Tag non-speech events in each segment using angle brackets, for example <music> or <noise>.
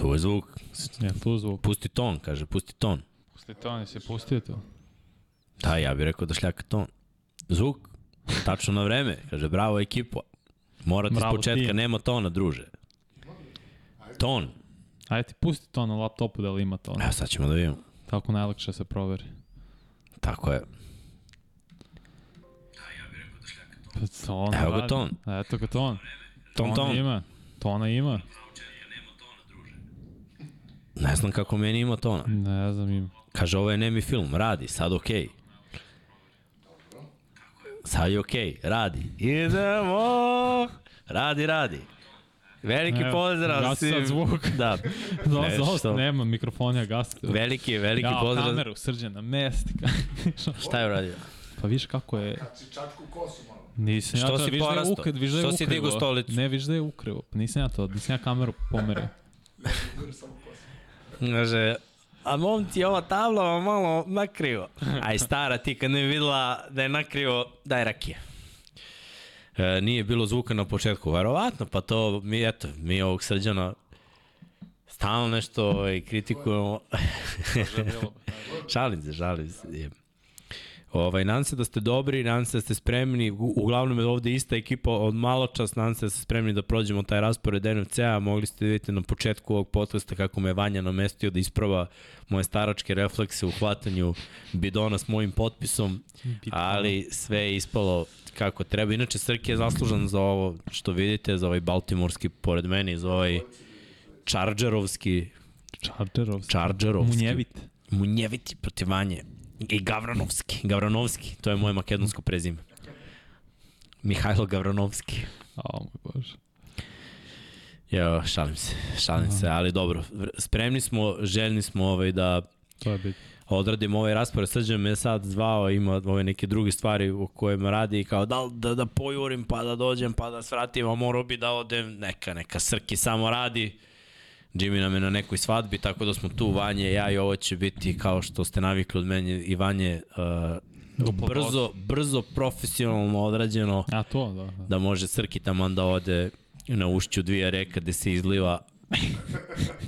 Tu je zvuk. Ja tu zvuk. Pusti ton, kaže, pusti ton. Pusti to, nisi pustio to. Da, ja bih rekao da šljaka ton. Zvuk, tačno na vreme. Kaže, bravo ekipa. Morate Bravo s početka, tim. nema tona, druže. Ton. Ajde ti pusti to na laptopu da li ima to. Evo sad ćemo da vidimo. Tako najlakše se proveri. Tako je. Pa ton Evo ga radi. ton. Eto ga ton. Ton, ton. ima. Tona ima. Ne znam kako meni ima tona. Ne znam ima. Kaže, ovo je nemi film, radi, sad okej. Sad je okej, radi. Idemo! Radi, radi. Veliki Evo, pozdrav gasi sad svim. zvuk. Da. <laughs> Za, Nešto. za ost, nema mikrofona, gasite. Veliki, veliki ja, pozdrav. kameru, srđana, mesti. <laughs> Šta je uradio? pa viš kako je... Kad si čačku kosu malo. Nisam Što ja to, si viš da je. Viš da je Što si ukrivo. digao stolicu? Ne, viš da je ukrivo. Pa nisam ja to, nisam ja kameru pomerio. Kaže, a momci, ova tabla vam malo nakrivo. <laughs> Aj, stara, ti kad ne videla da je nakrivo, daj rakije. E, nije bilo zvuka na početku, verovatno, pa to mi, eto, mi ovog srđana stalno nešto ovaj, kritikujemo. <laughs> šalim se, šalim se. Ovaj, nadam se da ste dobri, nadam se da ste spremni, uglavnom je ovde ista ekipa od malo čas, nadam se da ste spremni da prođemo taj raspored NFC-a, mogli ste da vidite na početku ovog podcasta kako me Vanja namestio da isprava moje staračke reflekse u hvatanju bidona s mojim potpisom, ali sve je ispalo kako treba. Inače, Srki je zaslužan za ovo što vidite, za ovaj baltimorski pored mene, za ovaj Chargerovski, Chargerovski. Chargerovski. Munjevit. Munjeviti protiv Vanje. I Gavranovski. Gavranovski, to je moje makedonsko prezime. Mihajlo Gavranovski. O, moj Bože. Jo, šalim se, šalim se, ali dobro. Spremni smo, željni smo ovaj da To je odradimo ovaj raspored. Srđan me sad zvao, ima ove neke druge stvari o kojima radi i kao da da, da pojurim pa da dođem pa da svratim, a morao bi da odem, neka, neka Srki samo radi. Jimmy nam je na nekoj svadbi, tako da smo tu Vanje, ja i ovo će biti kao što ste navikli od mene i Vanje uh, brzo, brzo, profesionalno odrađeno A to, da. da. da može Srki taman da ode na ušću dvije reka gde se izliva <laughs>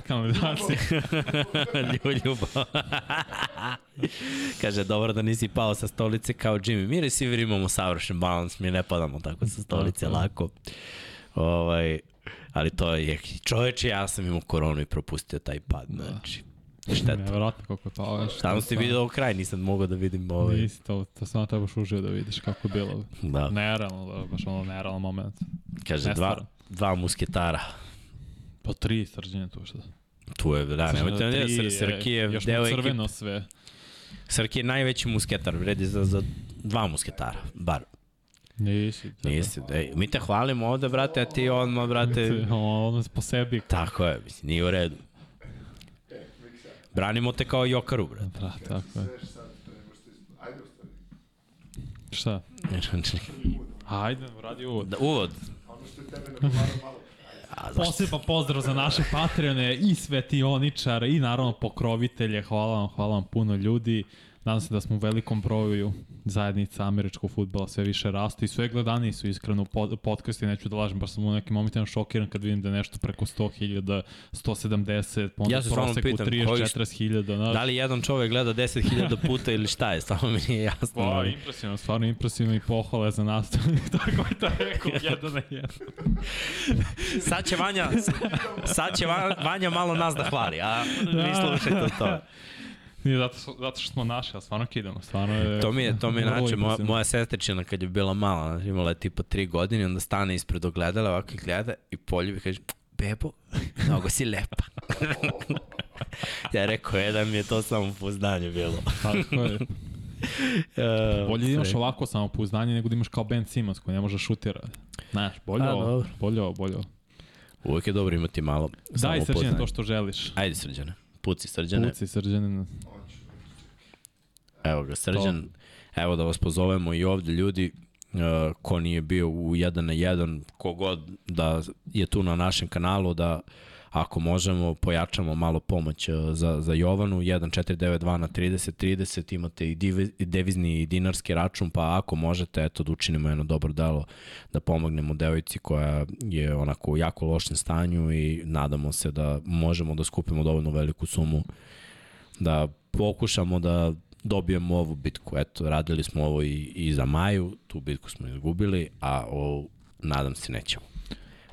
Kanalizacija. <laughs> Ljubav. <laughs> Kaže, dobro da nisi pao sa stolice kao Jimmy. Mi receiver imamo savršen balans, mi ne padamo tako sa stolice Tako je. lako. Ovaj, ali to je, čoveče, ja sam imao koronu i propustio taj pad, znači. Šteta. Nevjerojatno kako je pao. Samo to si vidio kraj, nisam mogao da vidim ovaj. Nisi to, to samo trebaš uživo da vidiš kako je bilo. Da, Nerealno, da, baš ono nerealan moment. kaže, dva, nestvarno. dva musketara. Po tri srđenja tu šta. Tu je, da, nemojte ne, Tri, Sr Srki je još deo mu ekipe. crveno sve. Srki je najveći musketar, vredi za, za dva musketara, bar. Nisi. da. Nisi, ej, mi te hvalimo ovde, brate, a ti odmah, brate, Ono po sebi. tako je, mislim, nije u redu. Branimo te kao Jokaru, brate. Da, tako je. Šta? Ajde, radi uvod. da, uvod. Ono što je tebe nagovarao malo. A? Poseban pozdrav za naše Patreone i svetioničare i naravno pokrovitelje. Hvala vam, hvala vam puno ljudi. Nadam se da smo u velikom broju zajednica američkog futbola sve više raste i sve gledaniji su iskreno pod, podcasti, neću da lažem, baš sam u nekim momentima šokiran kad vidim da je nešto preko 100.000, 170, pa onda Ja se stvarno proseku pitam, 30, koji- 40.000, znaš. Da li jedan čovek gleda 10.000 puta ili šta je, stvarno mi nije jasno. Pa, ali- impresivno, stvarno impresivno i pohvale za nastavnik. <laughs> Tako je to rekao, <laughs> jedan na jedan. Sad će Vanja, sad će Va- Vanja malo nas da hvali, a vi slušajte to. Nije zato, zato što smo naši, a stvarno kidamo, stvarno je... To mi je, to mi je način, moja, moja sestričina kad je bila mala, imala je tipa tri godine, onda stane ispred ogledala, ovako i gleda i poljubi kaže, bebo, <laughs> mnogo si lepa. <laughs> ja rekao, jedan mi je to samo poznanje bilo. Tako je. <laughs> Uh, Bolje da imaš ovako samopouzdanje nego da imaš kao Ben Simmons koji ne može šutira. Znaš, bolje A, ovo, bolje ovo, bolje ovo. Uvijek je dobro imati malo Daj srđane to što želiš. Ajde srđane, puci srđane. Puci srđane. Evo ga, Srđan, evo da vas pozovemo i ovde ljudi, uh, ko nije bio u 1 na 1, kogod da je tu na našem kanalu, da ako možemo, pojačamo malo pomoć uh, za, za Jovanu, 1492 na 30-30, imate i divi, i devizni i dinarski račun, pa ako možete, eto, da učinimo jedno dobro delo, da pomognemo devojci koja je onako u jako lošem stanju i nadamo se da možemo da skupimo dovoljno veliku sumu da pokušamo da dobijemo ovu bitku. Eto, radili smo ovo i, i za Maju, tu bitku smo izgubili, a o, nadam se nećemo.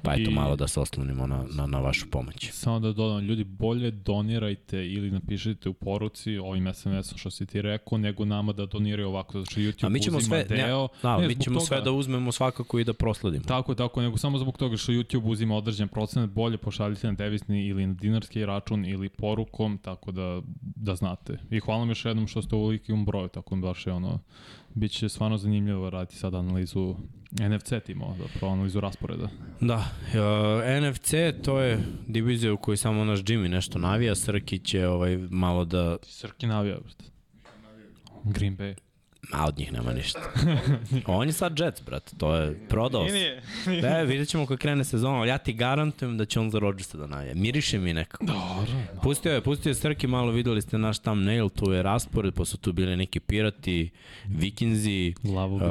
Pa eto, I- malo da se oslonimo na, na, na vašu pomoć. Samo da dodam, ljudi, bolje donirajte ili napišite u poruci ovim SMS-om što si ti rekao, nego nama da doniraju ovako, što YouTube A mi ćemo uzima sve, deo. ne, da, Ne, mi ćemo toga- sve da uzmemo svakako i da prosledimo. Tako, tako, nego samo zbog toga što YouTube uzima određen procenat, bolje pošaljite na devizni ili na dinarski račun ili porukom, tako da, da znate. I hvala vam još jednom što ste u velikim broju, tako da baš je ono, bit će stvarno zanimljivo raditi sad analizu NFC timova, zapravo analizu rasporeda. Da, uh, NFC to je divizija u kojoj samo naš Jimmy nešto navija, Srki će ovaj, malo da, Srki navija, brate. Green Bay. A od njih nema ništa. <laughs> On je sad Jets, brate, to je prodao se. Nije. Da, vidjet ćemo kako krene sezona, ali ja ti garantujem da će on za Rodgersa da navija. Miriše mi nekako. Dobro. Pustio je, pustio je Srki malo, videli ste naš thumbnail, tu je raspored, pa su tu bili neki pirati, vikinzi, Lavovi. uh,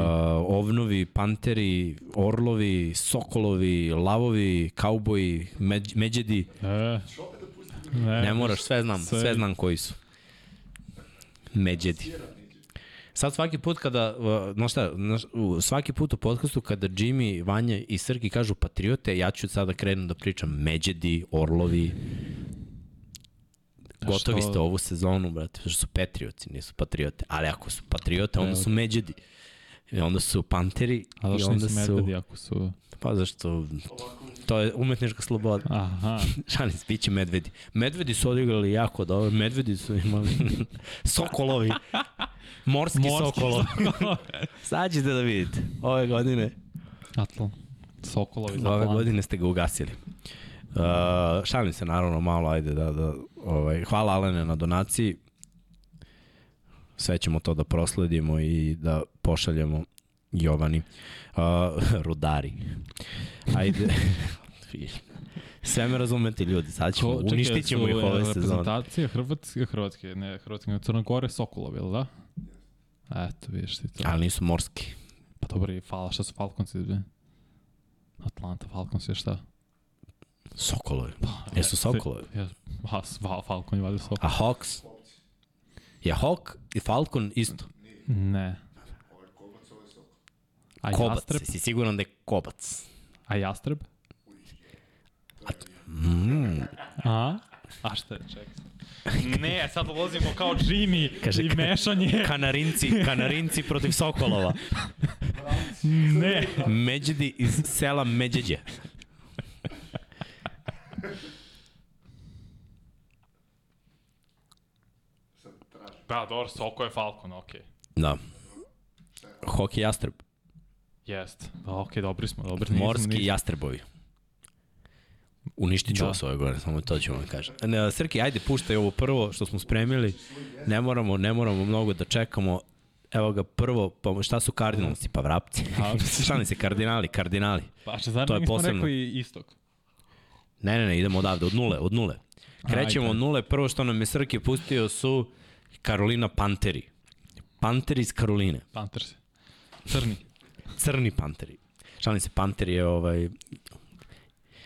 ovnovi, panteri, orlovi, sokolovi, lavovi, kauboji, međ, međedi. E, ne, Ne moraš, sve znam, sve- sve znam koji su. Međedi. Sad svaki put kada, uh, znaš šta, svaki put u podcastu kada Jimmy, Vanja i Srki kažu patriote, ja ću sada krenuti da pričam Međedi, Orlovi. Gotovi što- ste ovu sezonu, brate, što su Patrioci, nisu patriote. Ali ako su patriote, onda su Međedi. I onda su Panteri A i zašto onda nisu su... medvedi ako su... Pa zašto? To je umetnička sloboda. Aha. <laughs> Šalim se, bit će medvedi. Medvedi su odigrali jako dobro. Medvedi su imali <laughs> sokolovi. Morski, Morski sokolovi. <laughs> Sad ćete da vidite. Ove godine, Atlan. Sokolovi za ove godine ste ga ugasili. Uh, šalim se naravno malo, ajde da, da ovaj, hvala Alene na donaciji. Sve ćemo to da prosledimo i da pošaljemo Jovani. Uh, <laughs> rudari. Ajde. <laughs> Sve me razumete ljudi, sad ćemo, Ko- čekaj, uništit ćemo su, ih e, ove sezone. Reprezentacija Hrvatske, Hrvatske, ne, Hrvatske, nego Crna Gore, Sokolovi, jel da? Eto, vidiš ti to. Ali nisu morski. Pa dobro, i Fal, šta su Falconsi? Atlanta Falcons je šta? Sokolovi. Jesu Sokolovi? Ja, a, Fal, Falcon je valjda Sokol. A Hawks? Je Hawk i Falcon isto? Ne. A Kobac. Jastreb? Si siguran da je kobac? A Jastreb? Mm. A? A šta je, čekaj. Ne, sad ulazimo kao Jimmy Kaže, i mešanje. Kanarinci, kanarinci protiv Sokolova. Ne. Međedi iz sela Međeđe. Da, dobro, Soko je Falcon, okej. Da. Hockey jastreb. Jest. Da, okej, dobri smo, dobri. nismo Morski ništa. jastrebovi. Uništit ću Da. vas ove godine, samo to ću vam kažem. Ne, Srki, ajde, puštaj ovo prvo što smo spremili. Ne moramo, ne moramo mnogo da čekamo. Evo ga prvo, pa šta su kardinalci? Pa vrapci. A, Šalim se, kardinali, kardinali. Pa što zar To je nismo posebno. rekao i istok? Ne, ne, ne, idemo odavde, od nule, od nule. Krećemo Ajde. od nule, prvo što nam je Srki pustio su Karolina Panteri. Panteri iz Karoline. Panthers. Crni. Crni Panteri. Šalim se, Panteri je ovaj,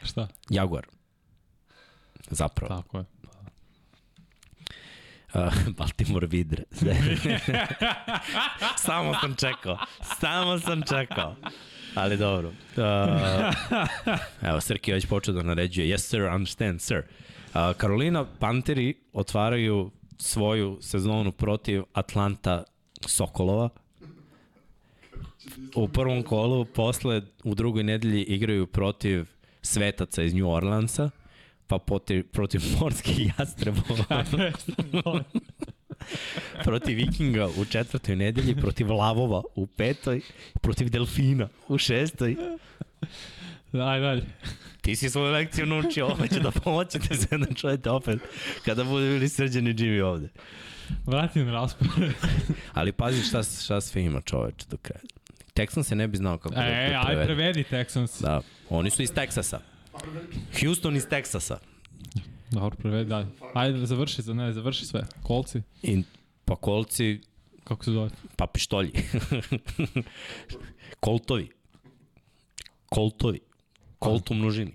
Šta? Jaguar. Zapravo. Tako je. Uh, <laughs> Baltimore Vidre. <laughs> Samo sam čekao. Samo sam čekao. Ali dobro. Uh, evo, Srki već počeo da naređuje. Yes, sir, understand, sir. Uh, Karolina Panteri otvaraju svoju sezonu protiv Atlanta Sokolova. U prvom kolu, posle u drugoj nedelji igraju protiv Svetaca iz New Orleansa, pa protiv, protiv <laughs> morskih jastrebova <laughs> protiv Vikinga u četvrtoj nedelji, protiv Lavova u petoj, protiv Delfina u šestoj. Daj, dalje. Ti si svoju lekciju naučio, ovo će da pomoćete se da čujete opet kada budu bili srđani Jimmy ovde. Vrati na raspored. Ali pazi šta, šta sve ima čoveče do kraja. Texan se ne bi znao kako da, E, da aj prevede. prevedi Texans. Da, oni su iz Teksasa. Houston iz Teksasa. Dobro, prevedi, daj. Ajde, završi, za ne, završi sve. Kolci, I, pa kolci, kako se zove? pa pištolji. <laughs> Koltovi. Koltovi. Kolt u množini.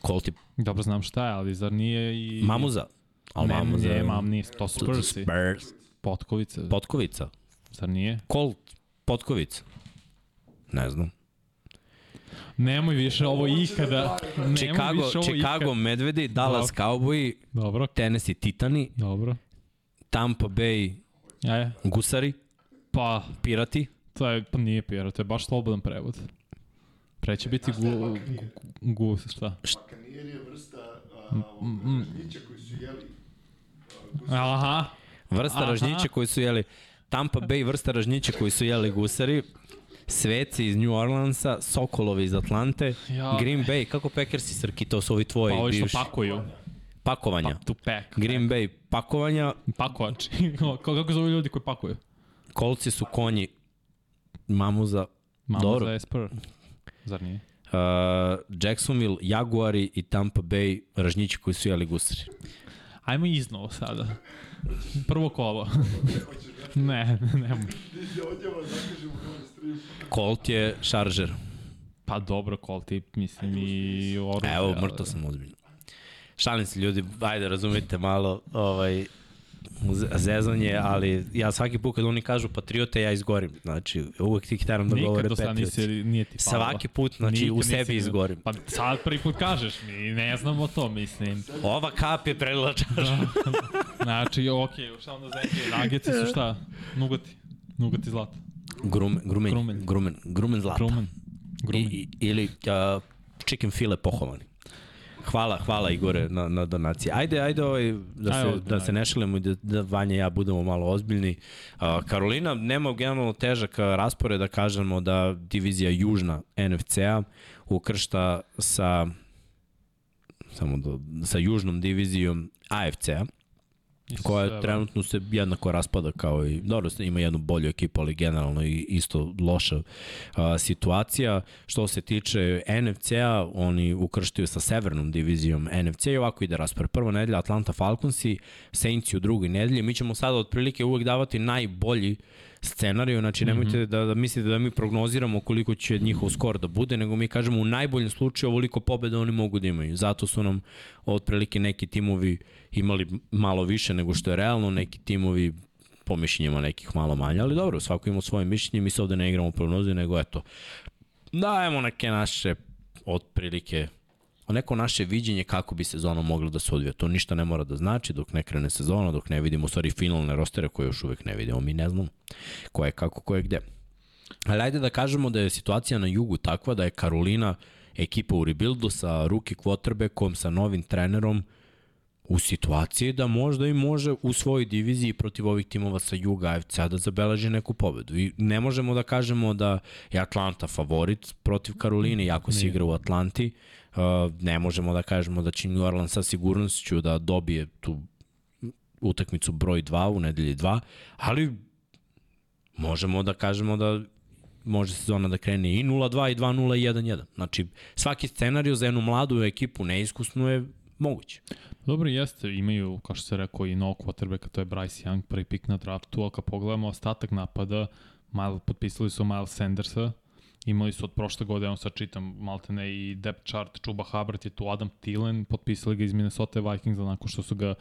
Kolti Dobro, znam šta je, ali zar nije i... mamuza. Al ne, mamuza. Ne, mam, nije, to su Spursi. Spurs. Potkovice, Potkovica. zar nije? Colt. Potkovica. Ne znam. Nemoj više ovo ikada. Nemoj Chicago, više ovo Chicago ikada. Medvedi, Dallas Cowboy, Dobro, Tennessee Titani, dobro. Tampa Bay Ajde, Gusari, pa, Pirati, to je, pa nije pijera, to je baš slobodan prevod. Pre će biti gu, gu, gu, šta? Bakanir je vrsta a, ovog žnića koji su jeli. Aha, vrsta Aha. ražnjića koji su jeli Tampa Bay, vrsta ražnjića koji su jeli Gusari, Sveci iz New Orleansa, Sokolovi iz Atlante, Ja. Green Bay, kako Packersi Srki, to su ovi tvoji pa ovi što bivši. pakuju. Pakovanja. Pa, to pack. Green Bay pakovanja, Pakovači. <laughs> Kako zove ljudi koji pakuju? kolci su konji, mamuza, Mama Dobro. za Esper. Zar nije? uh, Jacksonville, Jaguari i Tampa Bay, ražnjići koji su jeli Gusari. Ajmo iznovo sada. Prvo kolo. <laughs> ne, ne, ne. Colt je šaržer. Pa dobro, kolti, mislim i oružje. Evo, mrtav sam ozbiljno. Šalim se ljudi, ajde razumite malo ovaj, zezanje, ali ja svaki put kad oni kažu patriote, ja izgorim. Znači, uvek ti teram da Nikad govore do sada nisi, patriots. nije ti falilo. Svaki put, znači, Nikad u sebi nisi- izgorim. Pa sad prvi put kažeš mi, ne znamo to, mislim. Ova kap je prelila čašu. <laughs> Znači, okej, okay, šta onda zemlje? Nageci su šta? Nugati. Nugati zlata. Grumen, grumen, Grumen. grumen, grumen, zlata. Grumen. Grumen. I, i, ili uh, chicken file pohovani. Hvala, hvala Igore na, na donaciji. Ajde, ajde ovaj, da, Ajde, se, ozbiljno, da se ne šalimo i da, da Vanja i ja budemo malo ozbiljni. Uh, Karolina nema generalno težak raspored da kažemo da divizija južna NFC-a ukršta sa samo do, sa južnom divizijom AFC-a Isto koja sve, trenutno se jednako raspada kao i, dobro, ima jednu bolju ekipu, ali generalno i isto loša a, situacija. Što se tiče NFC-a, oni ukrštaju sa severnom divizijom NFC i ovako ide raspor. Prva nedelja Atlanta Falconsi, Saintsi u drugoj nedelji. Mi ćemo sada otprilike uvek davati najbolji scenariju, znači nemojte mm -hmm. da, da mislite da mi prognoziramo koliko će njihov skor da bude, nego mi kažemo u najboljem slučaju ovoliko pobeda oni mogu da imaju. Zato su nam otprilike neki timovi imali malo više nego što je realno, neki timovi po mišljenjima nekih malo manje, ali dobro, svako ima svoje mišljenje, mi se ovde ne igramo prognoze, nego eto, dajemo neke naše otprilike neko naše viđenje kako bi sezona mogla da se odvija. To ništa ne mora da znači dok ne krene sezona, dok ne vidimo u stvari finalne rostere koje još uvek ne vidimo, mi ne znamo ko je kako, ko je gde. Ali ajde da kažemo da je situacija na jugu takva da je Karolina ekipa u rebuildu sa ruki quarterbackom, sa novim trenerom, u situaciji da možda i može u svojoj diviziji protiv ovih timova sa juga AFC-a da zabeleži neku pobedu. I ne možemo da kažemo da je Atlanta favorit protiv Karoline, jako se igra u Atlanti. Uh, ne možemo da kažemo da će New Orleans sa sigurnošću da dobije tu utakmicu broj 2 u nedelji 2, ali možemo da kažemo da može sezona da krene i 0-2 i 2-0 i 1-1. Znači, svaki scenariju za jednu mladu ekipu neiskusnu je moguće. Dobro jeste, imaju, kao što se rekao, i novog quarterbacka, to je Bryce Young, prvi pik na draftu, a kad pogledamo ostatak napada, Mile, potpisali su Miles Sandersa, imali su od prošle godine, evo sad čitam maltene i depth chart, Chuba Hubbard je tu, Adam Thielen, potpisali ga iz Minnesota Vikingsa nakon što su ga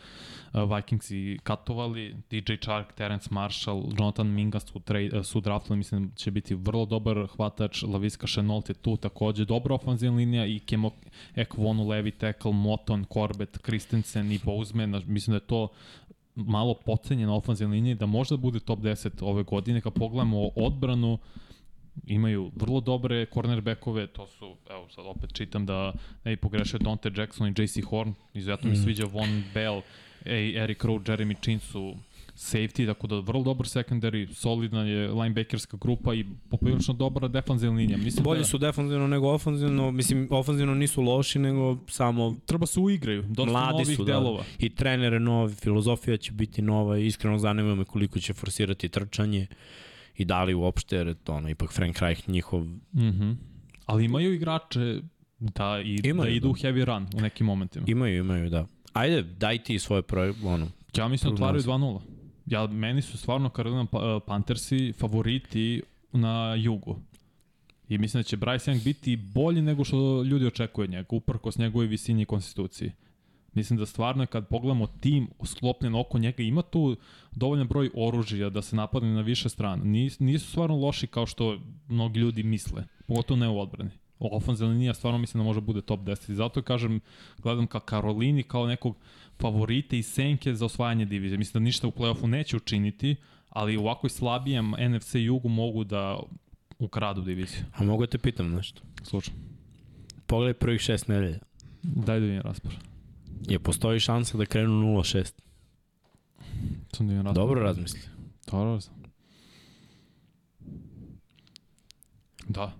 uh, Vikingsi katovali, DJ Chark, Terence Marshall, Jonathan Minga su, uh, su draftali, mislim da će biti vrlo dobar hvatač, Laviska Chenault je tu takođe, dobra ofenzivna linija i Kemo Ekvonu, Levi Tackle, Moton, Corbett, Christensen i Bozeman, mislim da je to malo pocenjena ofenzivna linija da možda bude top 10 ove godine. Kad pogledamo odbranu, imaju vrlo dobre cornerbackove, to su, evo sad opet čitam da ne bi pogrešio Dante Jackson i JC Horn, izuzetno mi Mm. sviđa Von Bell, ej, Eric Rowe, Jeremy Chin su safety, tako da vrlo dobar secondary, solidna je linebackerska grupa i poprilično dobra defanzivna linija. Mislim Bolji da su defanzivno nego ofanzivno, mislim, ofanzivno nisu loši, nego samo treba se uigraju, dosta mladi novih su, da. delova. I trener je novi, filozofija će biti nova, i iskreno zanima me koliko će forsirati trčanje i da li uopšte, jer ono, ipak Frank Reich njihov. Mm Ali imaju igrače da, i, Imaju, da idu da. heavy run u nekim momentima. Imaju, imaju, da. Ajde, daj ti svoje proje, ono, Ja mislim da otvaraju Prognoze. 2-0. Ja, meni su stvarno Carolina Pa- Panthersi favoriti na jugu. I mislim da će Bryce Young biti bolji nego što ljudi očekuju od njega, uprkos njegovoj visini i konstituciji. Mislim da stvarno kad pogledamo tim sklopljen oko njega, ima tu dovoljan broj oružja da se napadne na više strana. Nis, nisu stvarno loši kao što mnogi ljudi misle, pogotovo ne u odbrani. Ofenzivna linija stvarno mislim da može bude top 10. I zato kažem, gledam ka Karolini kao nekog favorita i senke za osvajanje divizije. Mislim da ništa u play-offu neće učiniti, ali u ovakvoj slabijem NFC jugu mogu da ukradu diviziju. a mogu da te pitam nešto. Slučaj. Pogledaj prvih šest nedelja. Daj da vidim raspor. Je postoji šansa da krenu 0-6. Sam da. Dobro razmisli. Dobro razum. Da.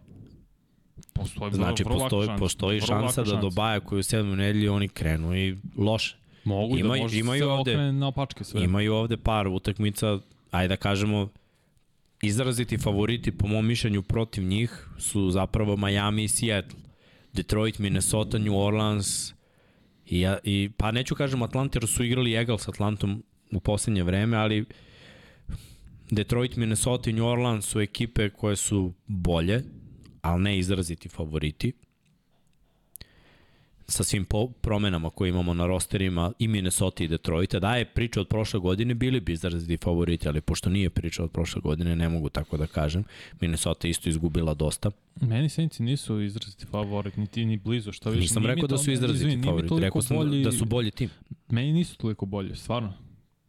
Postoji vrlo, Znači, vrlo laka postoji, šansa. postoji Vrlo šansa da do Baja koju u sedmoj nedelji oni krenu i loše. Mogu Imaju- da može imaju se ovde- na opačke sve. Imaju ovde par utakmica, ajde da kažemo, izraziti favoriti po mom mišljenju protiv njih su zapravo Miami i Seattle. Detroit, Minnesota, New Orleans i, ja, i pa neću kažem Atlanta jer su igrali Eagle s Atlantom u poslednje vreme, ali Detroit, Minnesota i New Orleans su ekipe koje su bolje, ali ne izraziti favoriti sa svim promenama koje imamo na rosterima i Minnesota i Detroita. Da je priča od prošle godine, bili bi izraziti favoriti, ali pošto nije priča od prošle godine, ne mogu tako da kažem. Minnesota isto izgubila dosta. Meni Saintsi nisu izraziti favorit, niti ni blizu, što više. Nisam rekao da su izraziti favoriti, toliko rekao sam bolji- da su bolji tim. Meni nisu toliko bolji, stvarno.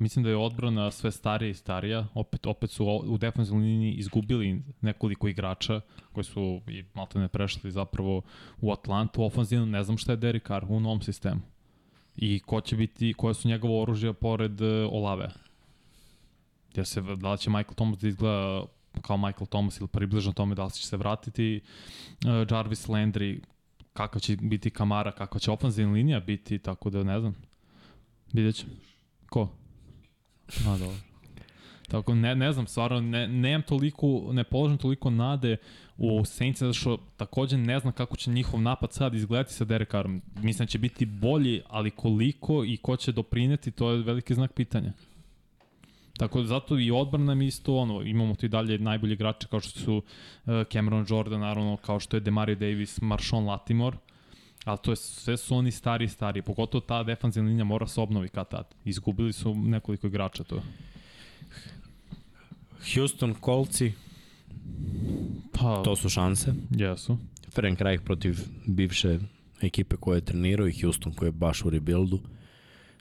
Mislim da je odbrana sve starija i starija. Opet, opet su u defensivnoj liniji izgubili nekoliko igrača koji su i malo ne prešli zapravo u Atlantu. Ofanzivno ne znam šta je Derek Carr u novom sistemu. I ko će biti, koje su njegove oružja pored uh, Olave. Jer se, da li će Michael Thomas da izgleda kao Michael Thomas ili približno tome, da li će se vratiti uh, Jarvis Landry, kakav će biti Kamara, kakva će ofanzivna linija biti, tako da ne znam. Vidjet ćemo. Ko? A, dobro. Tako, ne, ne znam, stvarno, ne, nemam toliko, ne položem toliko nade u Saints, zato što takođe ne znam kako će njihov napad sad izgledati sa Derek. Mislim da će biti bolji, ali koliko i ko će doprineti, to je veliki znak pitanja. Tako da zato i odbrana mi isto ono, imamo tu i dalje najbolji igrače kao što su uh, Cameron Jordan, naravno kao što je Demario Davis, Marshawn Latimore, ali to je sve su oni stari stari, pogotovo ta defanzivna linija mora se obnovi kad tad. Izgubili su nekoliko igrača to. Houston Coltsi, Pa, to su šanse. jesu. Frank Reich protiv bivše ekipe koje je trenirao i Houston koji je baš u rebuildu.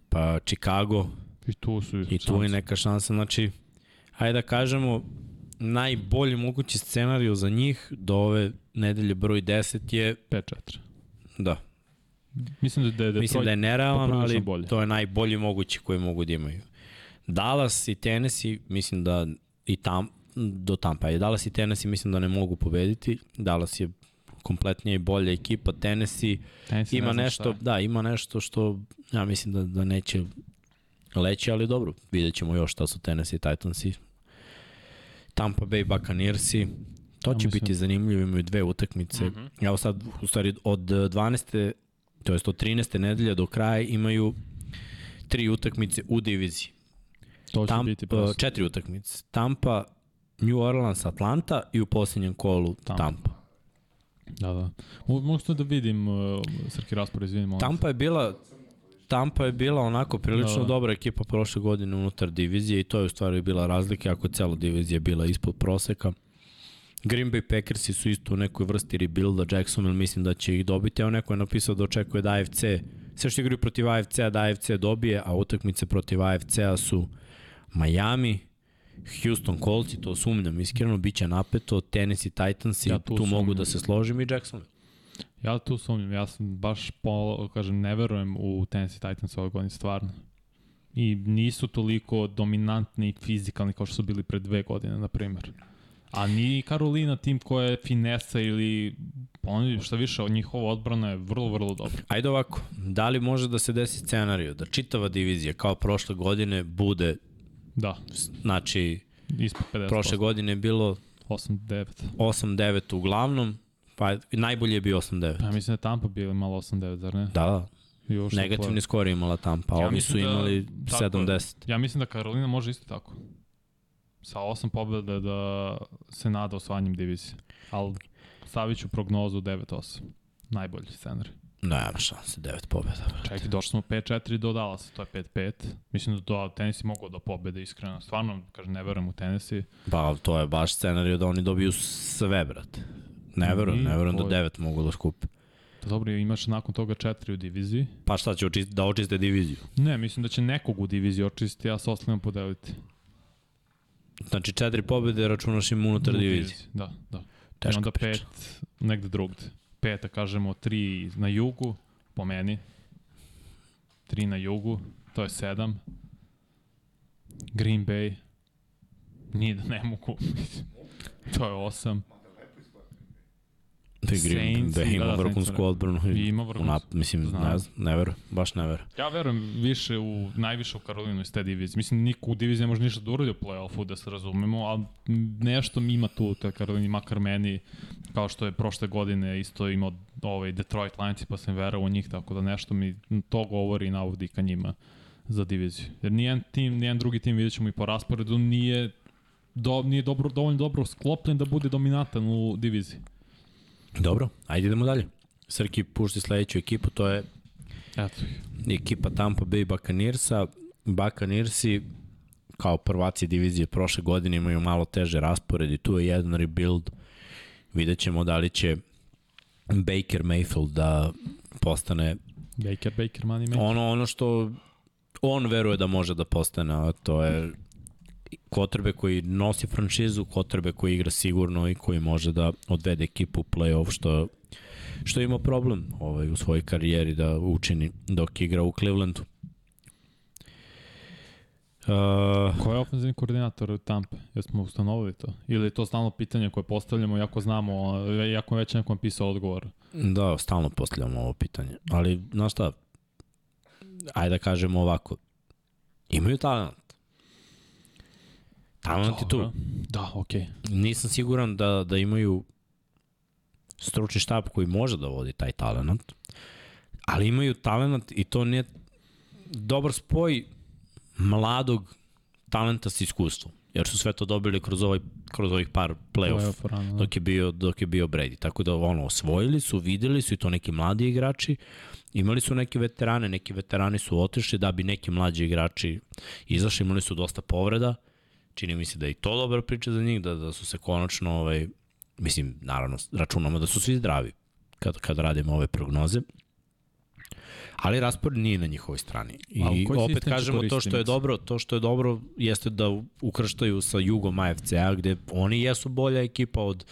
Pa Chicago, I tu su I tu je neka šansa, znači, hajde da kažemo, najbolji mogući scenariju za njih do ove nedelje broj 10 je, 5-4. Da, Mislim da je Detroit... mislim da je nerealan, ali bolje. to je najbolji mogući koji mogu da imaju. Dallas i Tennessee, mislim da i tam, do Tampa, i Dallas i Tennessee mislim da ne mogu pobediti, Dallas je kompletnija i bolja ekipa, Tennessee Tennessee ima ne nešto, šta je. da, ima nešto što ja mislim da, da neće leći, ali dobro, vidjet ćemo još šta su Tennessee Titansi. Tampa Bay Buccaneersi, to Ja će mislim- biti zanimljivo, imaju dve utakmice. Mhm. Evo sad, u stvari, od 12. to jest od 13. nedelje do kraja imaju tri utakmice u diviziji. To će Tam, biti prosto. četiri utakmice. Tampa, New Orleans, Atlanta i u posljednjem kolu Tampa. Tampa. Da, da. Mo- Mogu to da vidim, uh, Srki Raspor, izvinim. Tampa je bila Tampa je bila onako prilično Da. dobra ekipa prošle godine unutar divizije i to je u stvari bila razlika ako je cela divizija bila ispod proseka. Green Bay Packersi su isto u nekoj vrsti rebuilda, Jacksonville mislim da će ih dobiti, evo neko je napisao da očekuje da AFC, sve što igraju protiv AFC-a da AFC dobije, a utakmice protiv AFC-a su Miami, Houston Colts, i to sumnjam iskreno, bit će napeto, Tennessee Titans i Ja tu tu, mogu da se složim i Jacksonville. Ja tu sumnjam, ja sam baš, po, kažem, ne verujem u Tennessee Titans ove godine, stvarno. I nisu toliko dominantni i fizikalni kao što su bili pre dve godine, na primjer. A ni Karolina tim koja je finesa ili oni šta više, njihova odbrana je vrlo, vrlo dobra. Ajde ovako, da li može da se desi scenariju da čitava divizija kao prošle godine bude, Da, znači ispod 50%. prošle godine je bilo 8-9. 8-9 uglavnom, pa najbolje je bio 8-9. Pa ja mislim da je Tampa bili malo 8-9, zar ne? Da, da. U Negativni skor je imala Tampa, a Ja ovi su da- imali tako je. 70. Ja mislim da Karolina može isto tako. Sa osam pobjeda da se nada osvanjem divizije. Ali stavit ću prognozu 9-8. Najbolji scenar. Nema šanse, 9 pobjeda. Čekaj, došli smo 5-4 do Dallasa, to je 5-5. Mislim da to tenisi mogu da pobede iskreno. Stvarno, kažem, ne verujem u tenisi. Pa to je baš scenarij da oni dobiju sve, brate. Ne verujem, ne verujem da to je- 9 mogu da skupe. Dobro, imaš nakon toga 4 u diviziji. Pa šta će očist, da očiste diviziju? Ne, mislim da će nekog u diviziji očistiti, a s ostalim podeliti. Znači 4 pobjede računaš im unutar divizije. Da, da. I Teška onda priča. pet negde drugde. Pet, da kažemo, tri na jugu, po meni. Tri na jugu, to je sedam. Green Bay. Nije da ne mogu. <laughs> to je osam. Green Saints, da, ima da, vrhunsku Saints, odbranu. I ima vrhunsku. Unap, mislim, Znam. ne znam, ne verujem, baš ne verujem. Ja verujem više u, najviše u Karolinu iz te divizije. Mislim, niko u diviziji ne može ništa da uradi u play-offu, da se razumemo, ali nešto mi ima tu u toj Karolini, makar meni, kao što je prošle godine isto imao ovaj Detroit Lions, pa sam verao u njih, tako da nešto mi to govori i navodi ka njima za diviziju. Jer nijedan tim, nijedan drugi tim, vidjet ćemo i po rasporedu, nije, do, nije dobro, dovoljno dobro sklopljen da bude dominantan u diviziji. Dobro, ajde idemo dalje. Srki pušti sledeću ekipu, to je Eto ekipa Tampa Bay Buccaneersa. Buccaneersi kao prvaci divizije prošle godine imaju malo teže raspored i tu je jedan rebuild. Vidjet ćemo da li će Baker Mayfield da postane Baker, Baker, money maker. ono, ono što on veruje da može da postane, a to je kotrbe koji nosi franšizu, kotrbe koji igra sigurno i koji može da odvede ekipu u play-off, što, što ima problem ovaj, u svojoj karijeri da učini dok igra u Clevelandu. Uh, Ko je ofenzivni koordinator Tampe? Jesmo ustanovili to? Ili je to stalno pitanje koje postavljamo, jako znamo, jako već nekom pisao odgovor? da, stalno postavljamo ovo pitanje. Ali, znaš šta, ajde da kažemo ovako, imaju talent. Talent je tu. Da, okej. Okay. Nisam siguran da, da imaju stručni štab koji može da vodi taj talent, ali imaju talent i to nije dobar spoj mladog talenta sa iskustvom, jer su sve to dobili kroz ovaj kroz ovih par play-off rano, da. dok je bio dok je bio Brady. Tako da ono osvojili su, videli su i to neki mladi igrači. Imali su neke veterane, neki veterani su otišli da bi neki mlađi igrači izašli, imali su dosta povreda. Čini mi se da je i to dobra priča za njih, da, da su se konačno, ovaj, mislim, naravno, računamo da su svi zdravi kad, kad radimo ove prognoze. Ali raspored nije na njihovoj strani. I opet kažemo to što je dobro, to što je dobro jeste da ukrštaju sa jugom AFC-a gde oni jesu bolja ekipa od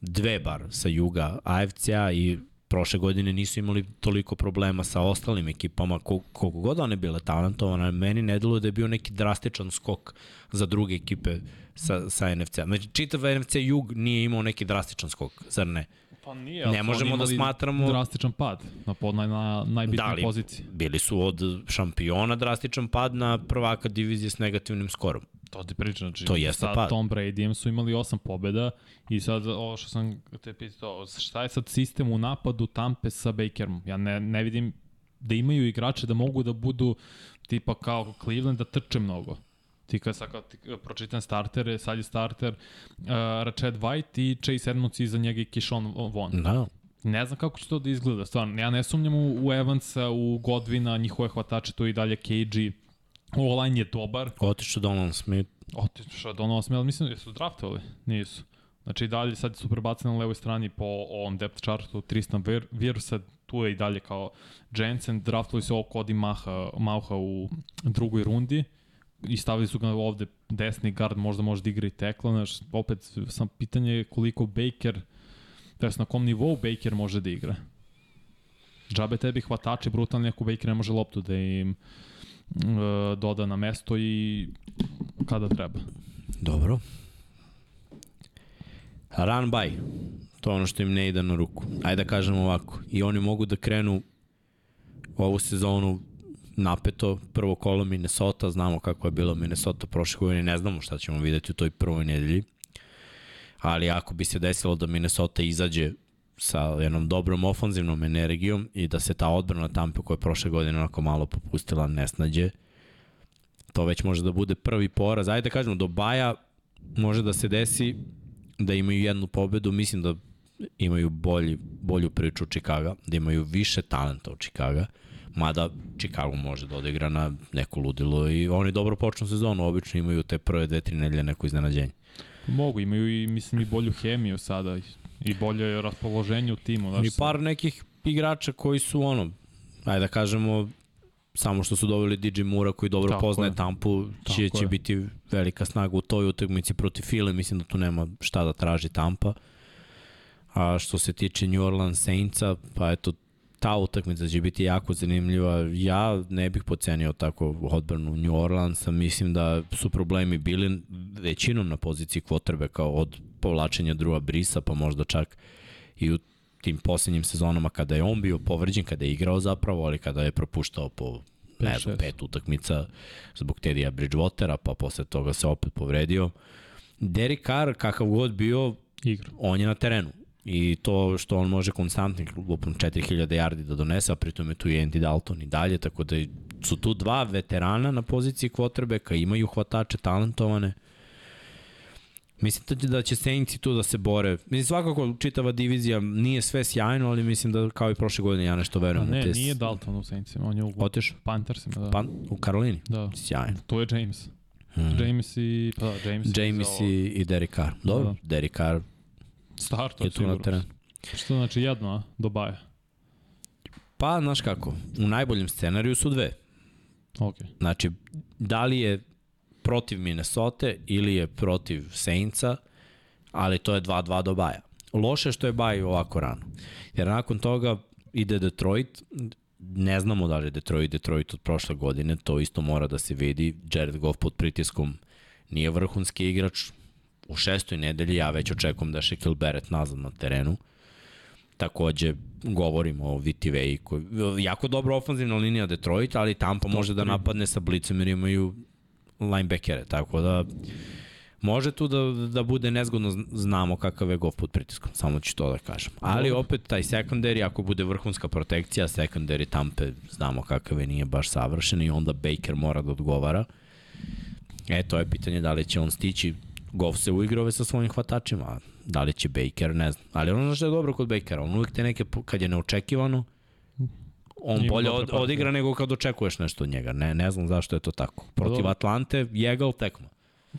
dve bar sa juga AFC-a i prošle godine nisu imali toliko problema sa ostalim ekipama, kol- koliko god one bile talentovane, meni ne deluje da je bio neki drastičan skok za druge ekipe sa, sa NFC-a. Znači, čitav NFC jug nije imao neki drastičan skok, zar ne? Pa nije, Ne možemo da smatramo- Drastičan pad na, pod, na, na najbitnijoj Da poziciji. Bili su od šampiona drastičan pad na prvaka divizije s negativnim skorom. To ti pričam, znači To jeste sa pad. Tom Bradyjem su imali osam pobjeda i sad ovo što sam te pitao, šta je sad sistem u napadu Tampe sa Bakerom? Ja ne, ne vidim da imaju igrače da mogu da budu tipa kao Cleveland da trče mnogo. Ti kad sad kad ti pročitam startere, sad je starter uh, Rached White i Chase Edmonds iza njega i Kishon Vaughn. Da, Ne znam kako će to da izgleda, stvarno. Ja ne sumnjam u, u Evansa, u Godwina, njihove hvatače, to i dalje KG. Online je dobar. otišao Donald Smith. Otišao do Donald Smith, ali mislim da su draftovali. Nisu. Znači i dalje sad su prebaceni na levoj strani po ovom depth chartu Tristan Vir, Virsa, tu je i dalje kao Jensen, draftovali su ovo Cody Maha, Mauha u drugoj rundi i stavili su ga ovde desni guard, možda može da igra i tekla, znaš, opet sam pitanje je koliko Baker, jest na kom nivou Baker može da igra. Džabe tebi hvatači brutalni ako Baker ne može loptu da im uh, doda na mesto i kada treba. Dobro. Run by. To je ono što im ne ide na ruku. Ajde da kažemo ovako. I oni mogu da krenu ovu sezonu napeto. Prvo kolo Minnesota, znamo kako je bilo Minnesota prošle godine, ne znamo šta ćemo videti u toj prvoj nedelji. Ali ako bi se desilo da Minnesota izađe sa jednom dobrom ofanzivnom energijom i da se ta odbrana Tampe koja je prošle godine onako malo popustila ne snađe, to već može da bude prvi poraz. Ajde da kažemo, do Baja može da se desi da imaju jednu pobedu, mislim da imaju bolji, bolju priču od Čikaga, da imaju više talenta od Čikaga, mada Chicago može da odigra na neko ludilo i oni dobro počnu sezonu, obično imaju te prve dve, tri nedelje neko iznenađenje. Mogu, imaju i mislim i bolju hemiju sada i bolje raspoloženje u timu. Znaš, I par nekih igrača koji su ono, ajde da kažemo, samo što su doveli DJ Mura koji dobro Tako poznaje je. Tampu, će, Tako će je. biti velika snaga u toj utakmici protiv File, mislim da tu nema šta da traži Tampa. A što se tiče New Orleans Saintsa, pa eto, ta utakmica će biti jako zanimljiva. Ja ne bih pocenio tako odbranu New Orleansa, mislim da su problemi bili većinom na poziciji quarterbacka od povlačenja Drua Brisa, pa možda čak i u tim poslednjim sezonama kada je on bio povređen, kada je igrao zapravo, ali kada je propuštao po ne znam, pet utakmica zbog Tedija Bridgewatera, pa posle toga se opet povredio. Derek Carr, kakav god bio, igra. on je na terenu. I to što on može konstantnih lupom 4000 yardi da donese, a pritom je tu i Andy Dalton i dalje, tako da su tu dva veterana na poziciji kvotrbeka, imaju hvatače talentovane. Mislim da će, da Saintsi tu da se bore. Mislim, svakako čitava divizija nije sve sjajno, ali mislim da kao i prošle godine ja nešto A verujem. u ne, te- nije Dalton u Saintsima, on je u Otišao? Panthersima, da. Pa, u Karolini? da. Sjajno. To je James. Hmm. James i... Pa da, James, James i, i Derek Carr. Dobro, Da. Derek Carr Start, to je tu na terenu. Što znači jedno, a? Do baja. Pa, znaš kako, u najboljem scenariju su dve. Ok. Znači, da li je protiv Minnesota ili je protiv Saintsa, ali to je 2-2 do baja. Loše što je baj ovako rano. Jer nakon toga ide Detroit, ne znamo da li je Detroit Detroit od prošle godine, to isto mora da se vidi. Jared Goff pod pritiskom nije vrhunski igrač. U šestoj nedelji ja već očekujem da je Shaquille Barrett nazad na terenu. Takođe, govorimo o VTV, koji, jako dobra ofanzivna linija Detroit, ali Tampa može da napadne sa blicom jer imaju linebackere, tako da može tu da, da bude nezgodno, zn- znamo kakav je Goff pod pritiskom, samo ću to da kažem. Ali opet taj secondary, ako bude vrhunska protekcija, secondary Tampe znamo kakav je, nije baš savršen i onda Baker mora da odgovara. E, to je pitanje da li će on stići. Goff se uigrove sa svojim hvatačima, da li će Baker, ne znam. Ali ono što je dobro kod Bakera, on uvijek te neke, kad je neočekivano, on Ima bolje dobre od, odigra nego kad očekuješ nešto od njega. Ne, ne znam zašto je to tako. Protiv dobro. Atlante, jegal tekma.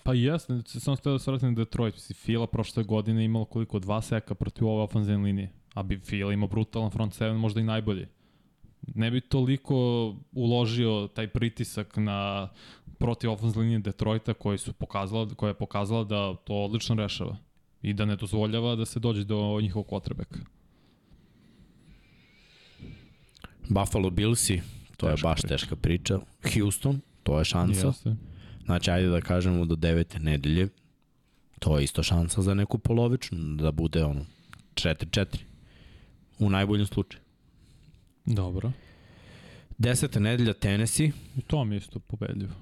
Pa jesne, samo ste da se vratim na Detroit. Mislim, Fila prošle godine imala koliko? Dva seka protiv ove ofenzivne linije. A bi Fila imao brutalan front seven, možda i najbolji. Ne bi toliko uložio taj pritisak na protiv ofenzivne linije Detroita koji su pokazala, koja je pokazala da to odlično rešava i da ne dozvoljava da se dođe do njihovog kvotrbeka. Buffalo Billsi, to Teška je baš priča. teška priča. Houston, to je šansa. Jeste. Znači, ajde da kažemo do devete nedelje. To je isto šansa za neku polovičnu, da bude ono 4-4. U najboljem slučaju. Dobro. Deseta nedelja Tennessee, I to mi je isto pobedljivo.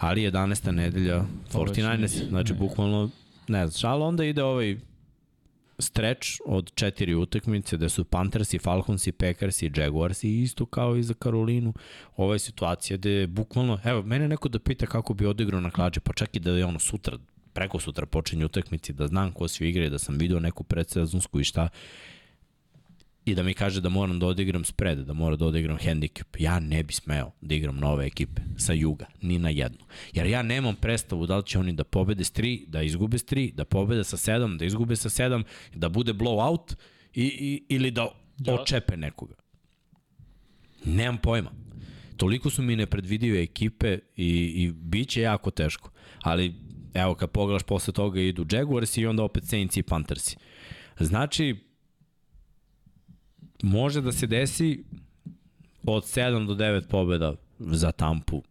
Ali 11. nedelja To već 49ers. nije. Znači, bukvalno, ne znaš, ali onda ide ovaj streč od četiri utakmice gde su Panthers i Falcons i Packers i Jaguars i isto kao i za Karolinu. Ova je situacija gde je bukvalno, evo, mene neko da pita kako bi odigrao na klađe, pa čak i da je ono sutra, preko sutra počinje utakmici, da znam ko svi igra i da sam video neku predsezonsku i šta, i da mi kaže da moram da odigram spread, da moram da odigram handicap, ja ne bi smeo da igram nove ekipe sa juga, ni na jednu. Jer ja nemam predstavu da li će oni da pobede s 3, da izgube s 3, da pobede sa 7, da izgube sa 7, da bude blowout i, i, ili da Ja. očepe nekoga. Nemam pojma. Toliko su mi nepredvidive ekipe i, i bit će jako teško. Ali, evo, kad pogledaš posle toga idu Jaguars i onda opet Saints i Panthersi. Znači, može da se desi od 7 do 9 pobjeda za Tampu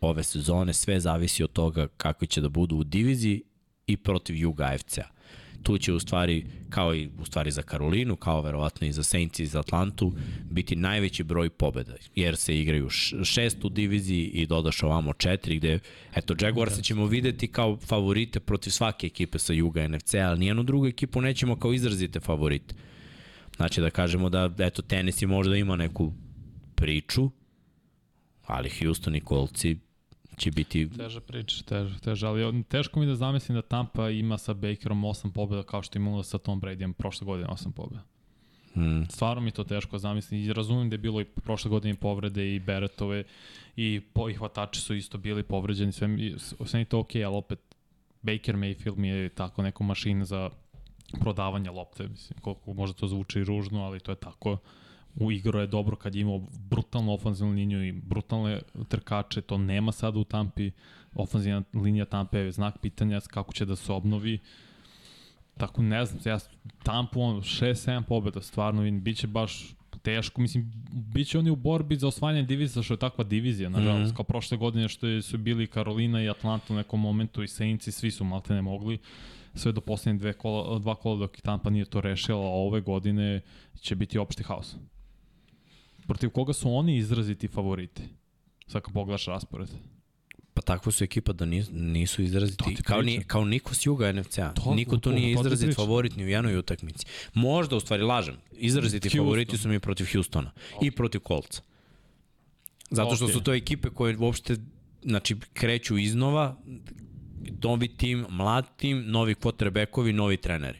ove sezone, sve zavisi od toga kako će da budu u diviziji i protiv Juga AFC-a. Tu će u stvari, kao i u stvari za Karolinu, kao verovatno i za Saints i za Atlantu, biti najveći broj pobeda, jer se igraju šest u diviziji i dodaš ovamo četiri, gde, eto, Jaguarsa ćemo videti kao favorite protiv svake ekipe sa juga NFC, ali nijednu drugu ekipu nećemo kao izrazite favorite. Znači da kažemo da, eto, Tennessee možda ima neku priču, ali Houston i Coltsi će biti Teža priča, teža, teža, ali teško mi da zamislim da Tampa ima sa Bakerom 8 pobjeda kao što je imala sa Tom Bradyjem prošle godine 8 pobjeda. mm, Stvarno mi to teško zamisliti i razumem da je bilo i prošle godine povrede i Beretove i, po, i hvatači su isto bili povređeni, sve, mi- sve mi to okej, ali opet Baker Mayfield mi je tako neko mašina za prodavanje lopte, mislim, koliko možda to zvuči ružno, ali to je tako. U igro je dobro kad je imao brutalnu ofenzivnu liniju i brutalne trkače, to nema sada u Tampi. Ofenzivna linija Tampe je znak pitanja kako će da se obnovi. Tako ne znam, ja Tampu on 6-7 pobjeda stvarno i biće baš teško, mislim, bit će oni u borbi za osvajanje divizija, što je takva divizija, nažalost, mm. -hmm. kao prošle godine što je, su bili Karolina i Atlanta u nekom momentu i Saints i svi su malte ne mogli, sve do poslednje dve kola, dva kola dok i Tampa nije to rešila, a ove godine će biti opšti haos. Protiv koga su oni izraziti favoriti? Sad kad pogledaš raspored. Pa takva su ekipa da nisu, nisu izraziti, ti kao, ni, kao niko s juga NFC-a. Niko tu nije izrazit favorit ni u jednoj utakmici. Možda, u stvari, lažem. Izraziti Houston. favoriti su mi protiv Houstona i protiv Coltsa. Zato što Ok. su to ekipe koje uopšte znači, kreću iznova, novi tim, mlad tim, novi quarterbackovi, novi treneri.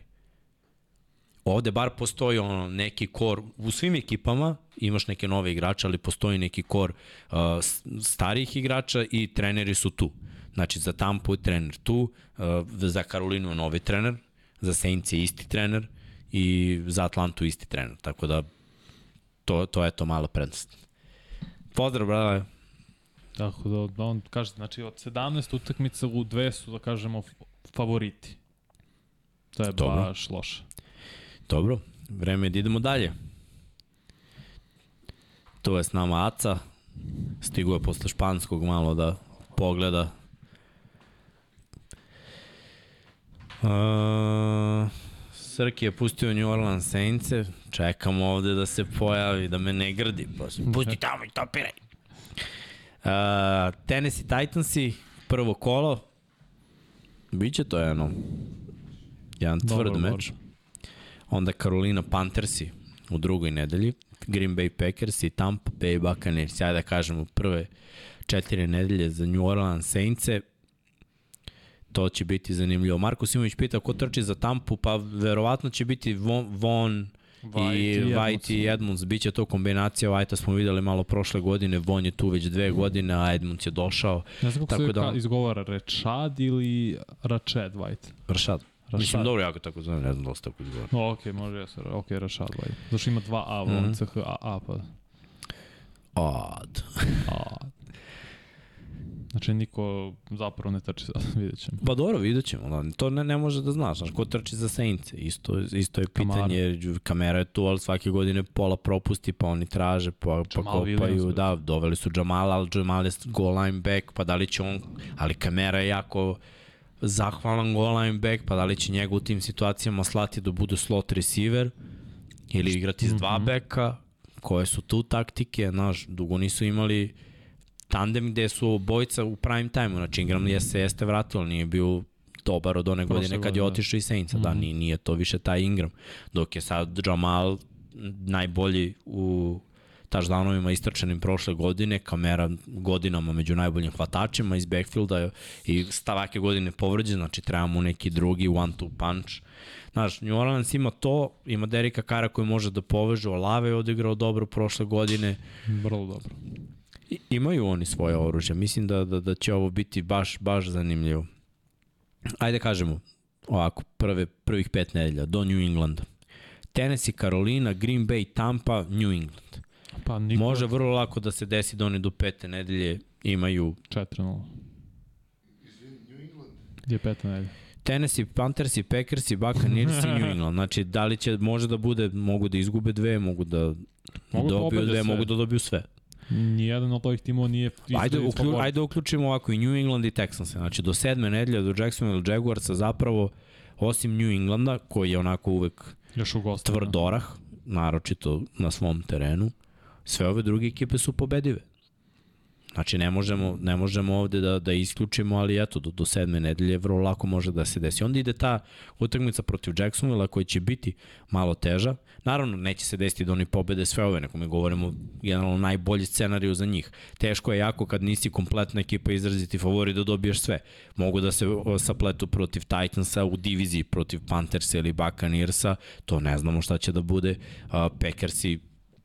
Ovde bar postoji ono neki kor u svim ekipama, imaš neke nove igrače, ali postoji neki kor uh, s- starijih igrača i treneri su tu. Znači za Tampu je trener tu, uh, za Karolinu je novi trener, za Saints je isti trener i za Atlantu isti trener. Tako da to, to je to mala prednost. Pozdrav, brale. Tako da, da on kaže, znači od 17 utakmica u dve su, da kažemo, favoriti. To je Dobro. baš loše. Dobro, vreme je da idemo dalje. Tu je s nama Aca. Stigo je posle španskog malo da pogleda. Uh, Srki je pustio New Orleans Saints-e. Čekamo ovde da se pojavi, da me ne grdi. Pusti tamo i topiraj. Uh, Tennessee Titansi, prvo kolo. Biće to jedno. Jedan tvrd Dobar meč. Onda Carolina Panthersi u drugoj nedelji, Green Bay Packers i Tampa Bay Buccaneers. Ajde da kažemo prve četiri nedelje za New Orleans Saints-e. To će biti zanimljivo. Marko Simović pita ko trči za Tampu, pa verovatno će biti Von, Von White i i White i Edmunds. Biće to kombinacija, White-a smo videli malo prošle godine, Von je tu već dve godine, a Edmunds je došao. Ne znam kako Tako se da- izgovara, Rečad ili Račed White? Rashad. Rashad. Mislim, dobro, ja ga tako zovem, ne znam da li se tako izgovara. No, ok, može ja se, ok, Rašad White. Zašto ima dva A, mm. -hmm. CH, A, A, pa... Odd. A. Znači, niko zapravo ne trči sad, <laughs> vidjet ćemo. Pa dobro, vidjet ćemo. Da. To ne, ne može da znaš. Znaš, ko trči za Saints? Isto, isto je Kamara. pitanje. Kamera je tu, ali svake godine pola propusti, pa oni traže, pa, pa Jamal Williams, kopaju. bre. Da, doveli su Jamala, ali Jamal je goal line back, pa da li će on... Ali kamera je jako zahvalan goal line back, pa da li će njega u tim situacijama slati da bude slot receiver ili igrati s dva beka, koje su tu taktike, znaš, dugo nisu imali tandem gde su obojica u prime time, znači Ingram je se jeste vratio, ali nije bio dobar od one Prošle godine kad je godine, da. otišao iz Saintsa, da, nije, nije to više taj Ingram, dok je sad Jamal najbolji u touchdownovima istrčanim prošle godine, kamera godinama među najboljim hvatačima iz backfielda i stavake godine povređen, znači treba mu neki drugi one-two punch. Znaš, New Orleans ima to, ima Derika Kara koji može da poveže, Olave je odigrao dobro prošle godine, Vrlo dobro. I, imaju oni svoje oružje. Mislim da, da, da će ovo biti baš, baš zanimljivo. Ajde kažemo, ovako, prve, prvih pet nedelja do New Englanda. Tennessee, Carolina, Green Bay, Tampa, New England. Pa niko... Može vrlo lako da se desi da oni do pete nedelje imaju 4-0. Izvini, New England. Gdje je peta nedelja? Tennessee, Panthers Packers Buccaneers i New England. Znači, da li će, može da bude, mogu da izgube dve, mogu da Mogu da dobiju pobede dve, sve. mogu da dobiju sve. Nijedan od ovih timova nije... Ajde, izrazit uklju, ajde uključimo ovako i New England i Texans. Znači, do sedme nedelje, do Jacksonville Jaguarsa zapravo osim New Englanda, koji je onako uvek Još u gostima. tvrd orah, naročito na svom terenu, sve ove druge ekipe su pobedive. Znači ne možemo, ne možemo ovde da, da isključimo, ali eto, do, do sedme nedelje vrlo lako može da se desi. Onda ide ta utakmica protiv Jacksonville koja će biti malo teža. Naravno, neće se desiti da oni pobede sve ove, neko mi govorimo generalno najbolji scenariju za njih. Teško je jako kad nisi kompletna ekipa izraziti favori da dobiješ sve. Mogu da se sapletu protiv Titansa u diviziji protiv Panthersa ili Buccaneersa, to ne znamo šta će da bude. Packersi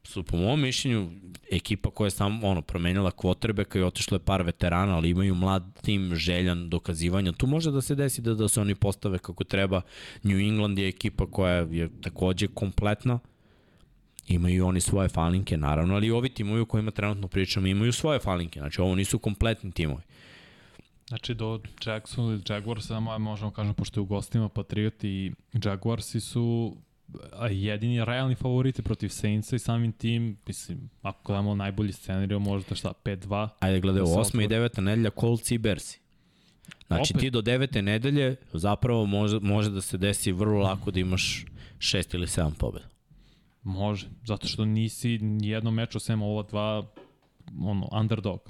su po mom mišljenju ekipa koja je samo ono, promenila kvotrbeka i otišlo je par veterana, ali imaju mlad tim željan dokazivanja. Tu može da se desi da, da se oni postave kako treba. New England je ekipa koja je takođe kompletna, imaju oni svoje falinke, naravno, ali i ovi timovi o kojima trenutno pričamo imaju svoje falinke, znači ovo nisu kompletni timovi. Znači do Jacksonville ili Jaguarsa, možemo kažem, pošto je u gostima Patrioti i Jaguarsi su jedini realni favoriti protiv Saintsa i samim tim, mislim, ako gledamo najbolji scenariju, možda šta, 5-2. Ajde, gledaj, Da u osma i otvori. deveta nedelja Colts i Bersi. Znači Opet. ti do devete nedelje zapravo može, može da se desi vrlo lako da imaš šest ili sedam pobjeda. Može, zato što nisi nijedno meču sem ova dva ono, underdog.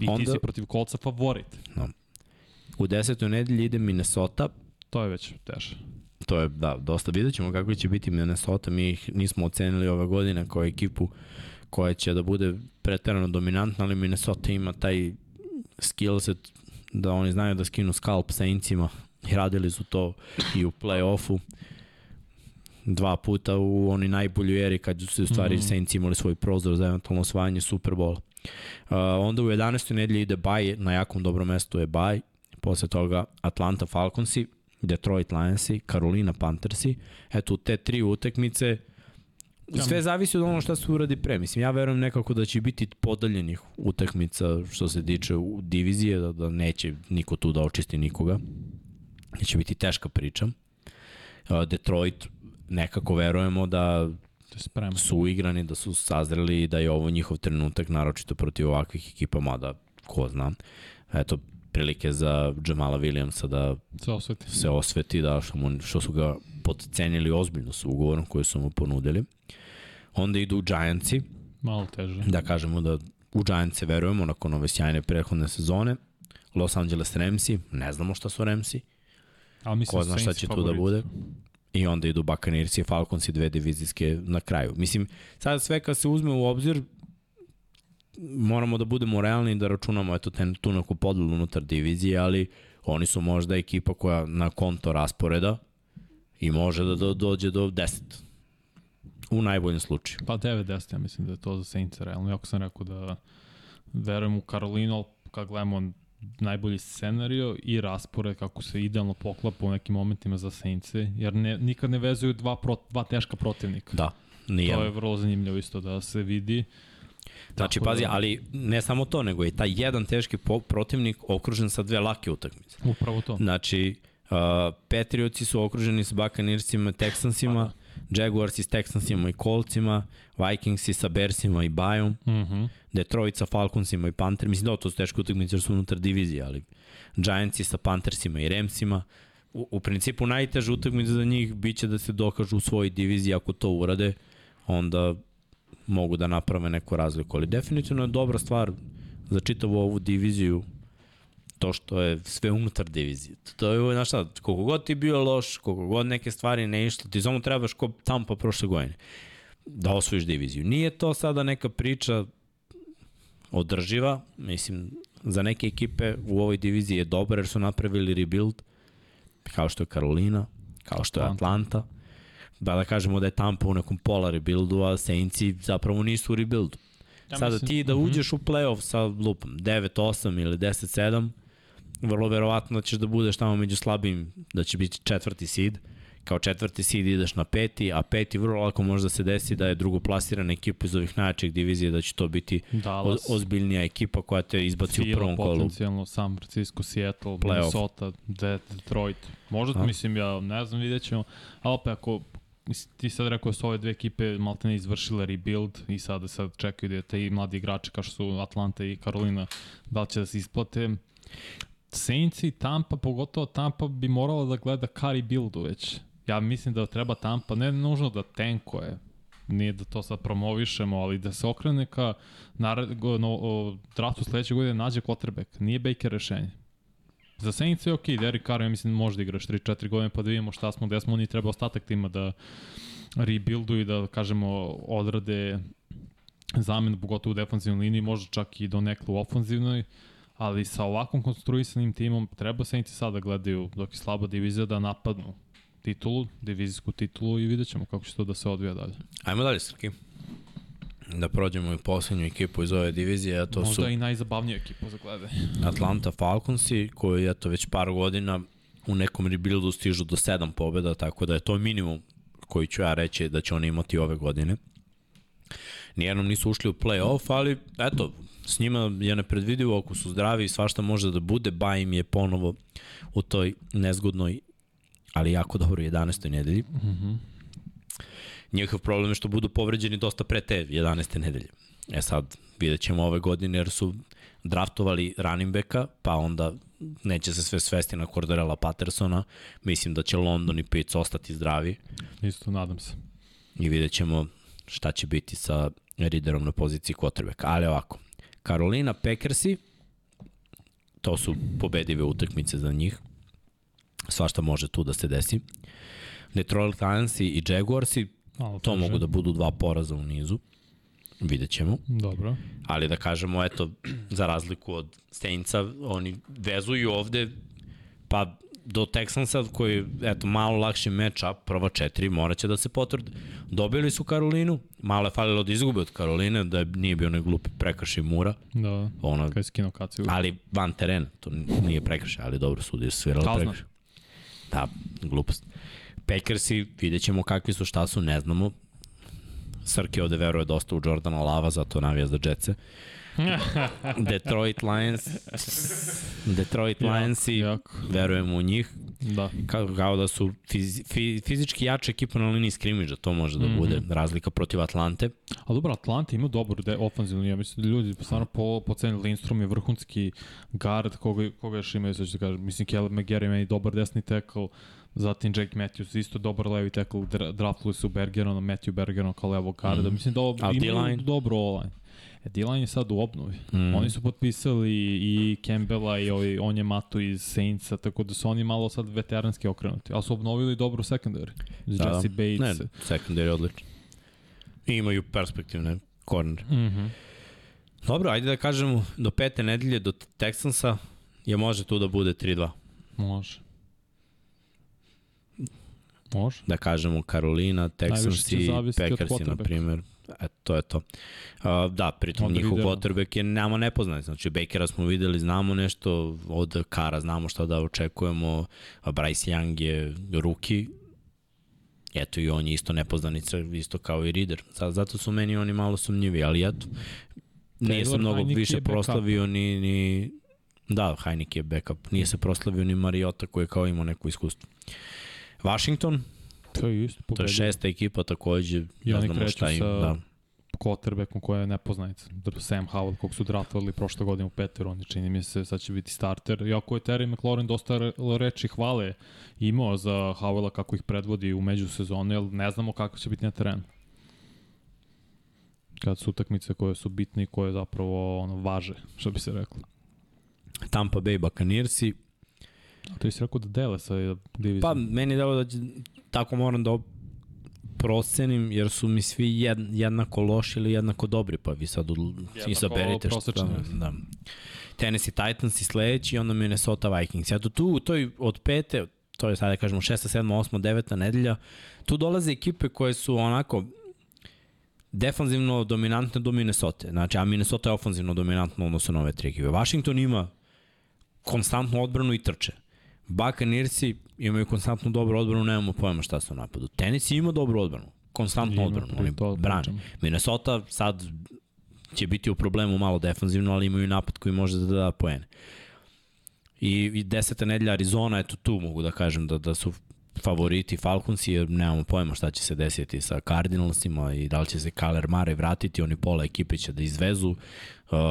I Onda... ti si protiv kolca favorit. U desetoj nedelji ide Minnesota, To je već teže. To je, da, dosta vidjet ćemo kako će biti Minnesota, mi ih nismo ocenili ove godine kao ekipu koja će da bude preterano dominantna, ali Minnesota ima taj skill set da oni znaju da skinu skalp Saintsima i radili su to i u play-offu dva puta u oni najboljoj eri kad su u stvari mm. -hmm. Saints imali svoj prozor za eventualno osvajanje Superbola. Uh, onda u 11. nedelji ide baj, na jakom dobrom mestu je baj, posle toga Atlanta Falconsi, Detroit Lionsi, Carolina Panthersi. Eto, te tri utakmice sve zavisi od ono šta se uradi pre. Mislim, ja verujem nekako da će biti podaljenih utakmica što se tiče u divizije, da, da neće niko tu da očisti nikoga. Da će biti teška priča. Detroit nekako verujemo da je spremno. su uigrani, da su sazreli i da je ovo njihov trenutak, naročito protiv ovakvih ekipa, mada ko zna. Eto, prilike za Jamala Williamsa da Se osveti. se osveti, da što, mu, što su ga podcenili ozbiljno sa ugovorom koji su mu ponudili. Onda idu Giantsi, Malo teže. da kažemo da u Giantse verujemo nakon ove sjajne prethodne sezone. Los Angeles Ramsi, ne znamo šta su Ramsi, Ali mislim ko zna šta će tu da bude. I onda idu Buccaneers i Falcons i dve divizijske na kraju. Mislim, sad sve kad se uzme u obzir, moramo da budemo realni da računamo eto, ten, tu neku podelu unutar divizije, ali oni su možda ekipa koja na konto rasporeda i može da do, dođe do 10. U najboljem slučaju. Pa 9-10, ja mislim da je to za Saints realno. Jako sam rekao da verujem u Karolinu, ali kad gledamo najbolji scenario i raspored kako se idealno poklapa u nekim momentima za Saints, jer ne, nikad ne vezuju dva, pro, dva teška protivnika. Da, nije. To je vrlo zanimljivo isto da se vidi. Znači, Tako pazi, da- ali ne samo to, nego je taj jedan teški protivnik okružen sa dve lake utakmice. Upravo to. Znači, uh, Patriotsi su okruženi sa Buccaneersima, Texansima, Jaguarsi s Texansima i Coltsima, Vikingsi sa Bersima i Bajom, Mhm. Detroit sa Falconsima i Panther, mislim da to su teške utakmice jer su unutar divizije, ali Giantsi sa Panthersima i Ramsima. U, u principu najteža utakmica za njih biće da se dokažu u svojoj diviziji, ako to urade, onda mogu da naprave neku razliku, ali definitivno je dobra stvar za čitavu ovu diviziju to što je sve unutar divizije. To je, znaš šta, koliko god ti bio loš, koliko god neke stvari ne išlo, ti samo trebaš ko Tampa prošle godine da osvojiš diviziju. Nije to sada neka priča održiva, mislim, za neke ekipe u ovoj diviziji je dobro jer su napravili rebuild, kao što je Carolina, kao što je Atlanta. Atlanta, da da kažemo da je Tampa u nekom pola rebuildu, a Saintsi zapravo nisu u rebuildu. Ja Sada mislim- ti da mhm. uđeš u playoff sa lupom 9-8 ili 10-7, vrlo verovatno ćeš da budeš tamo među slabim, da će biti četvrti seed. Kao četvrti seed ideš na peti, a peti vrlo lako može da se desi da je drugoplasirana ekipa iz ovih najjačih divizija, da će to biti Dallas, ozbiljnija ekipa koja te izbaci u Fila prvom kolu. potencijalno, San Francisco, Seattle, Playoff. Minnesota, De- Detroit. Možda, A? mislim, ja ne znam, vidjet ćemo. A opet, ako ti sad rekao da su ove dve ekipe maltene izvršile rebuild i sada sad čekaju da te i mladi igrači kao što su Atlanta i Carolina, da li će da se isplate? Saints i Tampa, pogotovo Tampa bi morala da gleda carry buildu već. Ja mislim da treba Tampa, ne nužno da tankuje, nije da to sad promovišemo, ali da se okrene ka nared, no, draftu sledeće godine nađe quarterback. Nije Baker rešenje. Za Saints je okay, Derek Carr, ja mislim, može da igraš 3-4 godine pa da vidimo šta smo, gde smo, oni treba ostatak tima da rebuildu i da, kažemo, odrade zamenu, pogotovo u defensivnoj liniji, možda čak i do neklu u ofenzivnoj, ali sa ovakvom konstruisanim timom treba Saints sada gledaju dok je slaba divizija da napadnu titulu, divizijsku titulu i vidjet ćemo kako će to da se odvija dalje. Ajmo dalje, Srki. Da prođemo i poslednju ekipu iz ove divizije, a to Možda su Možda i najzabavnija ekipa za gledanje. Atlanta Falconsi, koji eto već par godina u nekom rebuildu stižu do 7 pobjeda, tako da je to minimum koji ću ja reći da će oni imati ove godine. Nijednom nisu ušli u play-off, ali eto, s njima je nepredvidivo ako su zdravi i svašta može da bude, ba im je ponovo u toj nezgodnoj ali jako dobro 11. nedelji. Mm -hmm. Njihov problem je što budu povređeni dosta pre te 11. nedelje. E sad, vidjet ćemo ove godine jer su draftovali running backa, pa onda neće se sve svesti na Cordarella Pattersona. Mislim da će London i Pitts ostati zdravi. Isto, nadam se. I vidjet ćemo šta će biti sa Riderom na poziciji quarterbacka. Ali ovako, Carolina Packersi, to su pobedive utakmice za njih svašta može tu da se desi. Detroit Lionsi i Jaguarsi, Malo to mogu da budu dva poraza u nizu. Vidjet ćemo. Dobro. Ali da kažemo, eto, za razliku od Saintsa, oni vezuju ovde, pa do Texansa koji eto malo lakši match-up, prva četiri, morat će da se potvrde. Dobili su Karolinu, malo je falilo da izgube od Karoline, da nije bio onaj glupi prekrši Mura. Da, ona, kada je skinuo kaciju. Ali van terena, to nije prekrši, ali dobro sudi su svirali prekrši. Da, glupost. Packersi, vidjet ćemo kakvi su, šta su, ne znamo. Srki ovde veruje dosta u Jordana Lava, zato navija za Jetse. <laughs> Detroit Lions Detroit Lions i verujemo u njih da. kao, kao da su fizi, fizički jača ekipa na liniji skrimidža to može da mm -hmm. bude razlika protiv Atlante a dobro Atlante ima dobru de, ofenzivnu ja mislim da ljudi stvarno po, po ceni Lindstrom je vrhunski guard koga, koga još imaju sad ću da kažem mislim Caleb McGarry meni dobar desni tackle Zatim Jake Matthews, isto dobar levi tackle, draftuli su Bergerona, Matthew Bergeron kao levo garda. Mm. Mislim da imaju dobro online. E, D-line je sad u obnovi. Mm. Oni su potpisali i Campbella i ovaj, on je Matu iz Saintsa, tako da su oni malo sad veteranski okrenuti. Ali su obnovili dobro secondary. Da, Jesse da. Bates. Ne, secondary je odlično. I imaju perspektivne corner. Mm -hmm. Dobro, ajde da kažemo do pete nedelje, do Texansa, je može tu da bude 3-2. Može. Može. Da kažemo Karolina, Texans i Packersi, na primjer. E, to je to. Uh, da, pritom Onda njihov quarterback je nama nepoznat. Znači, Bakera smo videli, znamo nešto, od Kara znamo šta da očekujemo, Bryce Young je ruki, eto i on je isto nepoznanica, isto kao i Reader. Zato su meni oni malo sumnjivi, ali eto, nije se mnogo Heineke više proslavio ni, ni Da, Heineke je backup. Nije se proslavio ni Mariota koji je kao imao neko iskustvo. Washington, To je isto pobedio. To je šesta ekipa takođe, I ne znamo šta im. Da. quarterbackom koja je nepoznanica. Sam Howell, kog su draftovali prošle godine u peter, oni čini mi se sad će biti starter. Iako je Terry McLaurin dosta reči hvale imao za Howella kako ih predvodi u međusezonu, jer ne znamo kako će biti na terenu. Kad su utakmice koje su bitne i koje zapravo ono, važe, što bi se reklo. Tampa Bay Buccaneersi. A to je rekao da dele sa divizijom. Pa, meni je delo da će tako moram da procenim, jer su mi svi jed, jednako loši ili jednako dobri, pa vi sad izaberite što da, da. Tennessee Titans i sledeći, onda Minnesota Vikings. Ja tu u toj od pete, to je sada da kažemo 6. 7. 8. 9. nedelja, tu dolaze ekipe koje su onako defanzivno dominantne do Minnesota. Znači, a Minnesota je ofanzivno dominantno odnosno na ove tri ekipe. Washington ima konstantnu odbranu i trče. Buccaneersi imaju konstantnu dobru odbranu, nemamo pojma šta su u napadu. Tennessee ima dobru odbranu, konstantnu odbranu, oni brane. Minnesota sad će biti u problemu malo defanzivno, ali imaju napad koji može da da poene. I, i deseta nedelja Arizona, eto tu mogu da kažem da, da su favoriti Falconsi jer nemamo pojma šta će se desiti sa Cardinalsima i da li će se Kaler Mare vratiti, oni pola ekipe će da izvezu. Uh,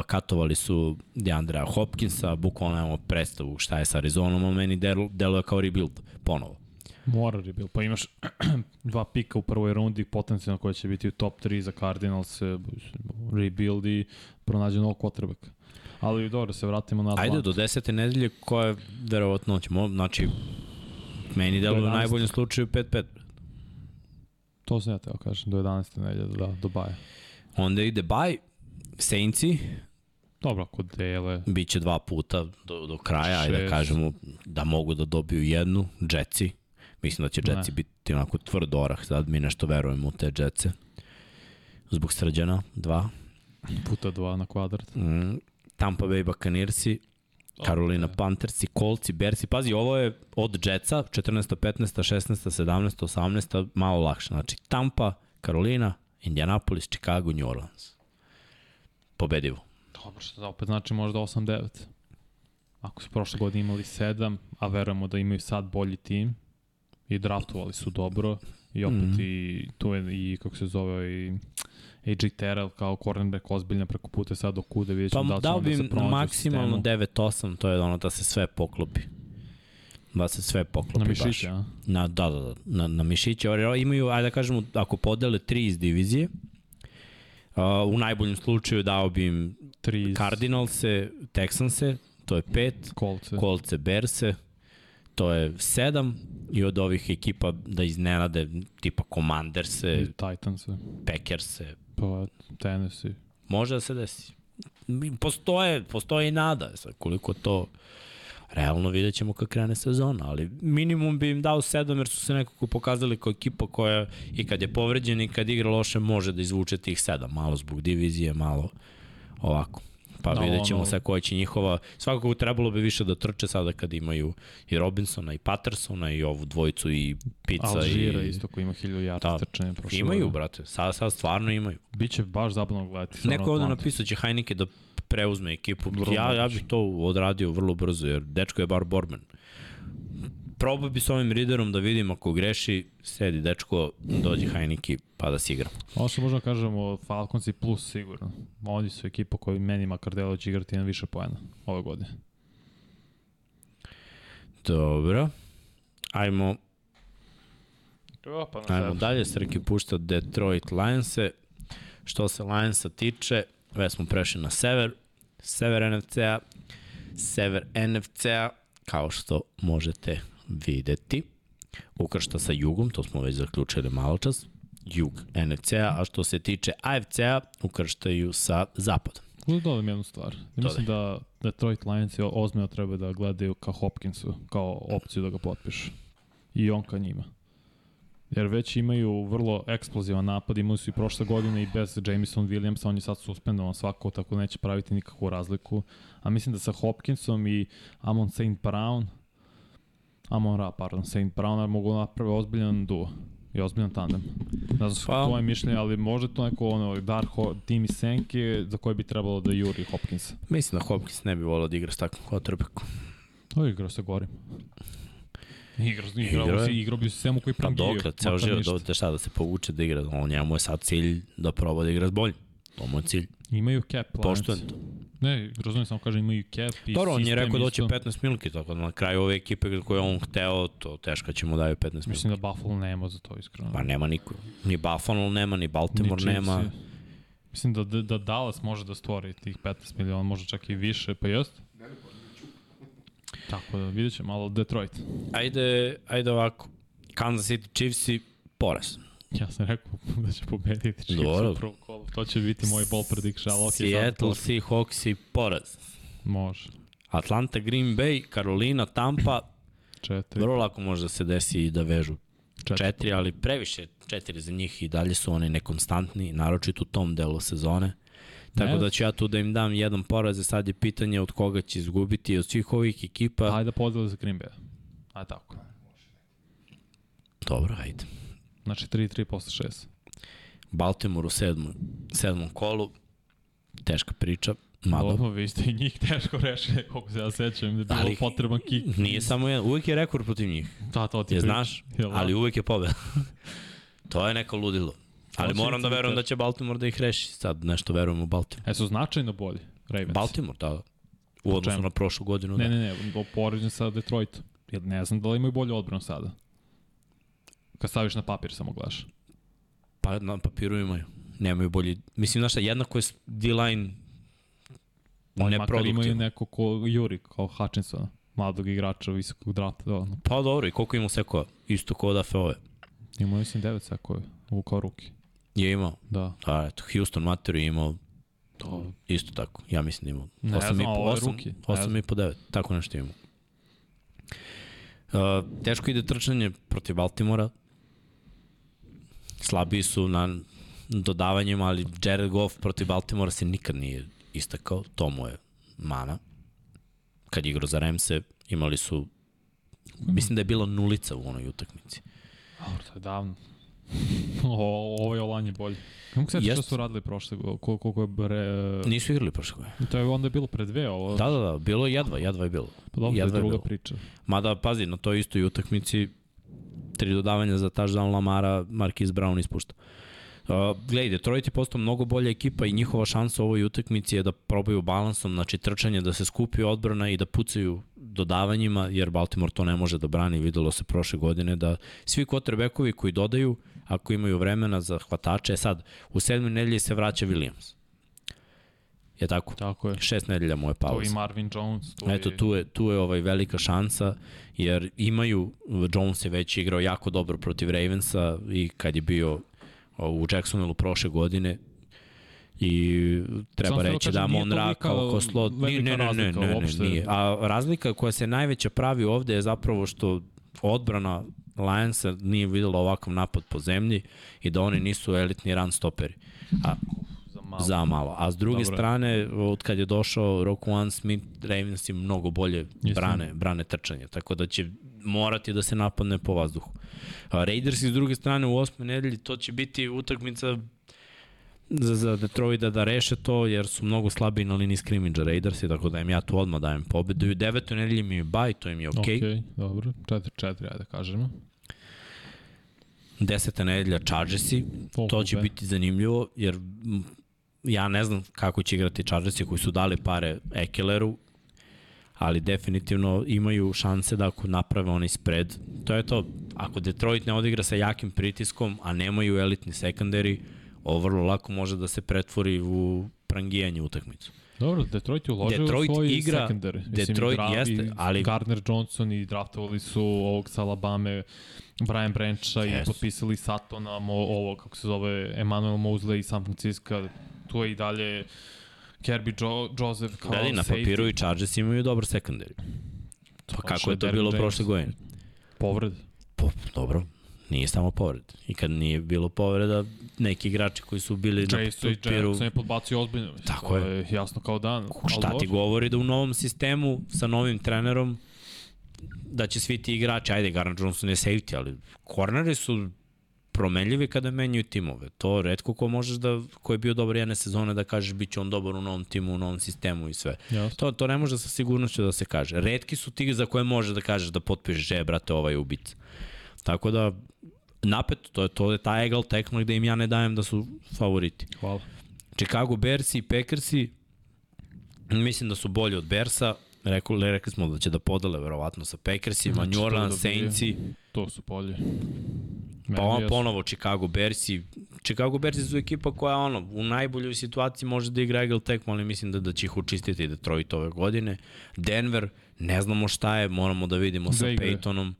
katovali su Deandrea Hopkinsa, bukvalno nemamo predstavu šta je sa Arizonom, a meni del, deluje kao rebuild ponovo. Mora rebuild. Pa imaš <clears throat> dva pika u prvoj rundi, potencijalno koja će biti u top 3 za Cardinals, e, rebuild i pronađe novog quarterbacka. Ali dobro, se vratimo na Atlanta. Ajde, do desete nedelje koje verovatno ćemo, znači, meni deluje u 11. najboljem slučaju 5-5. To sam ja teo kažem, do 11. nedelje, da, do baja. Onda ide baj, Saintsi, Dobro, ako dele, Biće dva puta do, do kraja, ajde da kažemo da mogu da dobiju jednu, Jetsi. Mislim da će Jetsi Ne. biti onako tvrd orah, sad mi nešto verujemo u te Jetse. Zbog srđana, dva. puta dva na kvadrat. Mm. Tampa Bay Buccaneersi, Carolina Panthersi, Coltsi, Bersi. Pazi, ovo je od Jetsa, 14. 15. 16. 17. 18. malo lakše. Znači, Tampa, Carolina, Indianapolis, Chicago, New Orleans. Pobedivo. Dobro, što da opet znači možda 8-9. Ako su prošle godine imali 7, a verujemo da imaju sad bolji tim i draftovali su dobro i opet mm. -hmm. i tu je i kako se zove i AJ Terrell kao cornerback ozbiljna preko puta sad do kude vidjet Pa ćemo da li će da se pronađe maksimalno sistemu. 9-8, to je ono da se sve poklopi. Da se sve poklopi Na baš. mišiće, a? Na, da, da, da, na, na mišiće. Imaju, ajde da kažemo, ako podele tri iz divizije, uh, u najboljem slučaju dao bi im Tri iz Cardinalse, Texanse, to je pet, kolce. Coltse, Berse, to je sedam, i od ovih ekipa da iznenade tipa Commanderse, I Titans, Packerse, pa Tennessee. Može da se desi. Postoje, postoje i nada. Sad, koliko to realno vidjet ćemo kad krene sezona, ali minimum bi im dao 7 jer su se nekako pokazali kao ekipa koja i kad je povređen i kad igra loše može da izvuče tih 7, malo zbog divizije, malo ovako. Pa Da, no, vidjet ćemo ono- sad koja će njihova, svakako trebalo bi više da trče sada kad imaju i Robinsona i Pattersona i ovu dvojicu i Pizza Alžira i... isto koji ima 1000 yardi Da, trčanja prošle Imaju, brate, sad, sad stvarno imaju. Biće baš zabavno gledati. Neko ovde napisao će Heineke da preuzme ekipu. Vrlo ja, ja bih to odradio vrlo brzo, jer dečko je bar borben. Probao bi s ovim Riderom da vidim ako greši, sedi dečko, dođe Heineke pa da se igra. Ono što možemo da kažemo, Falcons i plus sigurno. Oni su ekipa koji meni makar delo će igrati na više poena ove godine. Dobro. Ajmo, Opa, ajmo dalje. Srki pušta Detroit Lionse. Što se Lionsa tiče, već smo prešli na sever. Sever NFC-a. Sever NFC-a, kao što možete videti. Ukršta sa jugom, to smo već zaključili malo čas. Jug NFC-a, a što se tiče AFC-a, ukrštaju sa zapadom. Da dodam jednu stvar. Ja mislim da Detroit Lions je ozbiljno treba da gledaju ka Hopkinsu, kao opciju da ga potpišu. I on ka njima. Jer već imaju vrlo eksplozivan napad, imali su i prošle godine i bez Jameson Williamsa, on je sad suspendovan svako, tako neće praviti nikakvu razliku. A mislim da sa Hopkinsom i Amon St. Brown, Amon Ra, pardon, St. Brown mogu napraviti ozbiljan duo i ozbiljan tandem. Ne znam Pa- pa, tvoje mišljenje, ali može to neko ono, Dark Timi Senke za koje bi trebalo da juri Hopkins. Mislim da Hopkins ne bi volao da igra s takvom quarterbackom. O, igrao se gorim. Igrao, Igrao igrao, je. si, bi se svemu koji Pa prangiju. dokle, ceo život, da šta da se povuče da igra, on njemu je sad cilj da proba da igra s boljim. To mu je cilj. Imaju cap Lions. Poštujem to. Ne, razumijem samo kažem imaju cap i Dobro, on je rekao da hoće isto. 15 milki, tako da na kraju ove ekipe koje je on hteo, to teško će mu daju 15 milki. Mislim da Buffalo nema za to, iskreno. Pa nema niko. Ni Buffalo nema, ni Ni Baltimore Chiefs nema. je. Mislim da, da, da Dallas može da stvori tih 15 miliona, možda čak i više, pa jest? Tako da vidjet ćemo, malo Detroit. Ajde, ajde ovako. Kansas City Chiefs i poraz. Ja sam rekao <laughs> da će pobediti Chiefs Dobro. u prvom kolu. To će biti moj ball prediction, ali ok, Seattle Seahawks i poraz. može. Atlanta Green Bay, Carolina Tampa, Četiri. vrlo lako može da se desi i da vežu Četiri. četiri, ali previše četiri za njih i dalje su oni nekonstantni, naročito u tom delu sezone. Tako Ne. da ću ja tu da im dam jedan poraz, a sad je pitanje od koga će izgubiti od svih ovih ekipa. Ajde da podeli za Green Bay. Ajde tako. Dobro, ajde. Znači 3-3 posle 6. Baltimore u sedmom, sedmom kolu, teška priča. Malo. Dobro, vi ste i njih teško rešili, koliko se ja sećam, da je bilo Ali- potreban kik. Nije samo jedan, uvijek je rekord protiv njih. Da, to ti Je znaš, Jel da? ali uvijek je pobeda. <laughs> to je neko ludilo. Ali moram da verujem da će Baltimore da ih reši. Sad nešto verujem u Baltimore. E, su značajno bolji, Ravens. Baltimore, da. U odnosu na prošlu godinu. Ne, da. ne, ne, poređen sa Detroitom. Jer ne znam da li imaju bolju odbranu sada. Kad staviš na papir samo gledaš. Pa na papiru imaju. Nemaju bolji... Mislim, znaš šta, jednako je D-line Oni makar imaju neko ko Juri, kao Hutchinsona, mladog igrača visokog drafta. Da. Pa dobro, i koliko ima sekova? Isto kao da Feove. Imao mislim 9 sekove u kao ruki. Je imao. Da. A, eto, Houston Mater je imao To, isto tako. Ja mislim da imao. Ne 8 znam, ovo je 8, rookie. Ne 8 znam. i po 9. Tako nešto imamo. Uh, teško ide trčanje protiv Baltimora. Slabiji su na dodavanjima, ali Jared Goff protiv Baltimora se nikad nije istakao. To mu je mana. Kad je igrao za Remse, imali su Mislim da je bila nulica u onoj utakmici. dobro, to je davno. o, ovo je olanje bolje. Kako se što Jest. su radili prošle godine? Koliko, koliko je bre... Nisu igrali prošle godine. To je onda bilo pre dve, ovo... Da, da, da, bilo je jedva, jedva je bilo. pa dobro, je jedva je druga bilo. priča. Mada, pazi, na toj istoj utakmici tri dodavanja za touchdown Lamara, Marquise Brown ispušta. Uh, gledaj, Detroit je postao mnogo bolja ekipa i njihova šansa u ovoj utakmici je da probaju balansom, znači trčanje, da se skupi odbrana i da pucaju dodavanjima, jer Baltimore to ne može da brani, videlo se prošle godine da svi quarterbackovi koji dodaju, ako imaju vremena za hvatače, sad, u sedmoj nedelji se vraća Williams. Je tako? Tako je. Šest nedelja mu je To pauza. i Marvin Jones. To Eto, tu je, tu je ovaj velika šansa, jer imaju, Jones je već igrao jako dobro protiv Ravensa i kad je bio u Jacksonville prošle godine i treba sam reći da kažem, nije on to Ra velika- kao ko slot. velika Ne, ne, ne, ne, ne, ne, nije. A razlika koja se najveća pravi ovde je zapravo što odbrana Lionsa nije videla ovakav napad po zemlji i da oni nisu elitni run stoperi. A, malo. za malo. A s druge Dobro. strane, od kad je došao Roquan Smith, Ravens im mnogo bolje brane, brane trčanje, tako da će morati da se napadne po vazduhu. A Raiders s druge strane u osmoj nedelji, to će biti utakmica za, za Detroita da reše to, jer su mnogo slabiji na liniji skrimidža Raidersi, tako da im ja tu odmah dajem pobedu. I u devetoj nedelji im je baj, to im je okej. Okay. Ok, dobro. 4-4, ajde da kažemo. Deseta nedelja Chargersi, to će biti zanimljivo, jer ja ne znam kako će igrati Chargersi koji su dali pare Ekeleru, ali definitivno imaju šanse da ako naprave onaj spread, to je to, ako Detroit ne odigra sa jakim pritiskom, a nemaju elitni sekundari, ovo vrlo lako može da se pretvori u prangijanje utakmicu. Dobro, Detroit je uložio Detroit u svoj igra- secondary. Mislim, Detroit i dra- jeste, i ali- Gardner Johnson i draftovali su ovog sa Alabama, Brian Brancha i Jesu. potpisali Satona, mo, ovo, kako se zove, Emmanuel Mosley iz San Francisco. Tu je i dalje Kirby jo, Joseph kao Gledaj, na safety. papiru i Chargers imaju dobar sekundari. Pa Došao kako je to bilo James. prošle godine? Povred. Po, dobro, nije samo povred. I kad nije bilo povreda, neki igrači koji su bili na Jason i papiru, Jackson je podbacio ozbiljno. Tako to je. je. jasno kao dan. šta ti govori da u novom sistemu sa novim trenerom da će svi ti igrači, ajde, Garner Johnson je safety, ali korneri su promenljivi kada menjaju timove. To redko ko možeš da, ko je bio dobar jedne sezone da kažeš bit će on dobar u novom timu, u novom sistemu i sve. Jasno. To, to ne može sa sigurnošću da se kaže. Redki su ti za koje može da kažeš da potpišeš, e, brate, ovaj ubica. Tako da, napeto, to je, to je ta egal tekno gde im ja ne dajem da su favoriti. Hvala. Chicago Bearsi i Packersi, mislim da su bolji od Bearsa, Rekli, rekli smo da će da podele verovatno sa Packersima, Znači, New Orleans da bi- Saintsi, To su polje. pa on ponovo Chicago Bearsi. Chicago Bearsi su ekipa koja ono, u najboljoj situaciji može da igra egal tekmo, ali mislim da, da će ih učistiti Detroit ove godine. Denver, ne znamo šta je, moramo da vidimo Gde sa igraju? Peytonom.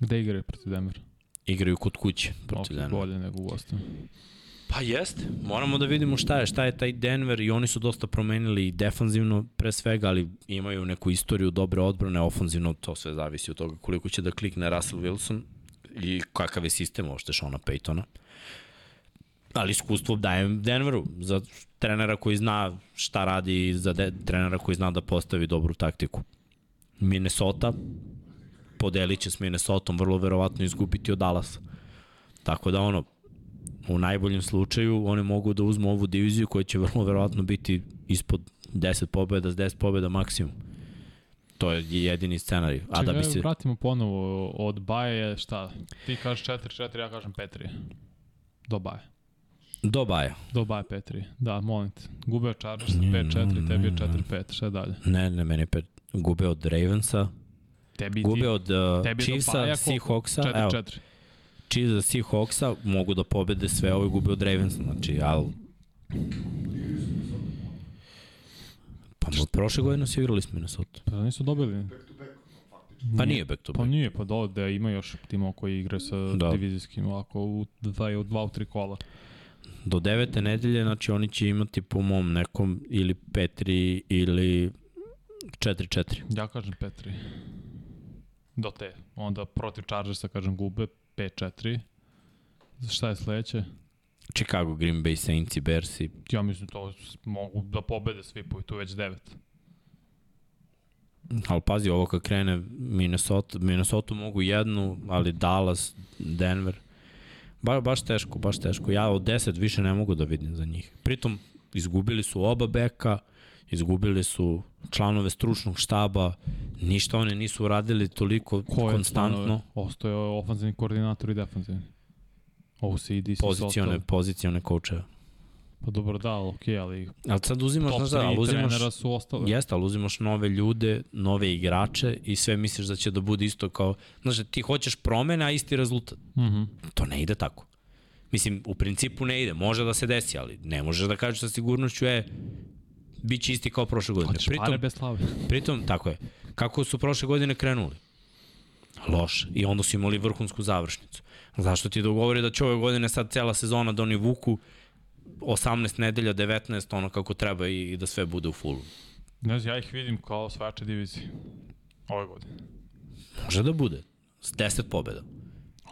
Gde igraju protiv Denvera? Igraju kod kuće protiv Ok, Denvera. bolje nego u gostima. Pa jeste. Moramo da vidimo šta je, šta je taj Denver i oni su dosta promenili i defanzivno pre svega, ali imaju neku istoriju dobre odbrane, ofanzivno to sve zavisi od toga koliko će da klikne Russell Wilson i kakav je sistem uopšte Shona Paytona. Ali iskustvo dajem Denveru za trenera koji zna šta radi i za de, trenera koji zna da postavi dobru taktiku. Minnesota podelit će s Minnesotom vrlo verovatno izgubiti od Dallasa. Tako da ono, u najboljem slučaju oni mogu da uzmu ovu diviziju koja će vrlo verovatno biti ispod 10 pobjeda s 10 pobjeda maksimum. To je jedini scenarij. A da bi se... vratimo ponovo od Baje, šta? Ti kažeš 4-4, ja kažem 5-3. Do Baje. Do Baja. Do Baje 5-3. Da, molim te. Gube od Chargers 5-4, tebi je 4-5. Šta je dalje? Ne, ne, meni je pet. Gube od Ravensa, Tebi gube od uh, tebi Chiefsa? Seahawksa. Evo, 4-4. Chiefs za Seahawksa mogu da pobede sve ovo i gube od Ravensa. Znači, al... Pa mo, prošle godine su igrali s Minnesota. Pa nisu dobili. Pa nije back to Pa back. nije, pa do, da ima još timova koji igraju sa Da. da. divizijskim ovako u dva, u dva, u tri kola. Do devete nedelje, znači oni će imati po mom nekom ili 5-3 ili 4-4. Ja kažem 5-3. Do te. Onda protiv Chargersa kažem gube 5-4. Šta je sledeće? Chicago, Green Bay, Saints i Bears i Ja mislim to mogu da pobede svi po tu već 9. Ali pazi, ovo kad krene Minnesota, Minnesota mogu jednu, ali Dallas, Denver, ba, baš teško, baš teško. Ja od 10 više ne mogu da vidim za njih. Pritom, izgubili su oba beka, izgubili su članove stručnog štaba, ništa oni nisu uradili toliko Ko je konstantno. članove? Ostaje ofenzivni koordinator i defensivni. OCD si Pozicione, pozicione koučeve. Pa dobro da, ali okej, ali Ali sad uzimaš, top znaš da, ali 3 uzimaš, su ostali. Jeste, ali uzimaš nove ljude, nove igrače i sve misliš da će da bude isto kao... Znaš, ti hoćeš promene, a isti rezultat. Mhm. To ne ide tako. Mislim, u principu ne ide. Može da se desi, ali ne možeš da kažeš sa sigurnošću, e, bit će isti kao prošle godine. Hoćeš pare Pritom, bez slave. pritom, tako je, kako su prošle godine krenuli? Loše. I onda su imali vrhunsku završnicu. Zašto ti dogovori da će ove godine sad cela sezona da oni vuku 18 nedelja, 19, ono kako treba i, i da sve bude u fullu. Ne znam, ja ih vidim kao osvajače divizije. Ove godine. Može da bude. S 10 pobjeda.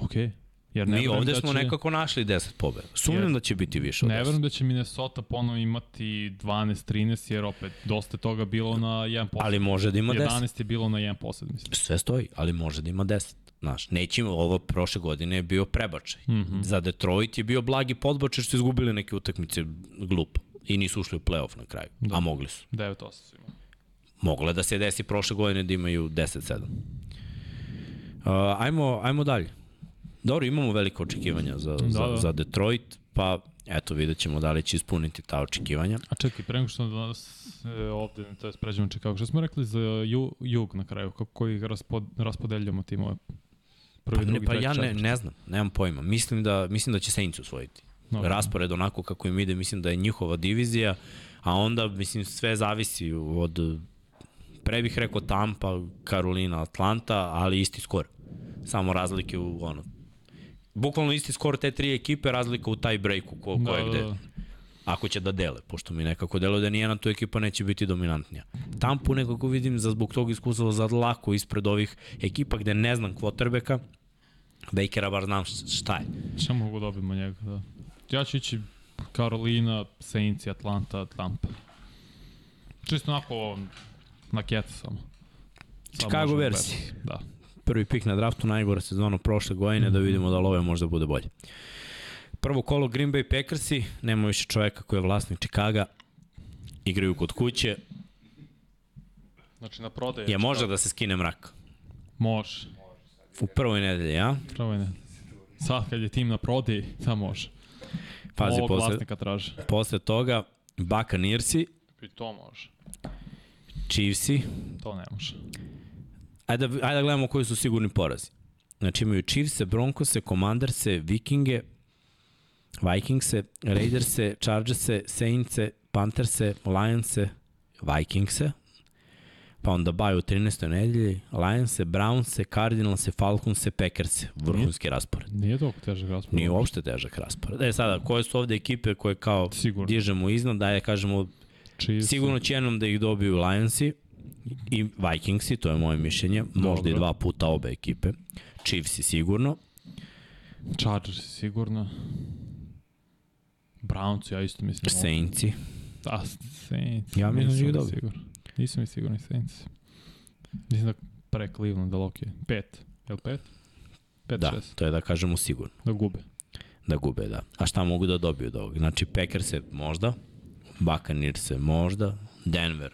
Okej. Jer ne Mi ovde da smo će, nekako našli 10 pobjeda. Sumnjam da će biti više od Ne 10. verujem da će Minnesota ponovo imati 12-13, jer opet dosta toga bilo na 1%. Ali može da ima 10. 11 je bilo na 1%, mislim. Sve stoji, ali može da ima 10. Znaš, neće ima, ovo prošle godine je bio prebačaj. Mm. -hmm. Za Detroit je bio blagi podbačaj što su izgubili neke utakmice glupo. I nisu ušli u playoff na kraju. Da. A mogli su. 9-8 su imali. Moglo je da se desi prošle godine da imaju 10-7. Uh, ajmo, ajmo dalje. Dobro, imamo velike očekivanja za, da, za, da. za Detroit, pa eto vidjet ćemo da li će ispuniti ta očekivanja. A čekaj, pre nego što danas e, ovde, to je pređemo Chicago, što smo rekli za ju, jug na kraju, kako koji raspod, raspodeljujemo timove? Prvi, Pa, ne, drugi, pa treći, ja ne, ne znam, nemam pojma. Mislim da, mislim da će Saints osvojiti. Ok. Okay. Raspored onako kako im ide, mislim da je njihova divizija, a onda, mislim, sve zavisi od, pre bih rekao Tampa, Karolina, Atlanta, ali isti skor. Samo razlike u, ono, bukvalno isti skor te tri ekipe, razlika u taj breaku ko, ko Da, je da, gde. da. Ako će da dele, pošto mi nekako deluje da nijedna tu ekipa neće biti dominantnija. Tampu nekako vidim za zbog tog iskustva za lako ispred ovih ekipa gde ne znam kvotrbeka, Bakera bar znam šta je. Šta mogu dobimo njega, da. Ja ću ići Karolina, Saints Atlanta, Tampa. Čisto onako na keca samo. Samo Chicago bez- Da. Prvi pik na draftu, najgora sezona prošle godine, da vidimo da li ove možda bude bolje. Prvo kolo Green Bay Packersi, nema više čoveka koji je vlasnik Chicaga, igraju kod kuće, Znači na prodaju. je može da se skine mrak. Može. U prvoj nedelji, ja? Pravo je ne. Sad kad je tim na prodaji, sad može. Pazi, Ovog posle, vlasnika traže. posle toga Buccaneersi, I to može. Chiefsi, To ne može. Ajde, da- ajde da gledamo koji su sigurni porazi. Znači imaju Chiefse, Broncose, Commanderse, Vikinge, Vikingse, Raiderse, Chargerse, Saintse, Pantherse, Lionse, Vikingse, pa onda baj u 13. nedelji, Lionse, Brownse, Cardinalse, Falconse, Packerse, vrhunski raspored. Nije toliko težak raspored. Nije uopšte težak raspored. E sada, koje su ovde ekipe koje kao Sigurno. dižemo iznad, da je kažemo Chiefs. Sigurno će jednom da ih dobiju Lionsi i Vikingsi, to je moje mišljenje. Možda i Dobro. dva puta obe ekipe. Chiefsi sigurno. Chargers sigurno. Browns, ja isto mislim. Saintsi. Da, Saints. Ja mislim da Nisam ih. Nisam mi siguran Saints. Mislim da pre Cleveland, da ok. Pet. Je li pet? Pet, Da, šest. to je da kažemo sigurno. Da gube. Da gube, da. A šta mogu da dobiju od ovog? Znači, Packers se možda, Buccaneers se možda, Denver,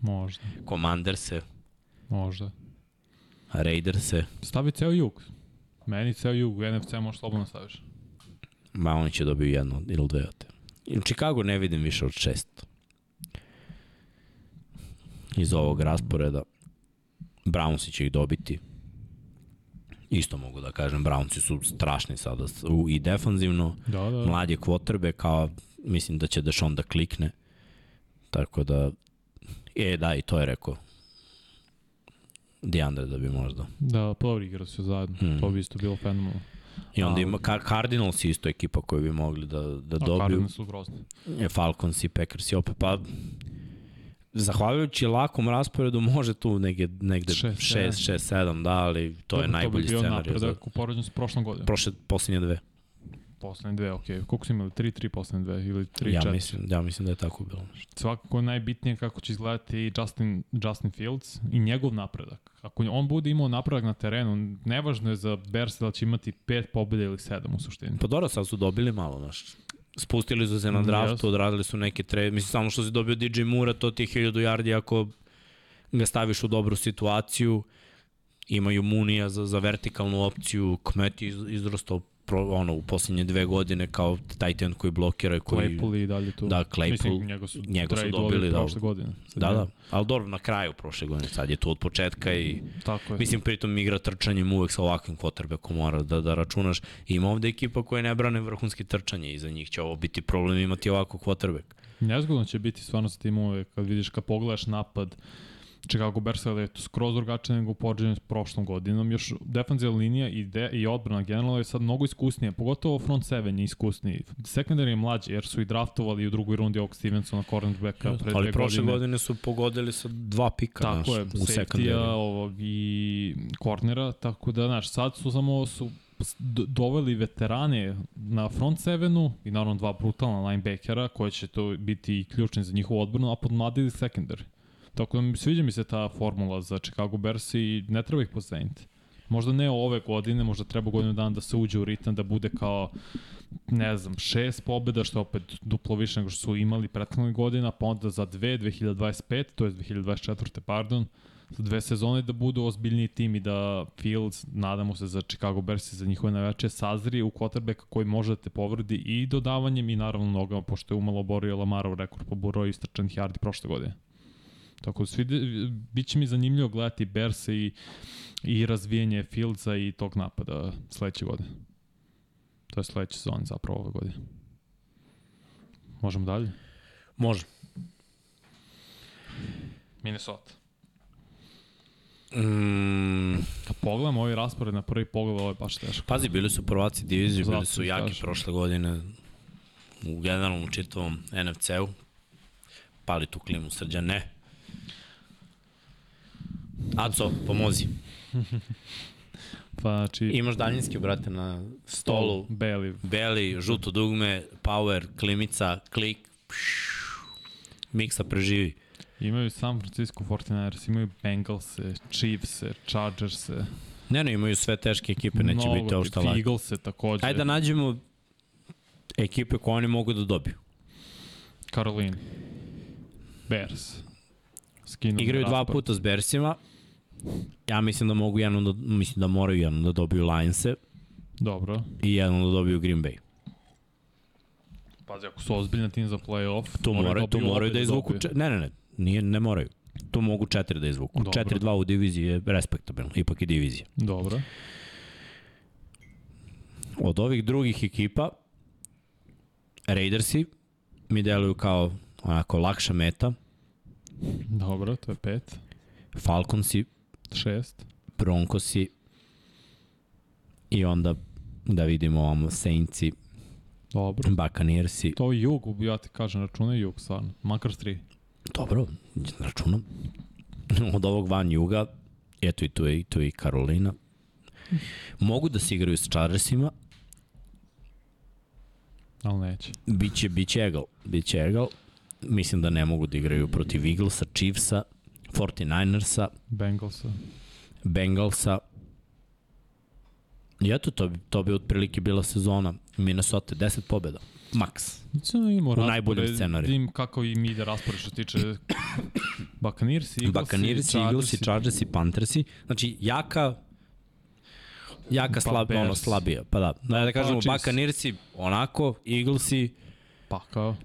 Možda, Commanderse, možda. Raiderse, Stavi ceo jug. Meni ceo jug, NFC možeš slobodno staviš. ma oni će dobiju jedno ili dve od te. I Chicago ne vidim više od šest. Iz ovog rasporeda. Brownsi će ih dobiti. Isto mogu da kažem, Brownsi su strašni sada i defanzivno. Da, da. Mlad je kvotrbe, kao mislim da će Dešon da klikne. Tako da, e da, i to je rekao. Deandre da bi možda. Da, dobro igra se zajedno. Mm. To bi isto bilo fenomenalno. I onda ima Car Cardinals je isto ekipa koju bi mogli da, da dobiju. Cardinals su grozni. E, Falcons i Packers i opet, pa zahvaljujući lakom rasporedu može tu negde, negde Šest, 6, 6, 7, da, ali to je Dobro, najbolji To bi bio scenarij. Za, napredak u poređenju s prošlom godinom. prošle, posljednje dve. Poslednje dve. Okay. Koliko su imali? 3-3 poslednje dve ili 3-4? Ja mislim, ja mislim da je tako bilo. Svakako najbitnije kako će izgledati Justin, Justin Fields i njegov napredak. Ako on bude imao napredak na terenu, nevažno je za Bears da će imati pet pobjeda ili sedam u suštini. Pa dobro, sad su dobili malo, znaš. Spustili su se na draftu, jasno. odradili su neke trade. Mislim, samo što si dobio DJ Mura, to ti je 1000 yardi ako ga staviš u dobru situaciju. Imaju Munija za, za vertikalnu opciju. Kmet je iz, izrastao pro, ono, u posljednje dve godine kao tight end koji blokira i koji... Claypool i dalje tu. Da, Claypool, Mislim, njega su, njega su dobili, da. prošle godine. Sad Da, da. Ali dobro, na kraju prošle godine. Sad je tu od početka i... Tako je. Mislim, pritom igra trčanjem uvek sa ovakvim quarterbackom mora da, da računaš. Ima ovde ekipa koja ne brane vrhunski trčanje i za njih će ovo biti problem imati ovako quarterback. Nezgodno će biti stvarno sa timove kad vidiš, kad pogledaš napad Chicago Bears da je to skroz drugačije nego u poređenju s prošlom godinom. Još defensivna linija i, de, i odbrana generalno je sad mnogo iskusnije, pogotovo front seven je iskusniji. Secondary je mlađi jer su i draftovali u drugoj rundi ovog Stevensona cornerbacka pre Ali dve prošle godine. godine. su pogodili sa dva pika Tako naš, je, u sekundariju. ovog i kornera, tako da, znaš, sad su samo su doveli veterane na front sevenu i naravno dva brutalna linebackera koji će to biti ključni za njihovu odbranu, a podmladili secondary. Tako da mi sviđa mi se ta formula za Chicago Bears i ne treba ih pozeniti. Možda ne ove godine, možda treba godinu dana da se uđe u ritam, da bude kao ne znam, šest pobjeda, što je opet duplo više nego što su imali prethodnih godina, pa onda za dve, 2025, to je 2024. pardon, za dve sezone da budu ozbiljniji tim i da Fields, nadamo se za Chicago Bears i za njihove najveće, sazri u quarterbacka koji može da te povredi i dodavanjem i naravno nogama, pošto je umalo borio Lamarov rekord po broju istračanih yardi prošle godine. Tako da svi, bit će mi zanimljivo gledati Bears i, i razvijenje Fieldsa i tog napada sledeće godine. To je sledeće sezon zapravo ove godine. Možemo dalje? Može. Minnesota. Mm, Kad pogledam ovaj raspored na prvi pogled, ovo je baš teško. pazi, bili su prvaci divizije, bili su jaki kažem. prošle godine u generalnom čitavom NFC-u. Pali tu klimu srđa, ne. Aco, pomozi. <laughs> Pa, znači... Imaš daljinski, brate, na stolu. Beli. Beli, žuto dugme, power, klimica, klik, pšu, miksa preživi. Imaju San Francisco 49ers, imaju Bengals, Chiefs, Chargers. Ne, ne, imaju sve teške ekipe, neće biti ovo šta lako. Eagles takođe. Ajde da nađemo ekipe koje oni mogu da dobiju. Caroline. Bears. Skinu Igraju dva puta s Bersima. Ja mislim da mogu jednom da, mislim da moraju jednom da dobiju Lionse Dobro. i jednom da dobiju Green Bay. Pazi, ako su ozbiljna tim za playoff, Tu moraju, dobiju moraju obe da izvuku, če, ne, ne, ne, nije, ne moraju. Tu mogu četiri da izvuku. Dobro. 4-2 u diviziji je respektabilno, ipak je divizija. Dobro. Od ovih drugih ekipa, Raidersi mi deluju kao onako lakša meta, Dobro, to je pet. Falconsi, Šest. Broncosi i onda da vidimo ovamo Saintsi, Dobro. Buccaneersi. To je jug, ja ti kažem, računaj jug, stvarno. Makar tri. Dobro, računam. <laughs> Od ovog van juga, eto i tu je, tu je i Karolina. Mogu da se igraju s Chargersima, Ali neće. biće, biće egal, biće egal. Mislim da ne mogu da igraju protiv Eaglesa, Chiefsa, 49ersa, Bengalsa. Bengalsa. I eto, to bi, to bi otprilike bila sezona Minnesota, 10 pobjeda. maks. Mislim da imamo U najboljem raspored, scenariju. da im kako im ide raspored što se tiče <coughs> Buccaneers, Eaglesi, Buccaneers, Eaglesi, Chargersi, Panthersi. Znači, jaka jaka slab, ono slabija. Pa da, da, da kažemo. Buccaneersi onako, Eaglesi Pa kao,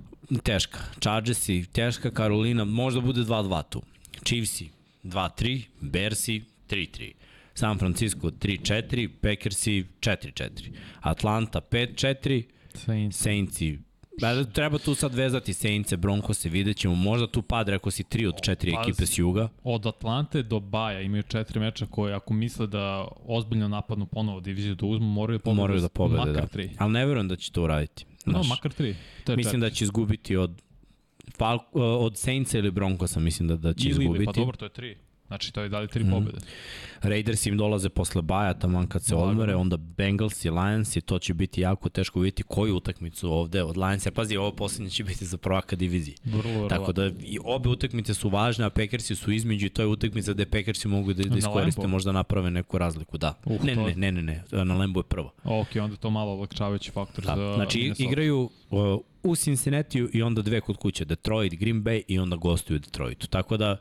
teška. Chargersi teška, Carolina možda bude 2-2 tu. Chiefsi 2-3, Bearsi 3-3. San Francisco 3-4, Packersi 4-4. Atlanta 5-4, Saints. Saintsi Da, treba tu sad vezati Saintse, Broncose, vidjet ćemo. Možda tu pad, rekao si, tri od četiri Pazi. ekipe s juga. Od Atlante do Baja imaju četiri meča koje ako misle da ozbiljno napadnu ponovo diviziju da uzmu, moraju da pobede. Moraju da pobede, makar da. tri. Ali ne verujem da će to uraditi. No, Znaš, makar tri. To je mislim da će izgubiti od Fal od Saintsa ili Broncosa, mislim da, da će Ili, izgubiti. ili, pa dobro, to je tri. Znači, to je dalje tri Mhm. pobede. Raiders im dolaze posle baja, taman kad se odmore, onda Bengals i Lions i to će biti jako teško vidjeti koju utakmicu ovde od Lions. Jer pazi, ovo poslednje će biti za prvaka divizije. Vrlo. Tako da i obe utakmice su važne, a Packersi su između i to je utakmica gde Packersi mogu da, da Na iskoriste, Lambeau? možda naprave neku razliku, da. Uh, ne, to- ne, ne, ne, ne, na Lambo je prvo. Ok, onda to malo olakšavajući faktor Da. za Znači Minnesota. igraju uh, u Cincinnati i onda dve kod kuće, Detroit, Green Bay i onda gostuju Detroitu. Tako da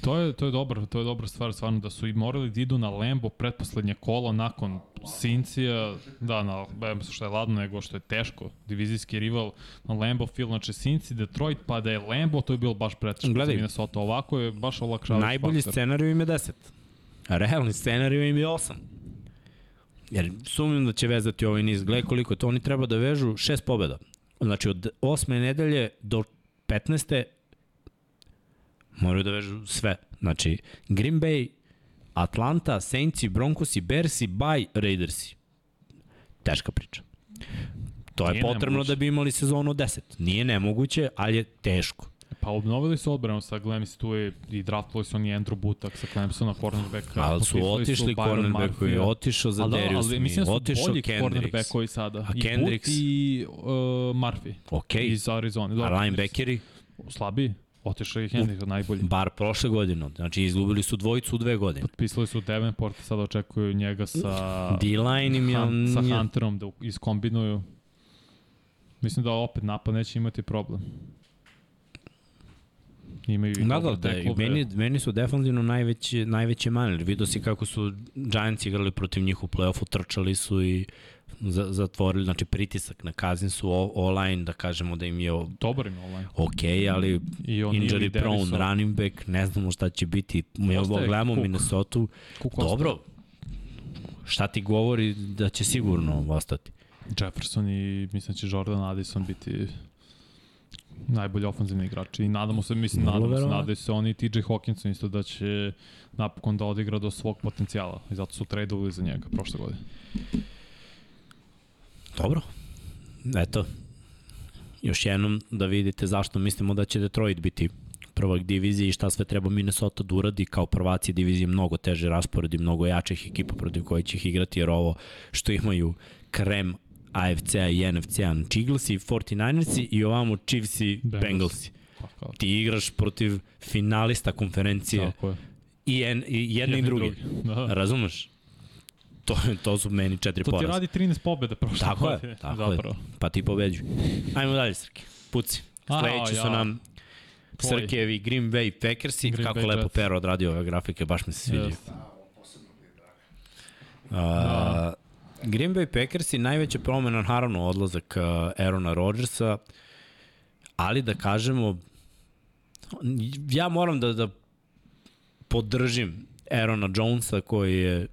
To je, to je dobro, to je dobra stvar, stvarno da su i morali da idu na Lambo pretposlednje kolo nakon Cincija, da, na, bavim se što je ladno nego što je teško, divizijski rival na Lambo Field, znači Cinci, Detroit, pa da je Lambo, to je bilo baš preteško Gledaj. za Minnesota, ovako je baš olakšavajući najbolji faktor. scenariju im je 10. A realni scenariju im je 8. Jer sumnjam da će vezati ovaj niz. Gle koliko je to. Oni treba da vežu šest pobjeda. Znači od osme nedelje do 15. moraju da vežu sve. Znači Green Bay, Atlanta, Saintsi, Broncosi, Bearsi, Bay, Raidersi. Teška priča. To je Nije potrebno nemoguće. da bi imali sezonu od 10. Nije nemoguće, ali je teško. Pa obnovili su odbranu sa Glemis, tu je i draftovali su oni Andrew Butak sa Clemsona, cornerbacka. Ali su otišli cornerbackovi, Murphy-a. otišao za da, Darius ali mislim da su otišao bolji Kendricks. cornerbackovi sada. A I Kendricks? But i uh, Murphy Ok, iz Arizona. a Dobro, linebackeri, Slabiji. Otišao je Hendricks od najbolji. bar prošle godine, znači izgubili su dvojicu u dve godine. Potpisali su Davenport, sada očekuju njega sa, D-line im je... Sa Hunterom da iskombinuju. Mislim da opet napad neće imati problem. Imaju i Da, da, da, meni, meni su defensivno najveće, najveće mane. jer Vidio si kako su Giants igrali protiv njih u play-offu, trčali su i zatvorili, znači pritisak na kazin su o- online, da kažemo da im je o- Dobar im online. ok, ali I on injury prone, running back, ne znamo šta će biti. Mi ovo gledamo Cook. Minnesota, dobro, šta ti govori da će sigurno ostati? Jefferson i mislim će Jordan Addison biti najbolji ofenzivni igrači i nadamo se, mislim, nadamo se, nadaju se oni i TJ Hawkinson isto da će napokon da odigra do svog potencijala i zato su tradeovali za njega prošle godine. Dobro. Eto, još jednom da vidite zašto mislimo da će Detroit biti prvak divizije i šta sve treba Minnesota da uradi kao prvaci divizije mnogo teže raspored i mnogo jačih ekipa protiv koje će ih igrati jer ovo što imaju krem AFC-a i NFC-a, znači Eaglesi, 49ersi i ovamo Chiefs i Bengals. Bengalsi. Ti igraš protiv finalista konferencije i, en, i jedni i drugi. Da. Razumeš? To, to su meni četiri To ti poraza. radi 13 pobjede prošle Tako godine. je, tako zapravo. je. Pa ti pobeđuj. Ajmo dalje, Srki. Puci. Sledeći su ja. nam Tvoj. Srkevi Green Bay Packersi. Green Kako Bay lepo Jets. Pero odradio ove grafike, baš mi se sviđa. Jeste. A, Green Bay Packersi, najveća promena, naravno, odlazak uh, Aarona Rodgersa, ali da kažemo, ja moram da, da podržim Aarona Jonesa koji je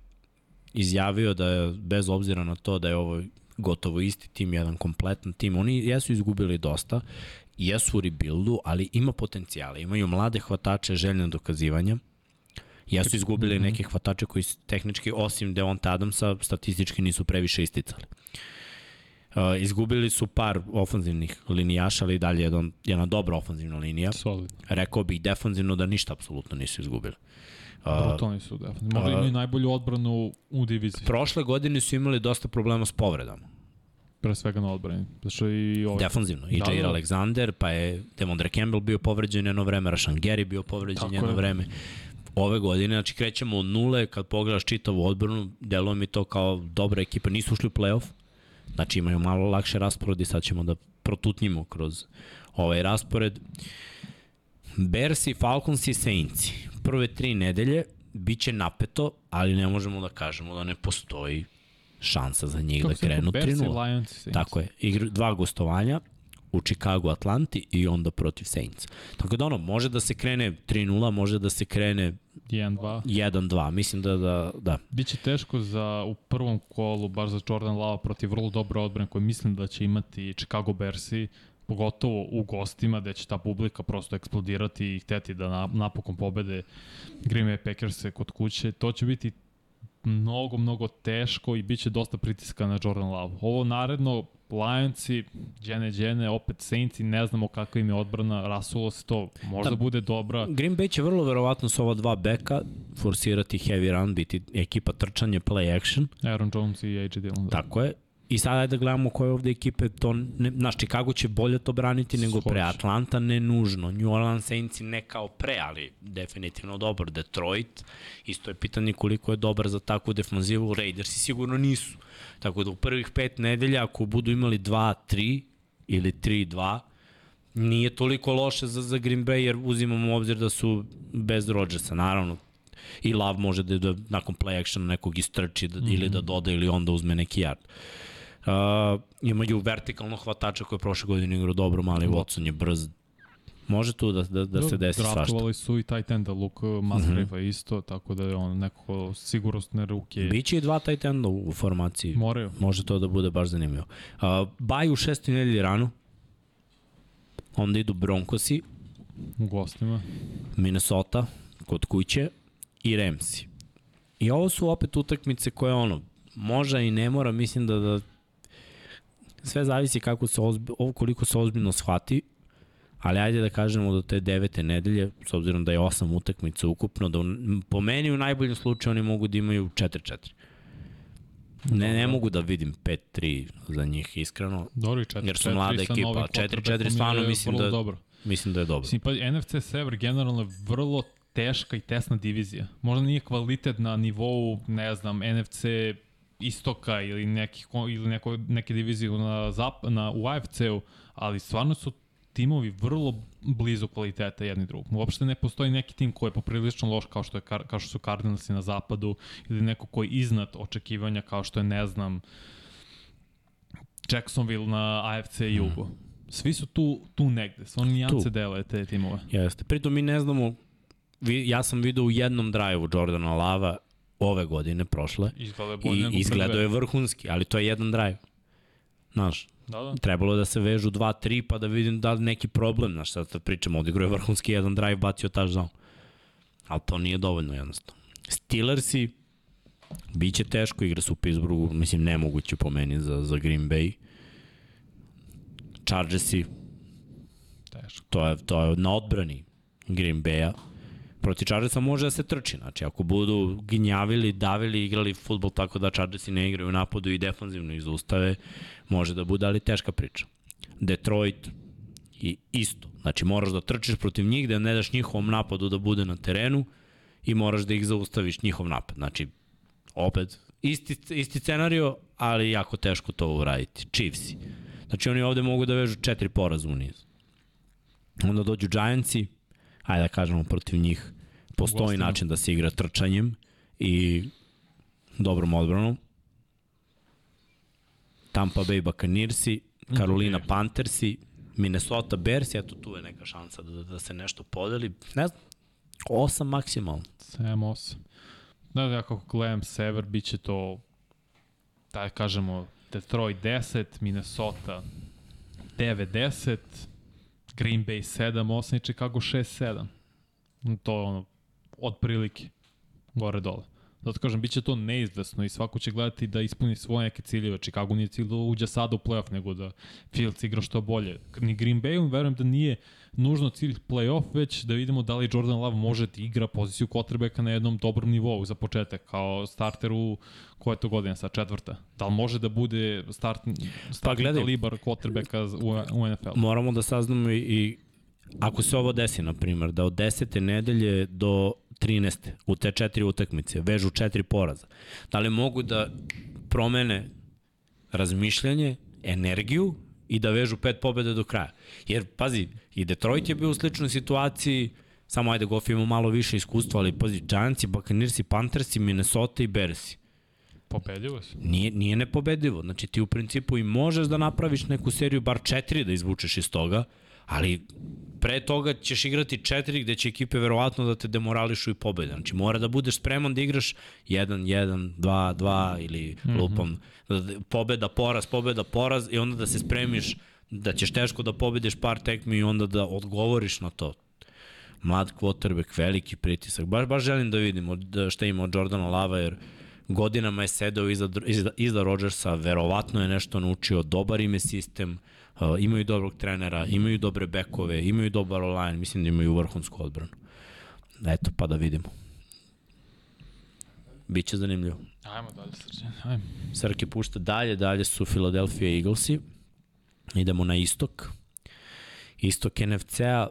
izjavio da je, bez obzira na to da je ovo gotovo isti tim, jedan kompletan tim, oni jesu izgubili dosta, jesu u rebuildu, ali ima potencijala, imaju mlade hvatače željne dokazivanja, jesu izgubili neke hvatače koji tehnički, osim Devonta Adamsa, statistički nisu previše isticali. Uh, izgubili su par ofanzivnih linijaša, ali dalje jedan, jedna dobra ofanzivna linija. Solid. Rekao bih defanzivno da ništa apsolutno nisu izgubili. Uh, Brutalni su, definitivno. Možda a- imaju najbolju odbranu u diviziji. prošle godine su imali dosta problema s povredama. Pre svega na odbrani. Zašto i ovaj... Defanzivno. I Da, Jair da. Alexander, pa je Demondre Campbell bio povređen jedno vreme, Rashan Gary bio povređen Tako jedno je. vreme. Ove godine, znači krećemo od nule, kad pogledaš čitavu odbranu, deluje mi to kao dobra ekipa, nisu ušli u playoff, Znači imaju malo lakše raspored i sad ćemo da protutnjimo kroz ovaj raspored. Bersi, Falcons i Saints. Prve tri nedelje biće napeto, ali ne možemo da kažemo da ne postoji šansa za njih Kako da krenu rekao, Bears i 3-0. Lions i Saints. Tako je. Igr, dva gostovanja u Chicago Atlanti i onda protiv Saints. Tako da ono, može da se krene 3-0, može da se krene 1-2. 1-2. Mislim da, da, da. Biće teško za u prvom kolu, baš za Jordan Lava protiv vrlo dobre odbrane koje mislim da će imati Chicago Bearsi, pogotovo u gostima gde će ta publika prosto eksplodirati i hteti da na, napokon pobede Green Bay Packers kod kuće. To će biti mnogo, mnogo teško i bit će dosta pritiska na Jordan Love. Ovo naredno, Lionsi, Džene Džene, opet Saintsi, ne znamo kakva im je odbrana, rasulo se to, možda Da. bude dobra. Green Bay će vrlo verovatno s ova dva beka forsirati heavy run, biti ekipa trčanje, play action. Aaron Jones i AJ Dillon. Da. Tako je. I sad ajde da gledamo koje ovde ekipe to ne, znaš, Chicago će bolje to braniti nego pre Hoće. Atlanta, ne nužno. New Orleans Saints ne kao pre, ali definitivno dobar. Detroit, isto je pitanje koliko je dobar za takvu defanzivu. Raidersi sigurno nisu. Tako da u prvih pet nedelja, ako budu imali 2-3 ili 3-2, nije toliko loše za, za Green Bay, jer uzimamo u obzir da su bez Rodgersa, naravno. I Love može da, da nakon play actiona nekog istrči da, mm -hmm. ili da doda ili onda uzme neki yard. Uh, imaju vertikalno hvatača koji je prošle godine igrao dobro, mali Watson je brz. Može tu da, da, da se desi svašta. Draftovali su i tight enda Luke Musgrave mm -hmm. isto, tako da je on neko sigurostne ruke. Biće i dva tight enda u formaciji. Moraju. Može to da bude baš zanimljivo. Uh, baj u šestoj nedelji ranu. Onda idu Broncosi, U gostima. Minnesota, kod kuće i Ramsi. I ovo su opet utakmice koje ono, može i ne mora, mislim da, da sve zavisi kako se ozbi, koliko se ozbiljno shvati, ali ajde da kažemo do te devete nedelje, s obzirom da je osam utakmica ukupno, da u, po meni u najboljem slučaju oni mogu da imaju 4-4. Ne, ne mogu da vidim 5-3 za njih, iskreno. Dobro i 4 Jer su mlada ekipa, 4-4 stvarno mislim da- Dobro. Mislim da je dobro. Mislim, pa NFC Sever generalno je vrlo teška i tesna divizija. Možda nije kvalitet na nivou, ne znam, NFC istoka ili neki ili neko neke divizije na zap, na u AFC-u, ali stvarno su timovi vrlo blizu kvaliteta jedni drugom. Uopšte ne postoji neki tim koji je poprilično loš kao što je kao što su Cardinalsi na zapadu ili neko koji je iznad očekivanja kao što je ne znam Jacksonville na AFC jugu. Svi su tu, tu negde, sve nijance dele te timove. Jeste. Pritom mi ne znamo, vi, ja sam video u jednom drive-u Jordana Lava ove godine, prošle, i izgledao je vrhunski, ali to je jedan drive. Znaš, Da, da. trebalo je da se vežu 2-3 pa da vidim da li neki problem, znaš, sad da pričamo, odigrao je vrhunski jedan drive, bacio touchdown. Ali to nije dovoljno jednostavno. Steelersi, bit će teško, igra su u Pittsburghu, mislim nemoguće po meni za, za Green Bay. Chargersi, Teško. to je, to je na odbrani Green Bay-a. Proti Chargersa može da se trči, znači ako budu gnjavili, davili, igrali futbol tako da Chargersi ne igraju napadu i defanzivno izustave, može da bude, ali teška priča. Detroit i isto. Znači moraš da trčiš protiv njih, da ne daš njihovom napadu da bude na terenu i moraš da ih zaustaviš njihov napad. Znači, opet, isti, isti scenario, ali jako teško to uraditi. Chiefsi. Znači oni ovde mogu da vežu četiri poraza u nizu. Onda dođu Giantsi, ajde da kažemo protiv njih, postoji način da se igra trčanjem i dobrom odbranom. Tampa Bay Buccaneersi, Carolina Ok. Panthersi, Minnesota Bears, eto tu je neka šansa da, da se nešto podeli. Ne znam, osam maksimalno. 7-8. Da, da, ja kako gledam sever, bit će to, da kažemo, Detroit 10, Minnesota 9-10, Green Bay 7-8 i Chicago 6-7. To je ono, otprilike, gore dole. Zato kažem, bit će to neizvesno i svako će gledati da ispuni svoje neke ciljeve. Chicago nije cilj da uđe sada u playoff, nego da Fields igra što bolje. Ni Green Bayu, verujem da nije nužno cilj playoff, već da vidimo da li Jordan Love može da igra poziciju quarterbacka na jednom dobrom nivou za početak, kao starter u koja je to godina sa četvrta. Da li može da bude start, start Pa gledaj. kalibar quarterbacka u, u NFL? Moramo da saznamo i, i ako se ovo desi, na primjer, da od 10. nedelje do 13. u te četiri utakmice vežu četiri poraza, da li mogu da promene razmišljanje, energiju i da vežu pet pobjede do kraja. Jer, pazi, i Detroit je bio u sličnoj situaciji, samo ajde Goff ima malo više iskustva, ali pazi, Giantsi, Buccaneersi, Panthersi, Minnesota i Bearsi. Pobedljivo se. Nije, nije nepobedivo. Znači ti u principu i možeš da napraviš neku seriju, bar četiri da izvučeš iz toga, ali pre toga ćeš igrati četiri gde će ekipe verovatno da te demorališu i pobede. Znači mora da budeš spreman da igraš 1-1, 2-2 ili mm -hmm. lupam pobeda, poraz, pobeda, poraz i onda da se spremiš da ćeš teško da pobediš par tekmi i onda da odgovoriš na to. Mlad quarterback, veliki pritisak. Baš, baš želim da vidimo šta ima od Jordana Lava jer godinama je sedao iza, iza, iza Rodgersa, verovatno je nešto naučio, dobar im je sistem, uh, imaju dobrog trenera, imaju dobre bekove, imaju dobar online, mislim da imaju vrhunsku odbranu. Eto, pa da vidimo. Biće zanimljivo. Ajmo dalje, Srđan, ajmo. Srke pušta dalje, dalje su Philadelphia Eaglesi. Idemo na istok. Istok NFC-a.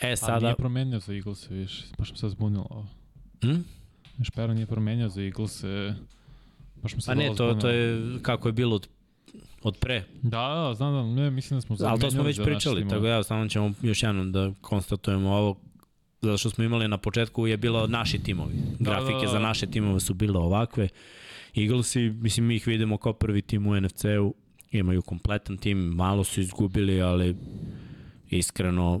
E, sada... Nije promenio za Eagles, viš, baš mi se zbunilo ovo. Hm? Špero nije promenio za Eagles, baš mi se Pa ne, to, to je kako je bilo od od pre. Da, da, znam da, ne, mislim da smo Ali to smo već pričali, tako da ja samo ćemo još jednom da konstatujemo ovo zato što smo imali na početku je bilo naši timovi. Grafike da, da, da. za naše timove su bile ovakve. Eaglesi, mislim, mi ih vidimo kao prvi tim u NFC-u, imaju kompletan tim, malo su izgubili, ali iskreno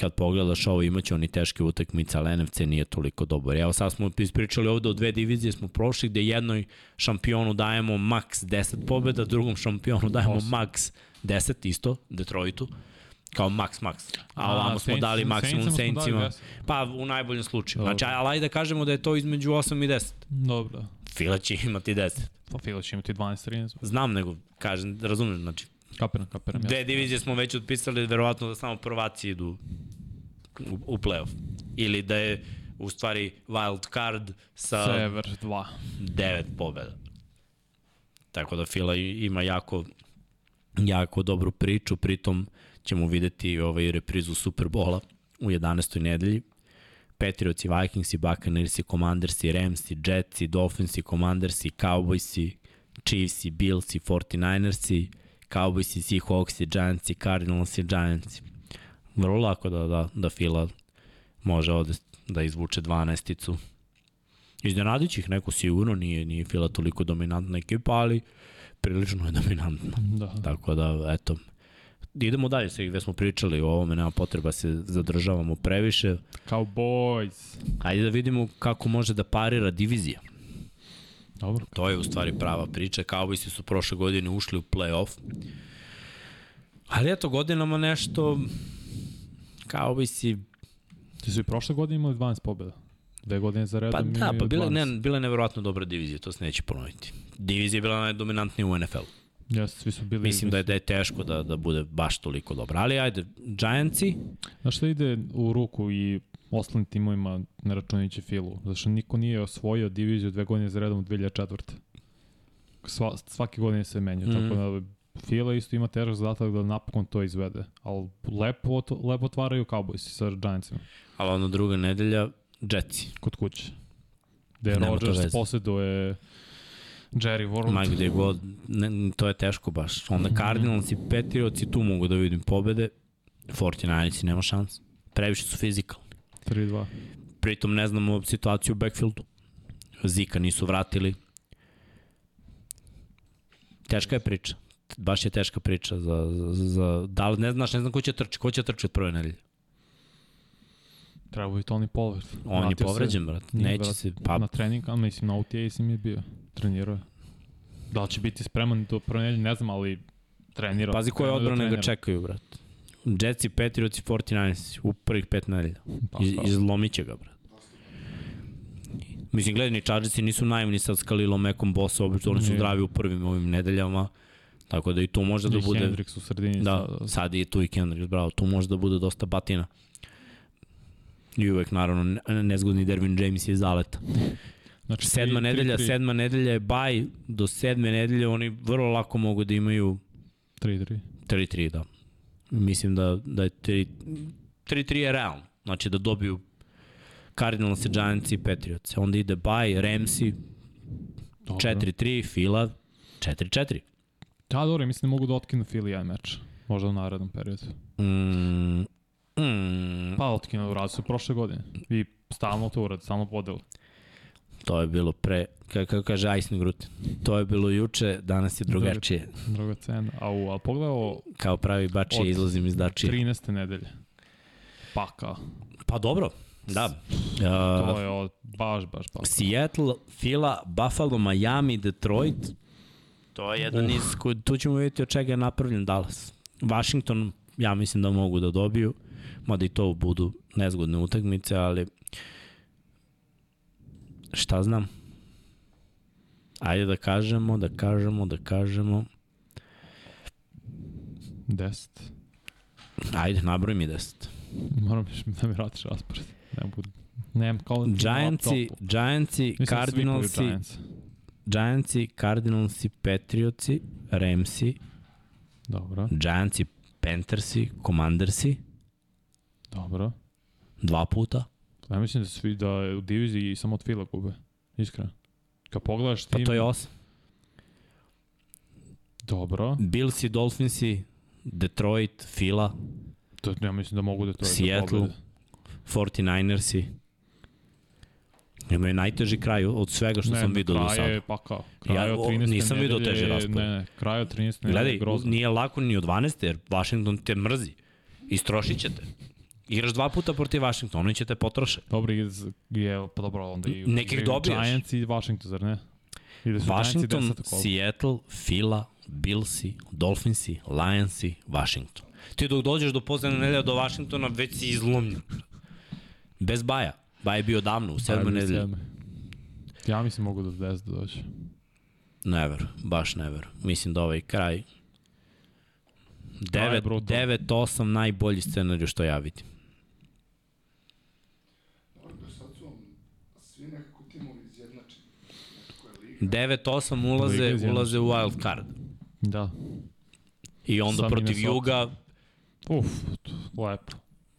kad pogledaš ovo imaće oni teške utakmice, ali NFC nije toliko dobar. Evo sad smo ispričali ovde o dve divizije smo prošli gde jednoj šampionu dajemo maks 10 pobjeda, drugom šampionu dajemo maks 10 isto, Detroitu kao maks maks. A ovamo smo dali maksimum Saintsima. Pa u najboljem slučaju. Znači, ali ajde da kažemo da je to između 8 i 10. Dobro. Fila će imati 10. Pa Fila će imati 12-13. Znam, nego, kažem, razumem, znači, Kapiram, kapiram. Dve divizije smo već otpisali, verovatno da samo prvaci idu u, u playoff. Ili da je u stvari wild card sa Sever 2. Devet pobjeda. Tako da Fila ima jako jako dobru priču, pritom ćemo videti ovaj reprizu Superbola u 11. nedelji. Patriots i Vikings i Buccaneers i Commanders i Rams i Jets i Dolphins i Commanders i Cowboys i Chiefs i Bills i 49ers i Cowboys i Seahawks i Giants i Cardinals i Giants. Vrlo lako da, da, da Fila može ovde da izvuče 12-icu. Iznenadit ih neko sigurno, nije, nije Fila toliko dominantna ekipa, ali prilično je dominantna. Da. Tako da, eto, idemo dalje, sve gde smo pričali o ovome, nema potreba se zadržavamo previše. Cowboys. Ajde da vidimo kako može da parira divizija. Dobro. To je u stvari prava priča. Cowboysi su prošle godine ušli u play-off. Ali eto, godinama nešto... Cowboysi... Ti su i prošle godine imali 12 pobjeda. Dve godine za redom Pa da, pa bila, ne, bila je neverovatno dobra divizija, to se neće ponoviti. Divizija je bila najdominantnija u NFL-u. Jeste, svi su bili... Mislim da je, da je teško da, da bude baš toliko dobra. Ali ajde, Giantsi... Znaš šta ide u ruku i ostalim timovima ne računajući Filu. Zato što niko nije osvojio diviziju dve godine za redom u 2004. Sva, svake godine se menja. Mm. Tako da Fila isto ima težak zadatak da napokon to izvede. Ali lepo, lepo otvaraju Cowboys sa Giantsima. Ali ono druga nedelja, Jetsi. Kod kuće. Gde Rodgers posjeduje Jerry World. Ma gde god, ne, to je teško baš. Onda -hmm. Cardinals i Patriots i tu mogu da vidim pobede. 49 nema šans. Previše su fizikalni. 3-2. Pritom ne znamo situaciju u backfieldu. Zika nisu vratili. Teška je priča. Baš je teška priča za, za, za da li ne znaš, ne znam ko će trči, ko će trči od prve nedelje. Treba i Tony Pollard. On je povređen, brat. Neće brat, se... Pa... Na trening, a mislim, na OTA sam je bio. Trenirao je. Da li će biti spreman do prve nedelje, ne znam, ali trenirao. Pazi koje odbrane ga čekaju, brat. Jetsi, Patriots i 49ers u prvih pet nedelja. Pa, Iz, izlomit će ga, brat. Mislim, gledaj, ni Chargersi nisu naivni sad s Kalilom Mekom bossa, obično oni su zdravi u prvim ovim nedeljama. Tako da i tu može da bude... Hendrix u sredini. Da, sad je tu i Kendricks, bravo. Tu može da bude dosta batina. I uvek, naravno, nezgodni Dervin James je zaleta. <laughs> Znači, sedma tri, nedelja, tri, tri. sedma nedelja je baj, do sedme nedelje oni vrlo lako mogu da imaju 3-3. 3-3, da. Mislim da, da je 3-3 je realno. Znači da dobiju Cardinals, Giants i Patriots. Onda ide Bay, Ramsey, 4-3, Fila, 4-4. Da, dobro, mislim da mogu da otkinu Philly jedan meč. Možda u narednom periodu. Mm, mm, Pa otkinu, uradi su prošle godine. I stalno to uradi, stalno podelu. To je bilo pre, kako kaže icing Grut. To je bilo juče, danas je drugačije. Druga cena. A, u, a pogledaj ovo Kao pravi bačije izlazim iz dačije. 13. nedelje. Pa kao. Pa dobro, da. To Uh, je od, baš, baš, baš. Seattle, Fila, Buffalo, Miami, Detroit. To je jedan Uf. iz, koji- tu ćemo vidjeti od čega je napravljen Dallas. Washington, ja mislim da mogu da dobiju, mada i to budu nezgodne utakmice, ali šta znam. Ajde da kažemo, da kažemo, da kažemo. 10. Ajde, nabroj mi 10. Moram da mi vratiš raspored. Ne budu. Nemam kao na Giantsi. Giantsi, da Cardinalsi. Giantsi, Cardinalsi, Patriotsi, Ramsi, Dobro, Giantsi, Panthersi, Commandersi, dobro. dva puta. Ja mislim da svi da je u diviziji samo od Fila gube. Iskreno. Kad pogledaš Pa tim... to je osam. Dobro. Billsi, Dolphinsi, Detroit, Fila, To, ja mislim da mogu da to Seattle. Da pobede. 49ersi. Imaju najteži kraj od svega što ne, sam vidio do kraj sada. je, pa kao. Kraj Ja, od o, 13. nisam nedelje teži raspored. Ne, ne, kraj od 13. nedelje Gledaj, je grozno. nije lako ni od 12. jer Washington te mrzi. Istrošit ćete. Igraš dva puta protiv Washingtona, oni će te potroše. Dobro, je, pa dobro, onda i... Nekih dobijaš. Giants i Washington, zar ne? Ili su Washington, 10 kola? Seattle, Fila, Billsi, Dolphinsi, Lionsi, Washington. Ti dok dođeš do poslednje nedelja do Washingtona, već si izlomljen. Bez baja. Baj je bio davno, u sedmoj nedelji. Ja mislim mogu do 10 da dođe. Never, baš never. Mislim da ovaj kraj... Kraj je 9, brutalno. 9-8 najbolji scenariju što ja vidim. Dobro, do sad su vam svi nekako timovi izjednačeni. Nekako je liga. 9-8 ulaze, ulaze u wild card. Da. I onda Sa protiv Minnesota. Juga, Uf, lepo.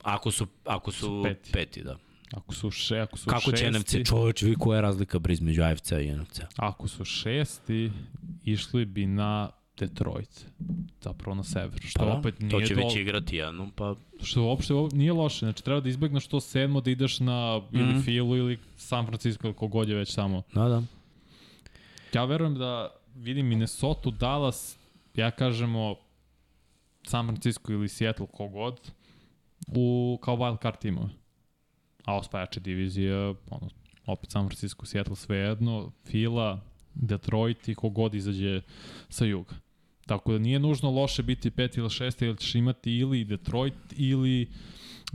ako su, ako su Su peti. peti, da. Ako su, še, ako su Kako će šesti, NFC? Čovječ, vi koja je razlika bre između AFC-a i NFC-a? Ako su šesti, išli bi na Detroit. Zapravo na sever. Što Pa da, opet to nije će do... već igrati jednom, pa Što uopšte nije loše. Znači treba da izbegneš to sedmo da ideš na ili Mhm. Filu ili San Francisco ili kogod je već tamo. da, da. Ja verujem da vidim Minnesota, Dallas, ja kažemo San Francisco ili Seattle kogod u, kao wild card timove. A osvajače divizija, ono, opet San Francisco, Seattle svejedno, Fila, Detroit i kogod izađe sa juga. Tako da nije nužno loše biti pet ili šest, ili ćeš imati ili Detroit ili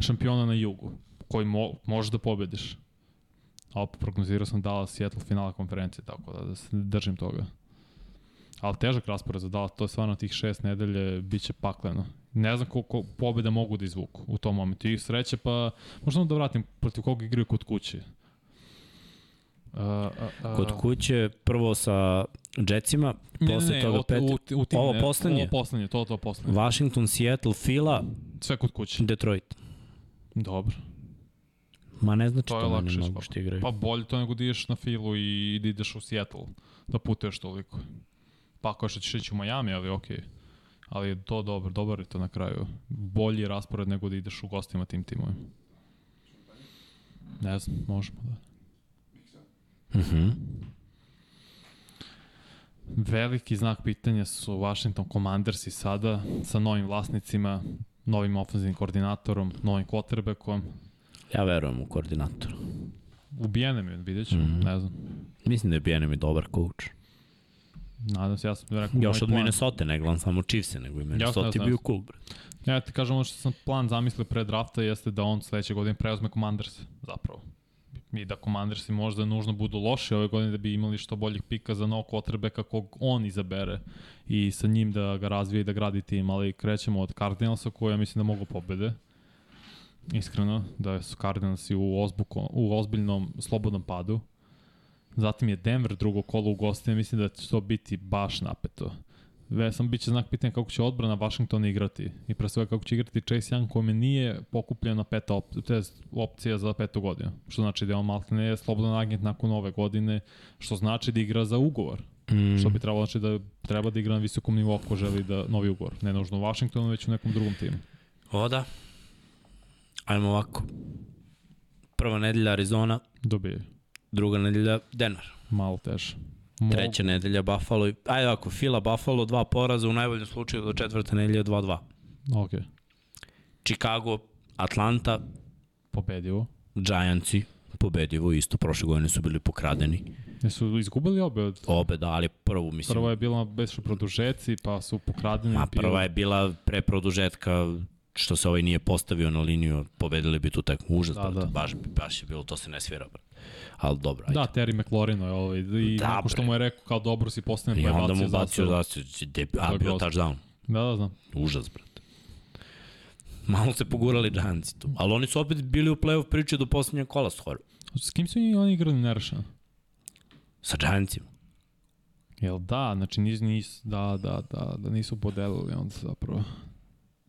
šampiona na jugu, koji mo, možeš da pobediš. A opet prognozirao sam Dallas Seattle finala konferencije, tako da, da se držim toga. Ali težak raspored za Dallas, to je stvarno tih šest nedelje, bit će pakleno. Ne znam koliko pobjeda mogu da izvuku u tom momentu. I sreće pa, možda da vratim protiv koga igraju kod kuće. Uh, uh, uh, Kod kuće prvo sa Jetsima, posle toga od- pet, u, u tim, ovo ne, poslednje? Ovo poslednje, to, to poslednje. Washington, Seattle, Fila, Sve kod kuće. Detroit. Dobro. Ma ne znači To to, je to lakše ne mogu skoro. što igraju. Pa bolje to nego da ideš na filu i da ideš u Seattle, da putuješ toliko. Pa ako što ćeš ići u Miami, ali okej. Ali je to dobro, dobar je to na kraju. Bolji raspored nego da ideš u gostima tim timovima. Ne znam, možemo da. Mhm. Veliki znak pitanja su Washington Commandersi sada sa novim vlasnicima, novim ofenzivnim koordinatorom, novim quarterbackom. Ja verujem u koordinatora. Ubijene mi, vidjet ćemo, Mhm. ne znam. Mislim da je Bijenem i dobar coach. Nadam se, ja sam rekao Još od plan. Minnesota, ne gledam samo Chiefs, nego i Minnesota je bio cool, bre. Ja ti kažem, ono što sam plan zamislio pre drafta jeste da on sledeće godine preuzme Commanders, zapravo. I da Commandersi možda nužno budu loši ove godine da bi imali što boljih pika za novog quarterbacka kog on izabere i sa njim da ga razvije i da gradi tim, ali krećemo od Cardinalsa koji ja mislim da mogu pobede. Iskreno, da su Cardinalsi u, ozbuko, u ozbiljnom slobodnom padu. Zatim je Denver drugo kolo u gostima, mislim da će to biti baš napeto. Ve, sam biće znak pitanja kako će odbrana Washingtona igrati i pre svega kako će igrati Chase Young kome nije pokupljena peta op, opcija za petu godinu. Što znači da je on maltene slobodan agent nakon ove godine, što znači da igra za ugovor. Mm. Što bi trebalo znači da treba da igra na visokom nivou ako želi da novi ugovor. Ne nužno u Washingtonu, već u nekom drugom timu. O da. Ajmo ovako. Prva nedelja Arizona, Dobije. druga nedelja Denver. Malo teže. Mogu- Treća nedelja Buffalo. Ajde ovako, Fila Buffalo, dva poraza, u najboljem slučaju do četvrte nedelje 2-2. Ok. Chicago, Atlanta, Pobedivo. Giantsi, pobedivo isto, prošle godine su bili pokradeni. Jesu izgubili obe od... Obe da, ali prvu mislim. Prva je bila bez produžeci, pa su pokradeni. Ma prva je bila pre produžetka što se ovaj nije postavio na liniju, pobedili bi tu tekmu. Užas, Da, da, brate, da. baš, baš je bilo, to se ne svira, brate. Ali dobro, ajde. Da, Terry McLaurin je ovaj, i Da, da, nakon što mu je rekao kao dobro si postavljen, I pa je onda mu bacio de, To a bio touchdown. Da, da, znam. Užas, brate. Malo se pogurali Giantsi tu. Ali oni su opet bili u play-off priče do poslednjeg kola skoro. S kim su oni igrali nerešeno? Sa Giantsima. Jel da, znači nis, nis, da, da, da, da nisu podelili onda zapravo.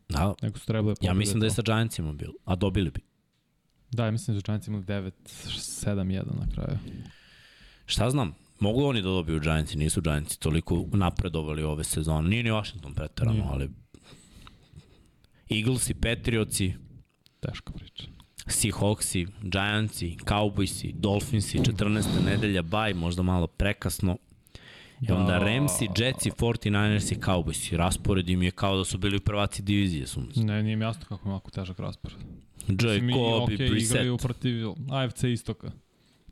Da, Nego su trebali ja pobede mislim da je sa Giantsima bilo, a dobili bi. Da, ja mislim da su Giants imali 9-7-1 na kraju. Šta znam, mogu oni da dobiju Giantsi, nisu Giantsi toliko napredovali ove sezone. Nije ni Washington preterano, Nije. ali Eaglesi, Patriotsi, Teška priča. Seahawksi, Giantsi, Cowboysi, Dolphinsi, 14. nedelja, baj, možda malo prekasno. I onda Da. Ramsi, Jetsi, 49ersi, Cowboysi. Raspored im je kao da su bili prvaci divizije. Su. Ne, nije mi jasno kako je ovako težak raspored. Jacobi, i, okay, Brissett. igraju protiv AFC istoka.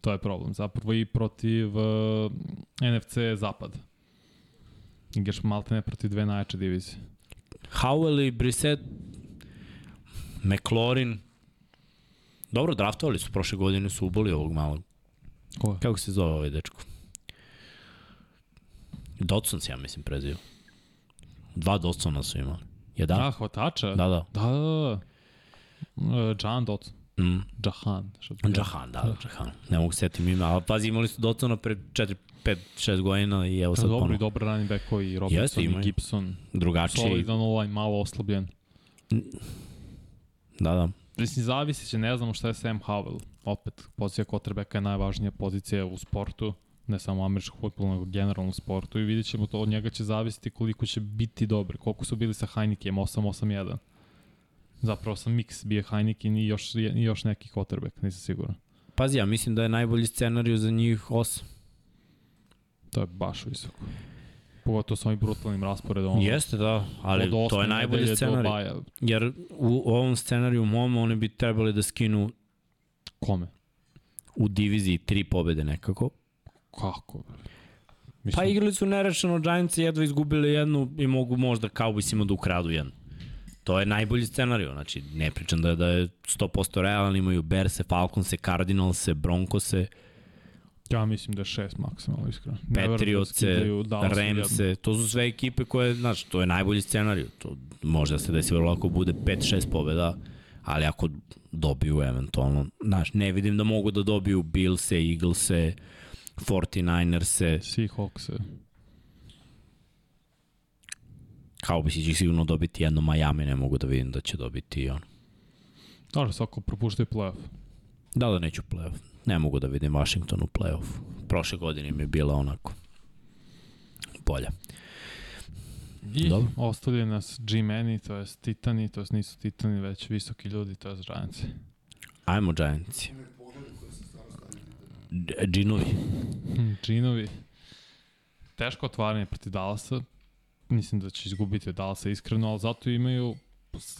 To je problem. Zapravo i protiv uh, NFC zapad. Igraš malte ne protiv dve najjače divizije. Howell i Brissett, McLaurin. Dobro, draftovali su prošle godine, su uboli ovog malog. Ko je? Kako se zove ovaj dečko? Dodson se, ja mislim, prezio. Dva Dodsona su imali. Jedan? Da, hvatača? Da, da. Da, da, da. Uh, John Dotson. Mm. Jahan. Jahan, da, Jahan. Ne mogu setim ima, ali pazi, imali su Dodsona pre 4, 5, 6 godina i evo sad Dobro, i ponovo. dobro running backovi, i Robinson, Jeste, i. Gibson. Drugačiji. Solidan ovaj, malo oslabljen. Da, da. Mislim, zavisi će, ne znamo šta je Sam Howell. Opet, pozicija quarterbacka je najvažnija pozicija u sportu, ne samo američkog futbola, nego generalno u sportu i vidjet ćemo to, od njega će zavisiti koliko će biti dobri. Koliko su bili sa Heinekem, 8-8-1. Zapravo sam mix bio Heineken i još, i još neki quarterback, nisam siguran. Pazi, ja mislim da je najbolji scenariju za njih 8. To je baš visoko. Pogotovo sa ovim brutalnim rasporedom. ono, Jeste, da, ali to je najbolji scenarij. Jer u ovom scenariju mom oni bi trebali da skinu Kome? u diviziji tri pobede nekako. Kako? Pa igrali su nerešeno Giants jedva izgubili jednu i mogu možda Cowboysima da ukradu jednu. To je najbolji scenarij, znači ne pričam da je, da je 100% realan, imaju Berse, Falconse, Cardinalse, Broncose, Ja mislim da je šest maksimalno, iskreno. Da Patriotse. Ramse, to su sve ekipe koje, znači, to je najbolji scenarij. To može da se desi vrlo lako bude 5-6 pobeda, ali ako dobiju eventualno, znaš, ne vidim da mogu da dobiju Billse, Eaglese, 49erse, Seahawks. kao bi si će sigurno dobiti jedno Miami, ne mogu da vidim da će dobiti on. Dobro, svako propuštaju playoff. Da da neću playoff. Ne mogu da vidim Washington u playoff. Prošle godine mi je bila onako bolja. I Dobro. ostavljaju nas G-Mani, to je Titani, to jest nisu Titani, već visoki ljudi, to je Giants. Ajmo Giantsi. Ime pogleda koje se stvarno Džinovi. Hm, Ginovi. Teško otvaranje protiv Dallasa. Mislim da će izgubiti od Dallasa iskreno, ali zato imaju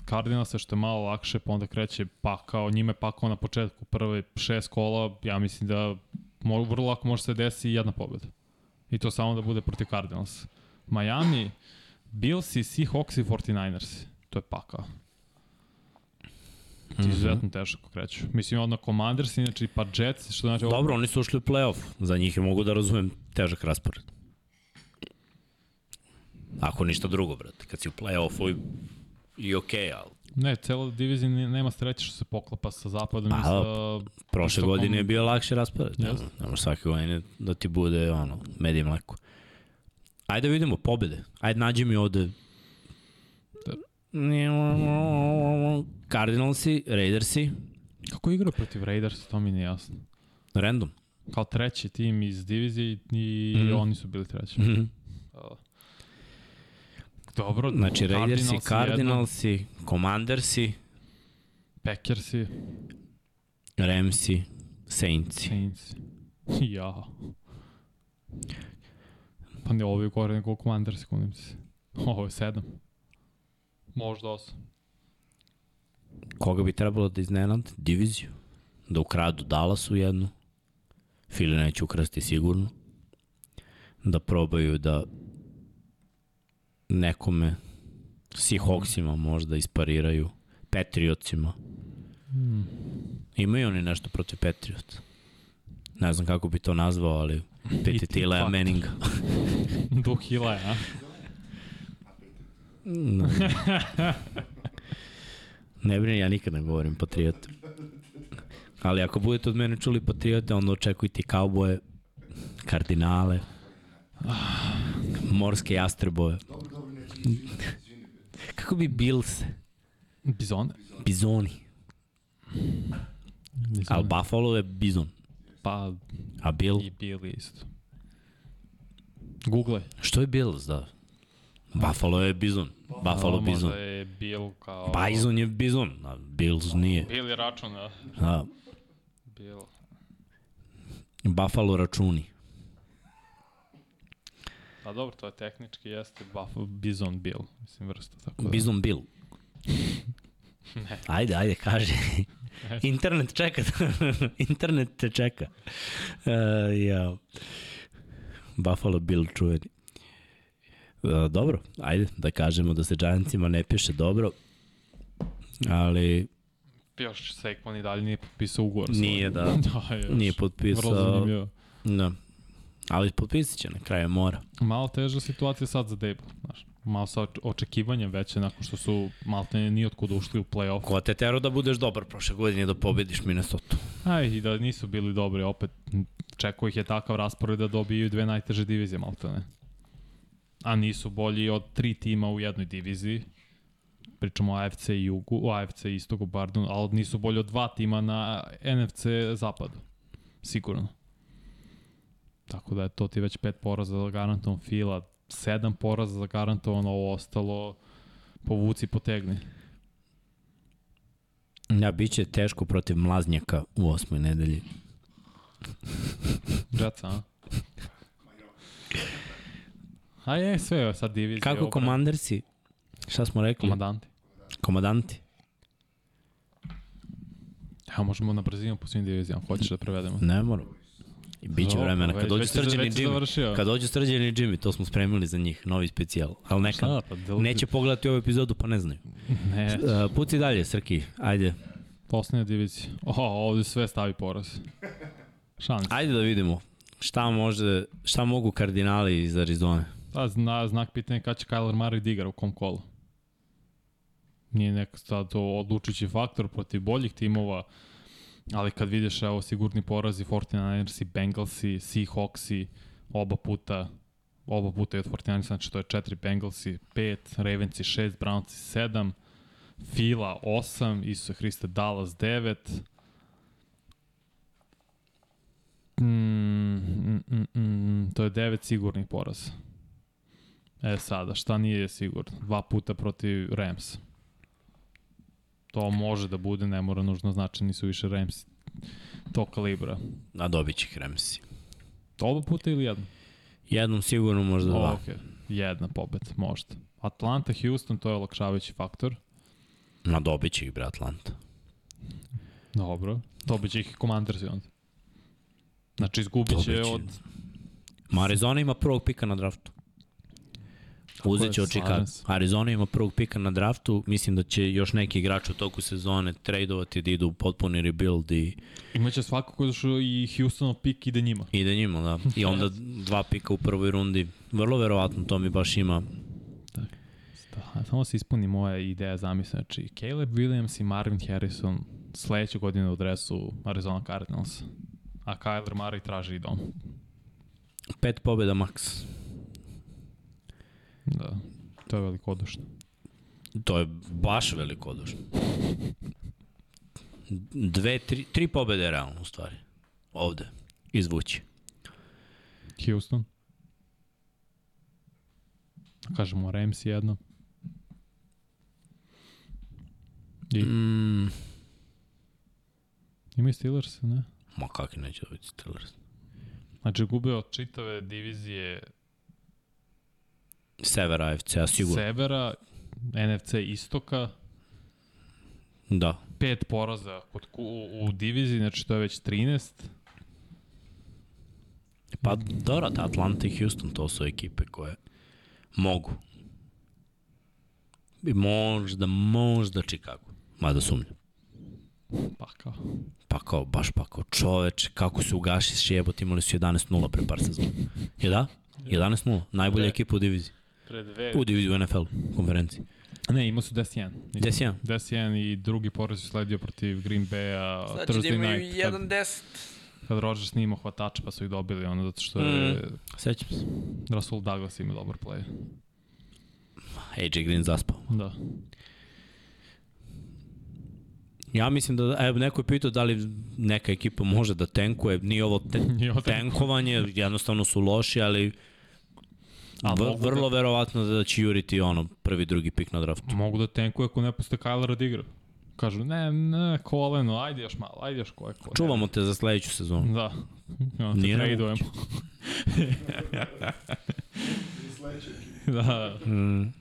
Cardinalsa što je malo lakše, pa onda kreće pakao, njime pakao na početku prve šest kola, ja mislim da vrlo lako može se desi jedna pobjeda. I to samo da bude protiv Cardinals. Miami, Bills i Seahawks i 49ers. To je pakao. Mhm. Izuzetno teško kreću. Mislim, onda Commanders, inače pa Jets, što znači... Dobro, oni su ušli u playoff. Za njih je mogu da razumem težak raspored. Ako ništa drugo, brate. Kad si u play-offu i, i okej, okay, ali Ne, cela divizija ne- nema sreće što se poklapa sa zapadom Pa, i sa... prošle Istokom- godine je bio lakši raspored. Ne, Jeste. ne može svake godine da ti bude ono, med i mleko. Ajde da vidimo pobede. Ajde nađi mi ovde Cardinalsi, Raidersi, Kako igra protiv Raiders, to mi nije jasno. random. kao treći tim iz divizije i Mhm. oni su bili treći. Mhm. Dobro, Znači, Raidersi, jedno, Cardinalsi, Commandersi, Packersi, Ramsi, Saintsi. Saints. <laughs> Ja. Pa ne, ovo je gore nego Commanders, kunim se. Ovo je sedam. Možda osam. Koga bi trebalo da iznenad? Diviziju. Da ukradu Dallasu jednu. Fili neće ukrasti sigurno. Da probaju da nekome Seahawksima možda ispariraju. Patriotsima. Hmm. Imaju oni nešto protiv Patriota. Ne znam kako bi to nazvao, ali <laughs> peti ti Lea fakt. Manninga. <laughs> Duh Hila, a? <laughs> <laughs> ne brini, ja nikad ne govorim Patriota. Ali ako budete od mene čuli Patriote, onda očekujte i kauboje, kardinale, morske izvini. Kako bi Bills, Bizone? bizoni, Bizone. ali Buffalo je bizon, Pa a Bill, i bili isto. Google. što je Bills, da? Buffalo je bizon, Buffalo bizon. Možda je Bill kao... Bison je bizon, a Bills nije. Bill je račun, a? A, Bill. Buffalo računi. Pa dobro, to je tehnički jeste Buff, Bison Bill, mislim vrsta. Tako da. Bizon Bill. Ne. <laughs> Ajde, ajde, kaže. <laughs> Internet čeka. <laughs> Internet te čeka. Uh, ja. Buffalo Bill čuveni. Uh, dobro, ajde da kažemo da se Giantsima ne piše dobro, ali Još Saquon i dalje nije potpisao ugovor. Nije, da. <laughs> da još. nije Vrlo potpisao. zanimljivo. Da. Ali potpisat će na kraju mora. Malo teža situacija sad za Dable, znaš. Malo sa oč- očekivanjem veće nakon što su maltene ni otkud ušli u play-off. Ko te tero da budeš dobar prošle godine da pobediš Minnesota? Aj, i da nisu bili dobri, opet čekao ih je takav raspored da dobiju dve najteže divizije maltene. A nisu bolji od tri tima u jednoj diviziji. Pričamo o AFC i Jugu, o AFC i Istoku, pardon, ali nisu bolji od dva tima na NFC zapadu. Sigurno. Tako da je to ti već pet poraza za garantovan fila, sedam poraza za garantovan, ovo ostalo povuci, potegni. Ja, bit će teško protiv mlaznjaka u osmoj nedelji. Jetsa, a? <laughs> A je, sve je sad divizija. Kako obran- komandersi? Šta smo rekli? Komandanti. Komandanti. Evo možemo na brzinu po svim divizijama, hoćeš da prevedemo. Ne moram. I bit će vremena. Kad dođu si Jimmy, kad dođu srđani Jimmy, to smo spremili za njih, novi specijal. Ali neka, pa del... neće pogledati ovu epizodu pa ne znaju. <laughs> Ne, Uh, puci dalje, Srki, ajde. poslednja divizija. O, ovde sve stavi poraz. Šans. Ajde da vidimo šta može, šta mogu kardinali iz Arizone. Pa zna, znak pitanja kada će Kyler Murray da igra u kom kolu. Nije neka sad odlučujući faktor protiv boljih timova, ali kad vidiš evo sigurni porazi 49ersi, Bengalsi, Seahawksi, oba puta oba puta je od 49ersa, znači to je 4 Bengalsi, 5, Ravensi 6, Brownsi 7, Fila 8, Isuse Hriste Dallas 9, Mm, mm, mm, mm, to je devet sigurnih poraza. E sada, šta nije sigurno? Dva puta protiv Rams. To može da bude, ne mora nužno znači nisu više Rams to kalibra. A dobit će ih Ramsi. Oba puta ili jedno? Jednom sigurno možda dva. Ok, jedna pobed, možda. Atlanta, Houston, to je olakšavajući faktor. Na dobit će ih, bre, Atlanta. Dobro. Dobit će ih Commandersi onda. Znači, izgubit će od... Ma Arizona ima prvog pika na draftu. Uzet će od Chicago. Arizona ima prvog pika na draftu. Mislim da će još neki igrač u toku sezone tradeovati da idu u potpuni rebuild i Imaće svakako da što i Houstonov pik ide njima. ide njima, da. I onda dva pika u prvoj rundi. Vrlo verovatno to mi baš ima. Da, samo se ispuni moja ideja zamisla. Znači, Caleb Williams i Marvin Harrison sledeće godine u dresu Arizona Cardinals. A Kyler Murray traži i dom. Pet pobjeda max. Da, to je velikodušno. To je baš velikodušno. Dve, tri, tri pobjede je realno u stvari. Ovde. izvući. Houston. Kažemo Rams jedno. I Mm, ima i Steelers, ne? ma kakvi neće dobiti Steelers. Znači gube od čitave divizije Sever AFC, a sigurno. Severa, NFC Istoka, Da. pet poraza kod, u, u diviziji, znači to je već 13. Pa dobro, da, Atlanta i Houston, to su ekipe koje mogu. I možda, možda Chicago. Mada sumnjam. Pa kao. Pa kao, baš pa kao čoveč, kako su ugaši s jebot, imali su 11-0 pre par sezona. Je da? 11-0, najbolja Ne. ekipa u diviziji. Pre dve. U diviziji u NFL konferenciji. Ne, imao su 10-1. 10-1. 10-1 i drugi poraz je sledio protiv Green Bay-a Znači Thursday night. Kad, 1-10. kad Rodgers nije imao hvatača pa su ih dobili ono zato što je Mm. Sećam se. Russell Douglas ima dobar play. AJ Green zaspao. Da. Ja mislim da, evo, neko je pitao da li neka ekipa može da tenkuje, nije ovo te, <laughs> Nije ovo tenkovanje, jednostavno su loši, ali A v, mogu vrlo verovatno da će juriti ono prvi, drugi pik na draftu. Mogu da tenkuje ako ne puste Kylera da igra. Kažu, ne, ne, koleno, ajde još malo, ajde još koje koleno. Čuvamo te za sledeću sezonu. Da. <laughs> Ja, te Nije tradujemo. <laughs> Da. Mm,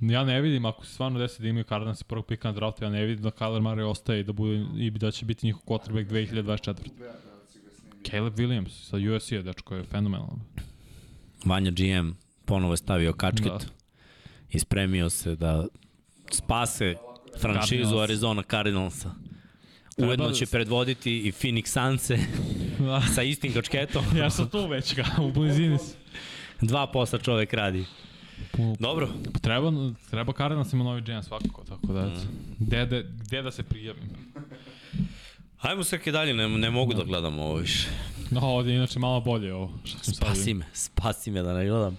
Ja ne vidim, ako se stvarno desi da imaju Cardinals i prvog pika na draftu, ja ne vidim da Kyler Murray ostaje i da, bude, i da će biti njihov quarterback 2024. Dve, da si ga snimio. Caleb Williams sa USC-a, dečko je fenomenalan. Vanja GM ponovo je stavio kačket Da. i spremio se da spase franšizu Cardinals. Arizona Cardinalsa. Ujedno da će se- predvoditi i Phoenix Sunse Da. <laughs> sa istim kačketom. ja sam tu već ga, u blizini sam. Dva posla čovek radi. Dobro. Treba, treba Cardinals ima novi GM svakako, tako da. Gde, da, gde da se prijavim? Hajmo sve dalje, ne, ne mogu da gledam ovo više. No, ovdje je inače malo bolje ovo. Što sad Spasi vidio. me, spasi me da ne gledam.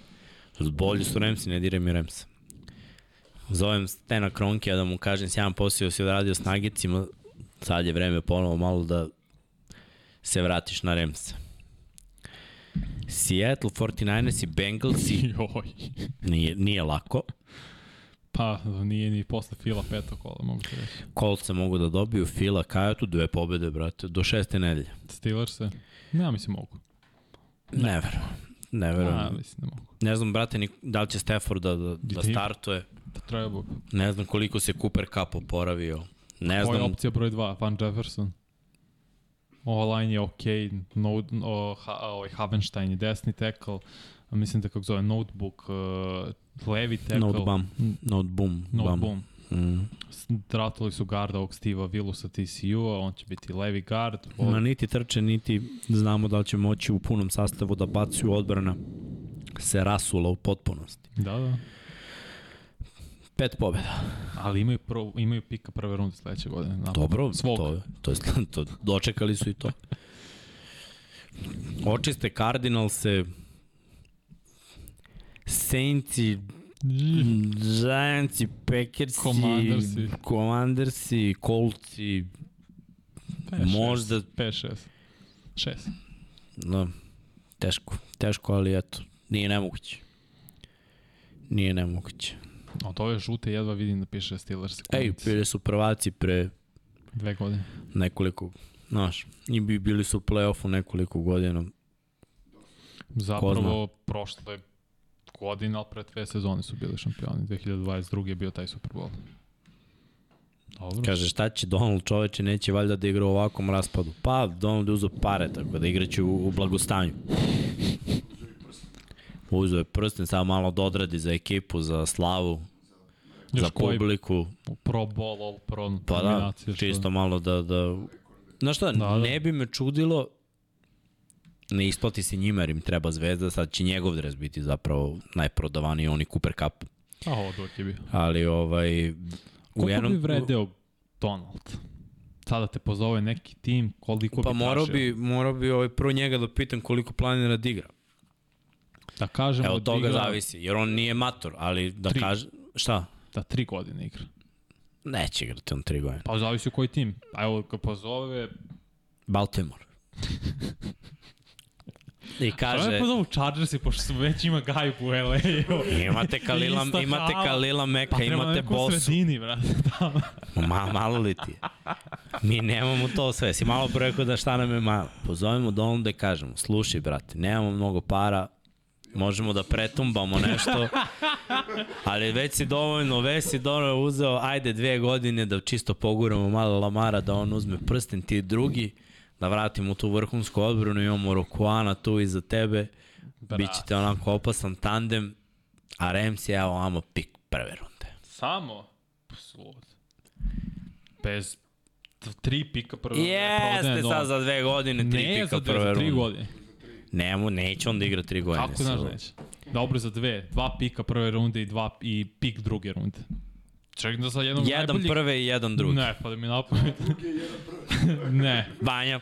Bolji su Remsi, ne diraj mi Remsa. Zovem Stena Kronkija da mu kažem sjajan posao si odradio s Nagicima, sad je vreme ponovo malo da se vratiš na Remsa. Seattle 49ers i Bengalsi <laughs> Joj. nije, nije lako. Pa, nije ni posle fila peto kola, mogu ti reći. Colts se mogu da dobiju, Fila, Kajatu, dve pobede, brate, do šeste nedelje. Steelers se? Ja mislim mogu. Ne verujem. Ne Ja, verujem. mislim da mogu. Ne znam, brate, ni, da li će Stafford da, da, da startuje. Pa treba. Ne znam koliko se Cooper Cup oporavio. Ne Koja je znam, opcija broj 2? Van Jefferson. Ova line je okej. No, o, ha, ovaj Havenstein je desni tackle. Mislim da kako zove Notebook, uh, levi tackle. Note bum. Note boom. Note bum. boom. Mm. Su garda ovog Steve'a Willusa TCU-a, on će biti levi gard. Od, Ma niti trče, niti znamo da li će moći u punom sastavu da bacuju odbrana se rasula u potpunosti. da, da. Pet pobjeda. Ali imaju, pro, imaju pika prve runde sledeće godine. Napad. Dobro, Svog. to, to, je, to, dočekali su i to. Očiste Cardinalse, Saintsi, Giantsi, Packersi, Commandersi. Commandersi, Coltsi, možda 5-6. 6. No, teško, teško, ali eto, nije nemoguće. Nije nemoguće. Od ove žute jedva vidim da piše Steelers. Ej, bili su prvaci pre Dve godine. nekoliko, znaš, i bi bili su u play-offu nekoliko godina. Zapravo, prošle godine, ali pre dve sezone su bili šampioni. 2022. je bio taj Super Bowl. Dobro. Kaže, šta će Donald čoveče, neće valjda da igra u ovakvom raspadu. Pa, Donald je uzao pare, tako da igraće u, u blagostanju. Uzeo je prsten, samo malo da odradi za ekipu, za slavu, Još za publiku. Pro Bowl, All Pro Pa da, nominacije, čisto malo da... da... Znaš šta, Da, da. ne bi me čudilo, ne isplati se njima jer im treba zvezda, sad će njegov dres biti zapravo najprodavaniji, oni Cooper Cup. A ovo dok je bio. Ali ovaj... Koliko u jednom, bi vredeo Donald? Sada te pozove neki tim, koliko Pa bi morao tražio? bi, morao bi ovaj, prvo njega da pitam koliko planira da igra. Da kažemo Evo, od da toga igra, zavisi, jer on nije mator, ali da Tri. kaže... Šta? Da tri godine igra. Neće igrati on tri godine. Pa zavisi u koji tim. A evo, kad pozove, Baltimore. <laughs> I Kaže... Što je Chargersi, pošto su već ima gajb u LA-u. imate <laughs> Kalila, imate. Kalila Meka, Pa imate Bosu. sredini, brate. tamo. Ma, malo li ti? Mi nemamo to sve. Si malo pre rekao da šta nam je malo. Pozovemo Donalda i kažemo, slušaj, brate, nemamo mnogo para, možemo da pretumbamo nešto, ali već si dovoljno, već si dovoljno uzeo, ajde dve godine da čisto poguramo malo Lamara, da on uzme prsten, ti drugi, da vratimo tu vrhunsku odbranu, imamo Rokuana tu iza tebe, Bra. Bićete onako opasan tandem, a Rams je evo amo pik prve runde. Samo? Slud. Bez tri pika prve runde, Jeste sad za dve godine, tri Ne, pika dve, prve za tri runde. godine. Nemo, neće on da igra tri godine. Kako znaš sigurno. neće? Dobro za dve. Dva pika prve runde i, dva, i pik druge runde. Čekaj da sa jednog Jedan najboljih... prve i jedan drugi. Ne, pa da mi napamet. Drugi je jedan prvi. <laughs> ne, Vanja.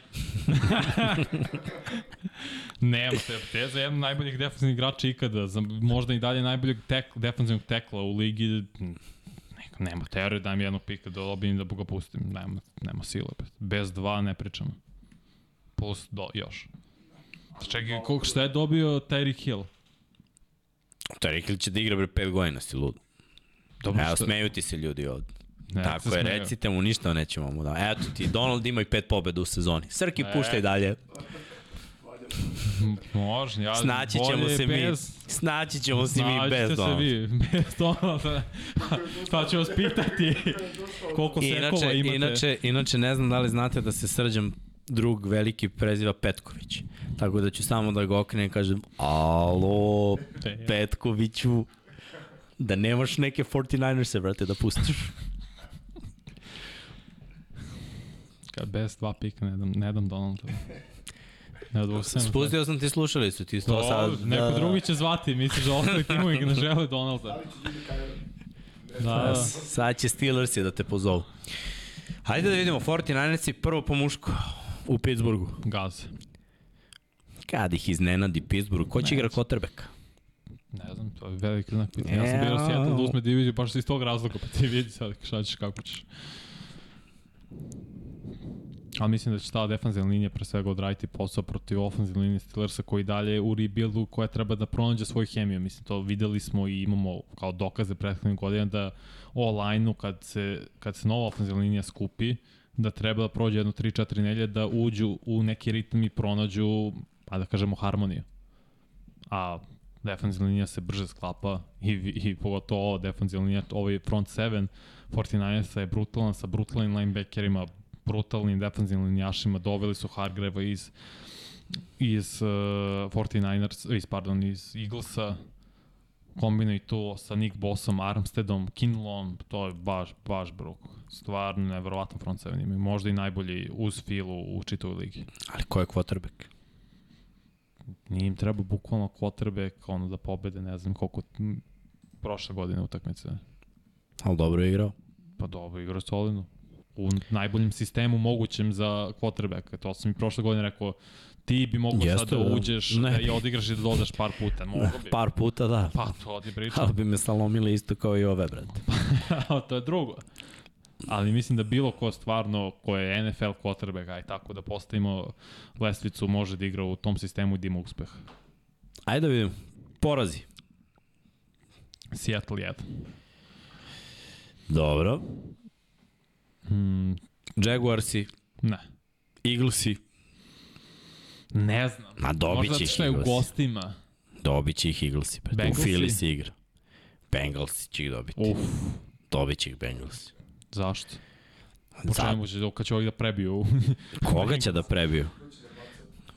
<laughs> nema te. Te za jedan najboljih defensivnih igrača ikada. Za možda i dalje najboljeg tek, defensivnog tekla u ligi. Neko, nema teorije da mi jednog pika da dobijem da ga pustim. Nema, nema sile. Bez dva ne pričamo. Plus do, još. Čekaj, koliko šta je dobio Tyreek Hill? Tarikil će da igra bre pet godina, si lud. Dobro, Evo, šta- smeju ti se ljudi ovde. Ne, Tako se je, smeju. recite mu ništa nećemo mu da. Eto ti, Donald ima i pet pobeda u sezoni. Srki, E. puštaj dalje. Može, ja Snaći ćemo se mi. bez, Snaći ćemo se mi bez se Donalda. vi, bez Donalda. Pa ću vas pitati koliko sekova Inače, imate. inače, inače, ne znam da li znate da se srđam drug veliki preziva Petković. Tako da ću samo da ga okrenem i kažem Alo, Pe- Petkoviću, da nemaš neke 49ers-e, brate, da pustiš. Kad bez dva pika ne dam, ne dam Donalda. Ne odvuksem. Spustio sam ti slušalicu, ti to sad... Neko da, drugi će zvati, misliš da ostali timovi ne žele Donalda. Da, Da, da. sad će Steelersi da te pozovu. Hajde da vidimo, 49ersi prvo po muško u Pittsburghu. Gaz. Kad ih iznenadi Pittsburgh, ko će igra quarterbacka? Ne znam, to je veliki znak pitanja. Ja sam bio Seattle da uzme diviziju baš iz tog razloga, pa ti vidi sad šta ćeš, kako ćeš. Ali mislim da će ta defanzivna linija pre svega odraditi posao protiv ofenzivne linije Steelersa koji dalje u rebuildu koja treba da pronađe svoju hemiju. Mislim, to videli smo i imamo kao dokaze prethodnih godina da o line-u kad se, kad se nova ofenzivna linija skupi, da treba da prođe jedno 3-4 nelje da uđu u neki ritam i pronađu, pa da kažemo, harmoniju. A defensivna linija se brže sklapa i, i pogotovo ova defensivna linija, ovaj front 7 49ersa je brutalan sa brutalnim linebackerima, brutalnim defensivnim linijašima, doveli su Hargreva iz iz uh, 49ers, iz, pardon, iz Eaglesa, kombinuj to sa Nick Bossom, Armsteadom, Kinlom, to je baš, baš bruk. Stvarno nevjerovatan front 7 imaju. Možda i najbolji uz filu u čitavoj ligi. Ali ko je quarterback? Nije im treba bukvalno quarterback ono da pobede, ne znam koliko prošle godine utakmice. Ali dobro je igrao. Pa dobro, igra solidno. U najboljem sistemu mogućem za quarterbacka. To sam i prošle godine rekao, ti bi mogao Jeste, sad da da. uđeš Ne. da i odigraš i da dodaš par puta. Mogu bi. Par puta, da. Pa to ti pričam. Ali bi me salomili isto kao i ove, brate. <laughs> to je drugo. Ali mislim da bilo ko stvarno, ko je NFL quarterback, aj tako da postavimo lestvicu, može da igra u tom sistemu i da ima uspeh. Ajde da vidimo. Porazi. Seattle 1. Dobro. Hmm, Jaguarsi, ne. Eaglesi, Ne znam. Ma dobit Možda će ih što je u Eaglesi. gostima. Dobit će ih Eaglesi. brate. U? Philly se igra. Bengalsi će ih dobiti. Uf, Dobit će ih Bengalsi. Zašto? Po Za- čemu će, kad će ovih da prebiju? <laughs> Koga će da prebiju?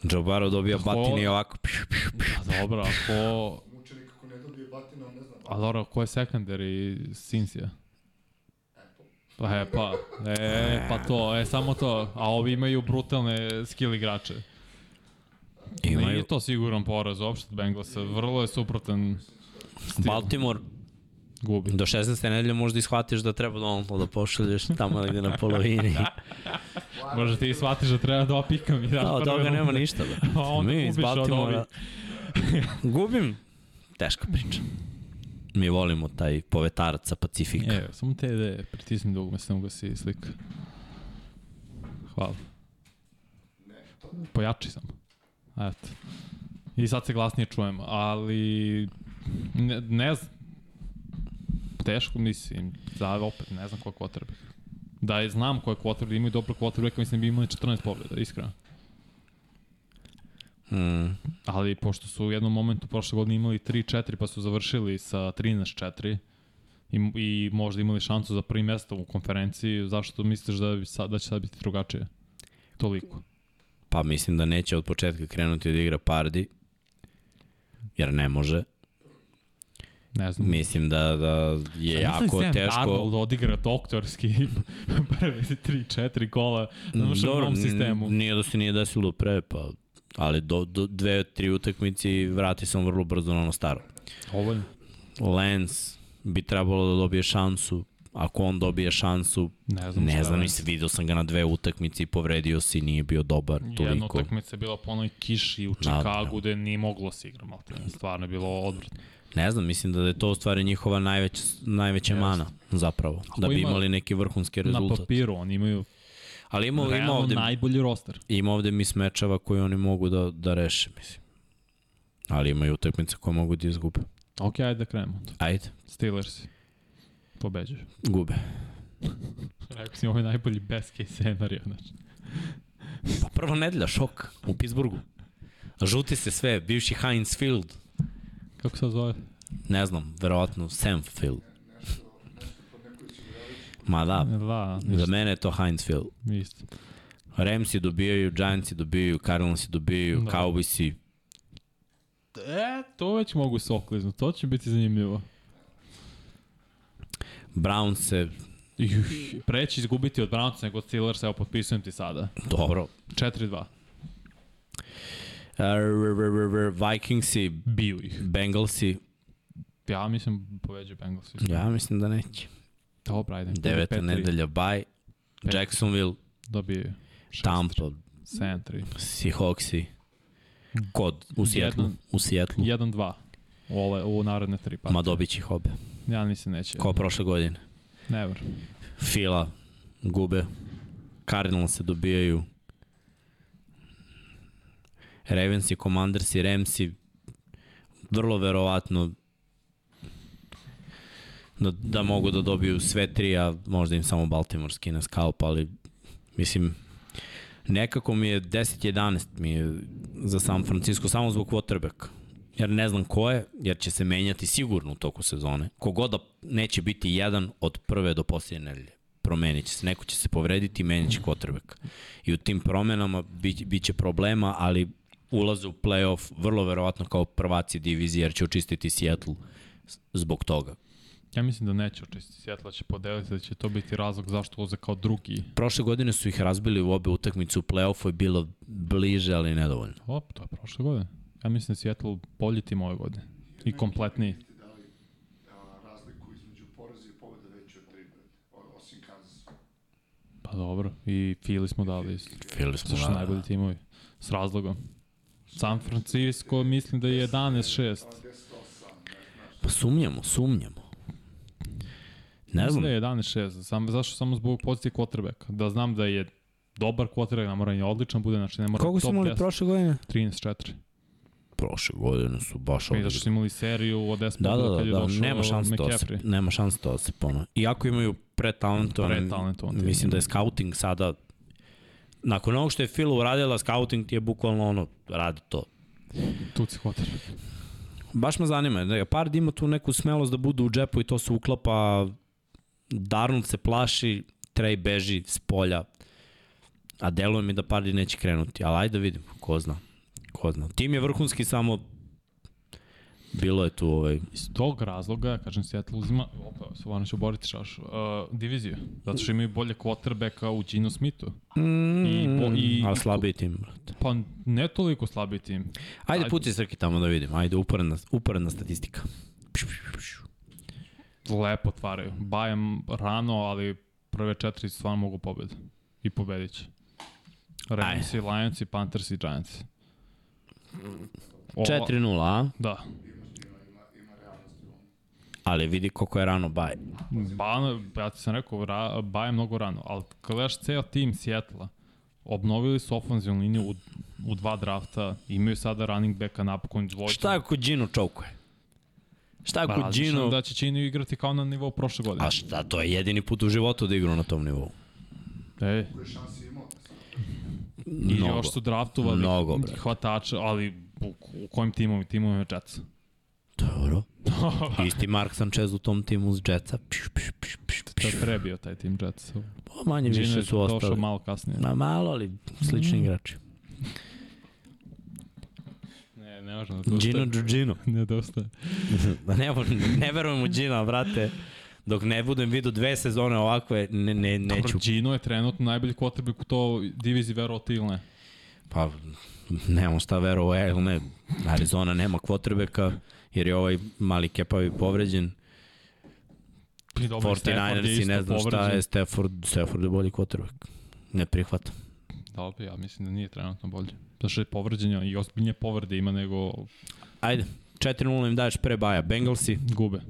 Joe Barrow dobija Ko- batine i ovako. Piš, piš, piš. Pa dobro, a ko... Mučenik ako ne dobije batina, on ne zna. A dobro, ko je secondary Cincija? Pa e, pa, e, pa to, e, samo to. A ovi imaju brutalne skill igrače. Imaju Nije to siguran poraz uopšte Bengalsa, vrlo je suprotan stil. Baltimore Gubi. do 16. nedelje možda ishvatiš da treba Donalda da pošalješ tamo negde na polovini. <laughs> Možda ti shvatiš da treba dva pika mi daš Da, od toga nema ništa. Bro. A <laughs> onda Mi iz Baltimora gubim. Teška priča. Mi volimo taj povetarac sa Pacifika. Evo, samo te ide, pritisni dugme, se ne ugasi slika. Hvala. Pojači sam. Eto. I sad se glasnije čujem, ali ne, ne znam. Teško mislim, za opet ne znam ko je quarterback. Da je znam ko je quarterback, da imaju dobro quarterback, mislim da bi imali 14 pobjeda, iskreno. Mm. Ali pošto su u jednom momentu prošle godine imali 3-4 pa su završili sa 13-4 i, i možda imali šansu za prvi mesto u konferenciji, zašto misliš da, bi sad, da će sad biti drugačije? Toliko. Pa mislim da neće od početka krenuti da igra Pardi, jer ne može. Ne znam. Mislim da, da je Ja jako Sam teško. Darnold odigra doktorski <laughs> prve 3-4 kola na dobro, sistemu. Nije da se nije desilo pre, pa ali do, do dve, tri utakmice i vrati sam vrlo brzo na ono staro. Ovo je, Lens bi trebalo da dobije šansu, ako on dobije šansu, ne znam, ne znam, mislim, vidio sam ga na dve utakmice i povredio se i nije bio dobar Jedna toliko. utakmica je bila po onoj kiši u Da, Čikagu gde nije moglo se igra, stvarno je bilo odvratno. Ne znam, mislim da je to u stvari njihova najveća, najveća Jeste. mana, zapravo. Da bi ima- imali neki vrhunski Na rezultat. papiru oni imaju Ali ima, ima ovde, najbolji roster. ima ovde mis mečeva koje oni mogu da, da reše, mislim. Ali imaju utakmice koje mogu da izgube. Ok, ajde da krenemo. Ajde, Steelers pobeđuju. gube. <laughs> Rekao si ovo je najbolji best case scenario, znači. Pa prva nedelja, šok, u Pittsburghu. Žuti se sve, bivši Heinz Field. Kako se zove? Ne znam, verovatno Sam Field. Ma da, Da, za mene je to Heinz Field. isto. Ramsi dobijaju, Giantsi dobijaju, Cardinalsi dobijaju, Da. Cowboysi. E, to već mogu se okliznu, to će biti zanimljivo. Browns se, preći izgubiti od Brownsa nego od Steelers, evo potpisujem ti sada. dobro. 4-2. Uh, Vikingsi, Biju ih. Bengalsi, Ja mislim poveđu Bengals. ja mislim da neće. Dobro, ajde. Deveta 5-3. nedelja. Pet. Jacksonville, Dobiju. Tampa, 7-3. Seahawksi, kod, u Sijetlu, Jedan- u Sijetlu. 1-2. U, ove, u naredne tri partije. Ma dobit će ih obe. Ja mislim neće. Kao prošle godine. Never. Fila gube. Cardinals se dobijaju. Ravens i Commanders i Ramsi vrlo verovatno da, da mogu da dobiju sve tri, a možda im samo Baltimore skine scalp, ali mislim nekako mi je 10-11 mi je za San Francisco samo zbog quarterbacka. Jer ne znam ko je, jer će se menjati sigurno u toku sezone. Kogod da neće biti jedan od prve do posljednje nedelje. Promenit će se. Neko će se povrediti i menjat će quarterback. I u tim promenama bit, bit će problema, ali ulaze u playoff vrlo verovatno kao prvaci divizije, jer će očistiti Seattle zbog toga. Ja mislim da neće očistiti Sjetla, će podeliti da će to biti razlog zašto ulaze kao drugi. Prošle godine su ih razbili u obe utakmice u play-offu je bilo bliže, ali nedovoljno. Op, to je prošle godine. Ja mislim da Seattle bolji tim ove godine. I kompletniji. Ti dali a, razliku između poraza i pobjeda veću od 3 o- osim Kansas. Pa dobro. I Philly smo dali isto. Fili smo Zašto da, najbolji timovi? S razlogom. San Francisco mislim da je 11-6. Pa sumnjamo, sumnjamo. Ne Mislim znam, da je 11-6. Sam, zašto samo zbog pozicije quarterbacka? Da znam da je dobar quarterback, ne mora ni odličan bude, znači ne mora koliko top imali 10. prošle godine? 13-4. Prošle godine su baš I ovdje. da su imali seriju od 10 Da, da, da, kad je da, došao nema šanse to da se, nema šanse to da se ponovi. Iako imaju pretalentovan, tim. mislim da je scouting sada, nakon ovog što je Phil uradila, scouting ti je bukvalno ono, radi to. Tu si quarterback. Baš me zanima, da Pard ima tu neku smelost da budu u džepu i to se uklapa, Darnold se plaši, Trey beži s polja, a deluje mi da Pardi neće krenuti, ali ajde da vidimo, ko zna. Ko zna. Tim je vrhunski samo bilo je tu ovaj Iz tog razloga, kažem, Seattle uzima, opa, stvarno ću boriti šaš, uh, diviziju. Zato što imaju bolje quarterbacka u Gino Smithu. Mm, I i- ali slabiji tim, brate. Pa ne toliko slabiji tim. Ajde, Ajde. puti Srki tamo da vidimo. Ajde, uporedna, uporedna statistika. Lepo otvaraju. Bajem rano, ali prve četiri stvarno mogu pobedu. I pobedit će. Ramsi, Lions, Panthers i Giants. Ova- 4-0, a? Da. Ali vidi koliko je rano baj. Ba, ja ti sam rekao, ra, Baje mnogo rano, ali kad gledaš ceo tim Sjetla, obnovili su ofenzivnu liniju u, u dva drafta, imaju sada running backa napokon dvojka. Šta ako Gino čaukuje? Šta ako Pa, Gino... Da će Gino igrati kao na nivou prošle godine. A šta, to je jedini put u životu da igra na tom nivou. E, i Mnogo. još su draftovali Mnogo, hvatača, ali u, u kojim timovima? Timovima Jetsa. Dobro. Isti Mark Sanchez u tom timu uz Jetsa. Piš, piš, piš, piš, To je prebio taj tim Jetsa. Pa manje Gino više su došao ostali. malo kasnije. Na malo, ali slični igrači. Ne, ne možemo Gino Gino. <laughs> Ne dostaje. <laughs> ne, ne verujem u Gina, brate. Dok ne budem vidio dve sezone ovakve, ne, ne, neću. Dobro, Gino je trenutno najbolji quarterback u to diviziji verovati ili ne. Pa, nemamo šta verovo, ili ne. Arizona nema kvotrbeka, jer je ovaj mali kepavi povređen. I dobro, Stafford je 49ersi isto ne znam šta povređen. je, Stafford, Stafford je bolji kvotrbek. Ne prihvatam. Dobro, ja mislim da nije trenutno bolje. Zato što je povređen i ozbiljnije povrede ima nego Ajde, 4-0 im daješ pre baja. Bengalsi, gube.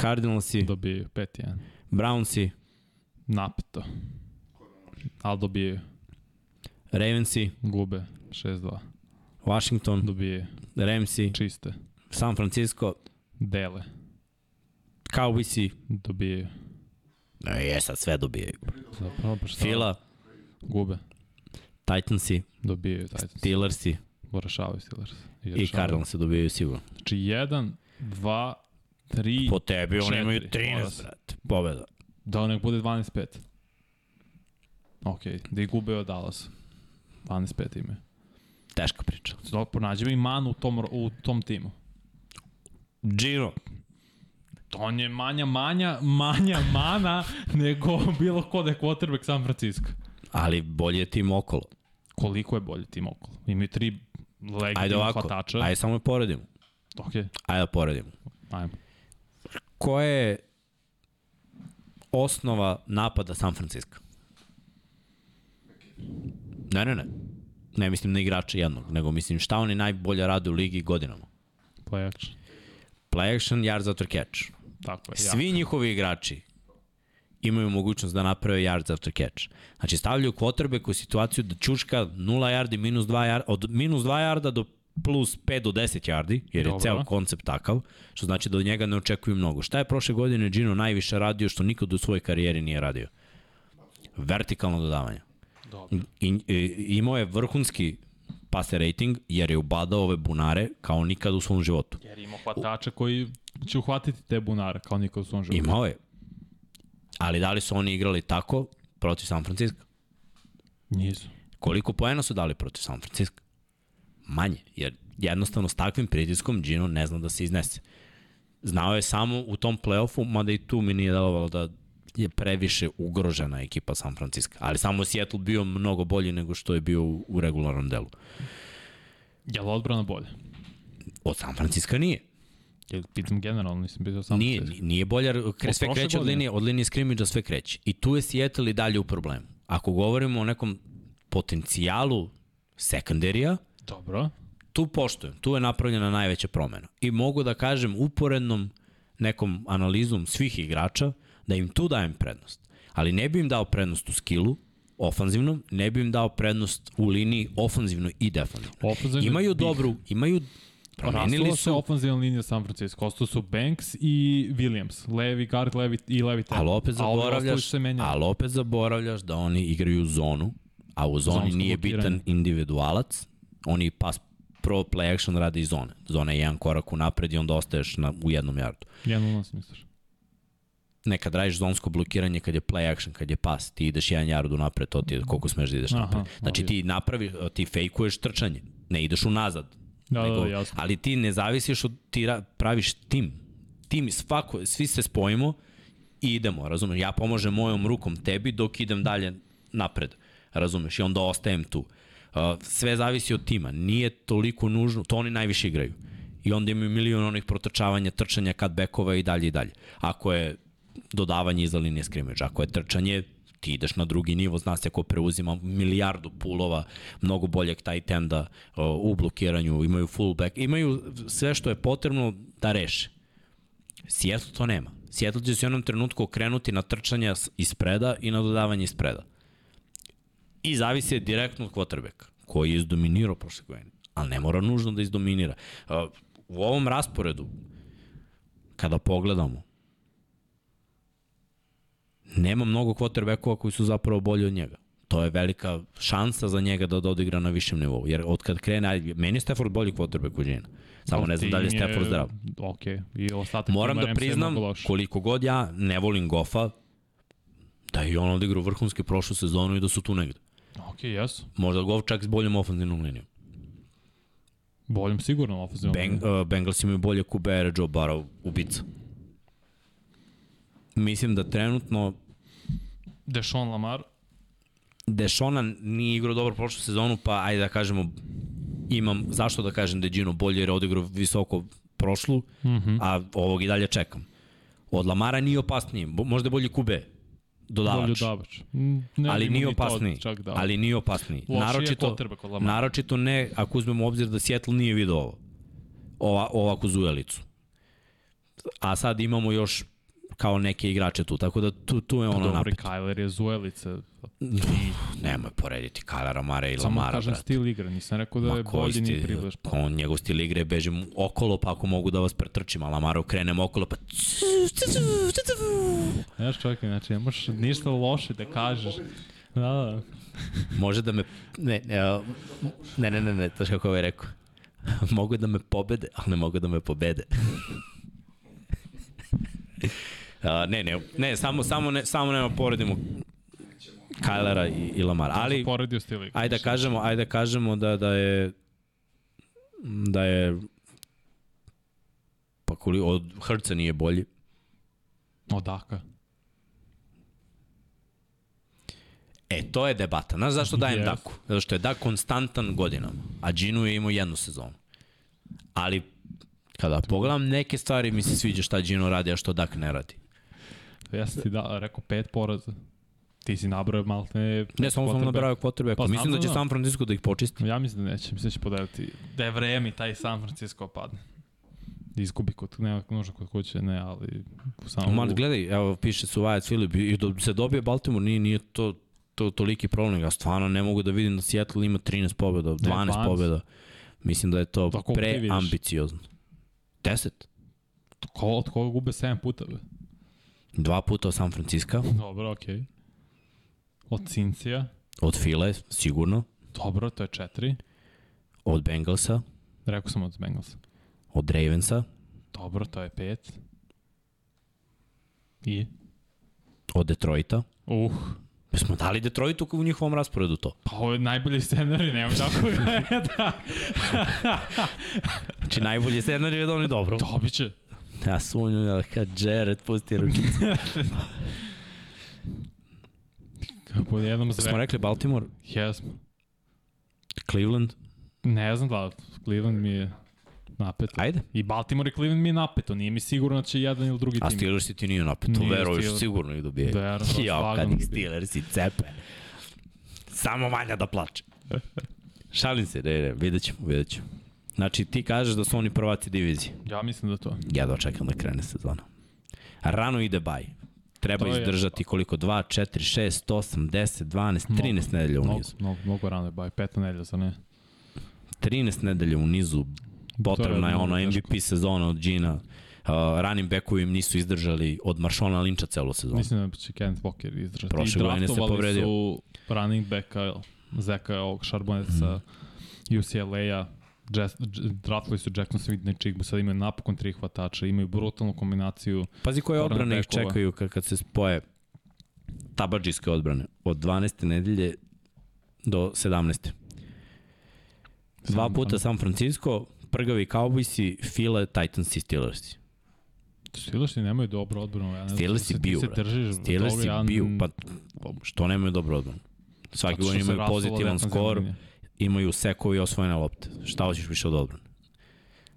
Cardinalsi, Dobiju 5-1. Brownsi, Napeto. Ali dobiju. Ravensi, Gube. 6-2. Washington, Dobije. Ramsi, Čiste. San Francisco, Dele. Cowboysi, Dobije. e, je sad sve dobijaju. Zapravo, pa šta? Fila, Gube. Titansi, Dobijaju Titans. Steelersi Rešavaju Steelers. i rešavaju. Cardinalsi dobijaju sigurno. Znači 1, 2, 3, Po tebi oni imaju četiri, mora 13, se. brate. Pobeda. da nek bude 12-5. Ok, da i gube od Dallas. 12-5 imaju. Teška priča. Dobro, pronađemo i manu u tom, u tom timu. Gino, On je manja, manja, manja mana nego bilo ko da je quarterback San Francisco. ali bolji je tim okolo. Koliko je bolji tim okolo? Imaju tri Ajde legitimna ovako, hvatača. ajde samo je poredimo. Ok, Ajde da poredimo. ajmo. Koja je osnova napada San Francisco? Ne, ne, ne. Ne mislim na igrača jednog, nego mislim šta oni najbolje rade u ligi godinama. Play action. Play action, yards after catch. Tako je, Svi njihovi igrači imaju mogućnost da naprave yards after catch. Znači stavljaju quarterback u situaciju da čuška 0 yardi, minus 2 yarda, od minus 2 yarda do plus 5 do 10 yardi, jer je Dobro. ceo koncept takav, što znači da od njega ne očekuju mnogo. Šta je prošle godine Gino najviše radio što nikad u svojoj karijeri nije radio? Vertikalno dodavanje. Dobro. I, i, imao je vrhunski passer rating jer je ubadao ove bunare kao nikad u svom životu. Jer ima hvatača koji će uhvatiti te bunare kao niko u svom životu. Imao je. Ali da li su oni igrali tako protiv San Francisco? Nisu. Koliko poena su dali protiv San Francisco? Manje, jer jednostavno s takvim pritiskom Gino ne zna da se iznese. Znao je samo u tom play-offu, mada i tu mi nije delovalo da je previše ugrožena ekipa San Francisco. Ali samo Seattle bio mnogo bolji nego što je bio u, regularnom delu. Je li odbrana bolja? Od San Francisco nije. Ja pitam generalno, nisam pitao samo Nije, nije bolja, jer kre, sve kreće od linije, od linije skrimidža sve kreće. I tu je Seattle i dalje u problemu. Ako govorimo o nekom potencijalu sekundarija, Dobro. tu poštujem, tu je napravljena najveća promena. I mogu da kažem uporednom nekom analizom svih igrača da im tu dajem prednost. Ali ne bi im dao prednost u skillu, ofanzivnom, ne bi im dao prednost u liniji ofanzivno i defensivno. Ofenzivno Imaju bih- dobru, imaju promenili Rastula se su, ofenzivna linija San Francisco. Ostao su Banks i Williams. Levi guard, levi i levi tackle. ali opet zaboravljaš, su se ali opet zaboravljaš da oni igraju zonu, a u zoni Zonsko nije blokiranje. bitan individualac, oni pas pro play action radi iz zone. Zona je jedan korak u napred i onda ostaješ na, u jednom jardu. Jedan unos, misliš? Nekad radiš zonsko blokiranje kad je play action, kad je pas, ti ideš jedan yard napred, to ti je koliko smeš da ideš Aha, napred. Znači ti napravi, ti fejkuješ trčanje, ne ideš unazad. Da, da, jasno. Ali ti ne zavisiš od, ti ra, praviš tim. Tim, svako, svi se spojimo i idemo, razumeš? Ja pomažem mojom rukom tebi dok idem dalje napred, razumeš? I onda ostajem tu. Sve zavisi od tima, nije toliko nužno, to oni najviše igraju. I onda imaju milion onih protrčavanja, trčanja, cutbackova i dalje i dalje. Ako je dodavanje iza linije scrimmage, ako je trčanje, ti ideš na drugi nivo, zna se ko preuzima milijardu pulova, mnogo boljeg tight enda uh, u blokiranju, imaju fullback, imaju sve što je potrebno da reše. Seattle to nema. Seattle će se u jednom trenutku okrenuti na trčanja s- ispreda i na dodavanje ispreda. I zavisi direktno od quarterbacka, koji je izdominirao prošle godine. Ali ne mora nužno da izdominira. Uh, u ovom rasporedu, kada pogledamo, nema mnogo quarterbackova koji su zapravo bolji od njega. To je velika šansa za njega da, odigra na višem nivou. Jer od kad krene, meni je Stafford bolji quarterback od njena. Samo ne znam da li je Stafford zdrav. Ok, i ostatak Moram da priznam, koliko god ja ne volim Goffa, da je on odigrao vrhunske prošlu sezonu i da su tu negde. Ok, jesu. Možda Goff čak s boljom ofenzivnom linijom. Boljom sigurno ofenzivno. Beng, uh, Bengals imaju bolje kubere, Joe Burrow, ubica. Mislim da trenutno Deshaun Lamar. Dešona nije igrao dobro prošlu sezonu, pa ajde da kažemo imam, zašto da kažem da je Gino bolje jer je odigrao visoko prošlu, mm -hmm. a ovog i dalje čekam. Od Lamara nije opasniji, možda je bolji kube, dodavač. Bolju davač. Mm, Ne ali nije opasniji. Da. Ali nije opasniji. Naročito, naročito ne, ako uzmemo obzir da Seattle nije video ovo. Ova, ovakvu zujelicu. A sad imamo još kao neke igrače tu, tako da tu, tu je ono Dobro, napet. Kyler je zuelica. Nemoj porediti Kylera Mara i Samo Lamara, kažem brate. stil igre, nisam rekao da je Ma koji bolji ni približ. on, njegov stil igre bežim okolo, pa ako mogu da vas pretrčim, a Lamaru krenem okolo, pa Znaš čovjek, znači nemaš ništa loše da kažeš. Da, da. može da me, ne, ne, ne, ne, ne, ne to što kako ovaj rekao. mogu da me pobede, ali ne mogu da me pobede. Uh, ne, ne, ne, samo, samo, ne, samo nema poredimo Kylera i, i Lamara. Ali, Poredio stil igre. ajde da kažemo, ajde da kažemo da, da je da je pa koli, od Hrca nije bolji. Odaka. E, to je debata. Znaš zašto dajem Yes. Daku? Zato što je Dak konstantan godinama, a Ginu je imao jednu sezonu. Ali, kada pogledam neke stvari, mi se sviđa šta Gino radi, a što Dak ne radi. Ja sam ti da, rekao pet poraza. Ti si nabrao malo ne... Ne, samo sam nabrao quarterbacka. Pa Mislim da će znam. San Francisco da ih počisti. Ja mislim da neće, mislim da će podeliti. Da je vreme i taj San Francisco padne. Da izgubi kod, ne, možda kod kuće, ne, ali samo... Ma, gledaj, evo, piše su Wyatt Philip i da se dobije Baltimore, nije, nije to, to toliki problem. Ja stvarno ne mogu da vidim da Seattle ima 13 pobjeda, 12, 12. pobjeda. Mislim da je to Da, preambiciozno. 10. Ko, od koga gube 7 puta, be? Dva puta od San Francisco, Dobro, okej. Okay. Od Cincija. od File, sigurno, Dobro, to je 4. od Bengalsa, Rekao sam od Bengalsa. od Ravensa, Dobro, to je 5. I? od Detroita. Uh, Pa smo dali Detroitu u njihovom rasporedu to. pa ovo je najbolji scenarij, nemam tako <laughs> da... Znači najbolji scenarij je da oni dobro. Dobit će. <laughs> Ja sumnjam da kad Jared pusti ručicu. Po jednom Smo zve... rekli Baltimore, Jesmo. Cleveland, Ne znam da, Cleveland mi je napeto. ajde. I Baltimore i Cleveland mi je napeto, nije mi sigurno da će jedan ili drugi A tim. Steelersi ti nije napeto, Nije veruješ, Steelers. sigurno ih dobije. Verujem, Jo, kad ih bi. Steelersi cepe. Samo manja da plače. <laughs> Šalim se, ne, ne, vidjet ćemo, vidjet ćemo. Znači, ti kažeš da su oni prvaci divizije. Ja mislim da to. Jedva čekam da krene sezona. Rano ide baj. Treba To je- izdržati koliko? 2, 4, 6, 8, 10, 12, 13 nedelja u Mnogo, nizu. mnogo, mnogo rano je baj, peta nedelja, za ne? 13 nedelja u nizu. Potrebna je mnogo ono teško. MVP sezona od Gina. Uh, running backovi im nisu izdržali od Maršona Linča celu sezonu. Mislim da će Kenneth Walker izdržati. Prošle godine se povredio. su running backa Zeka ovog Charbonneta sa Mhm. UCLA-a. Draftovali su Jackson Smith i Chigbu, sad imaju napokon tri hvatača, imaju brutalnu kombinaciju. Pazi koje odbrane ih čekaju kad, kad se spoje tabadžijske odbrane. Od 12. nedelje do 17. Dva puta San Francisco, prgavi Cowboysi, File, Titans i Steelersi. Steelersi nemaju dobro odbranu. Ja ne Steelersi biju, brate. držiš Steelersi biju, n- pa što nemaju dobro odbranu? Svaki godin imaju pozitivan skor, linija. Imaju sekovi osvojene lopte. Šta hoćeš više od odbrane?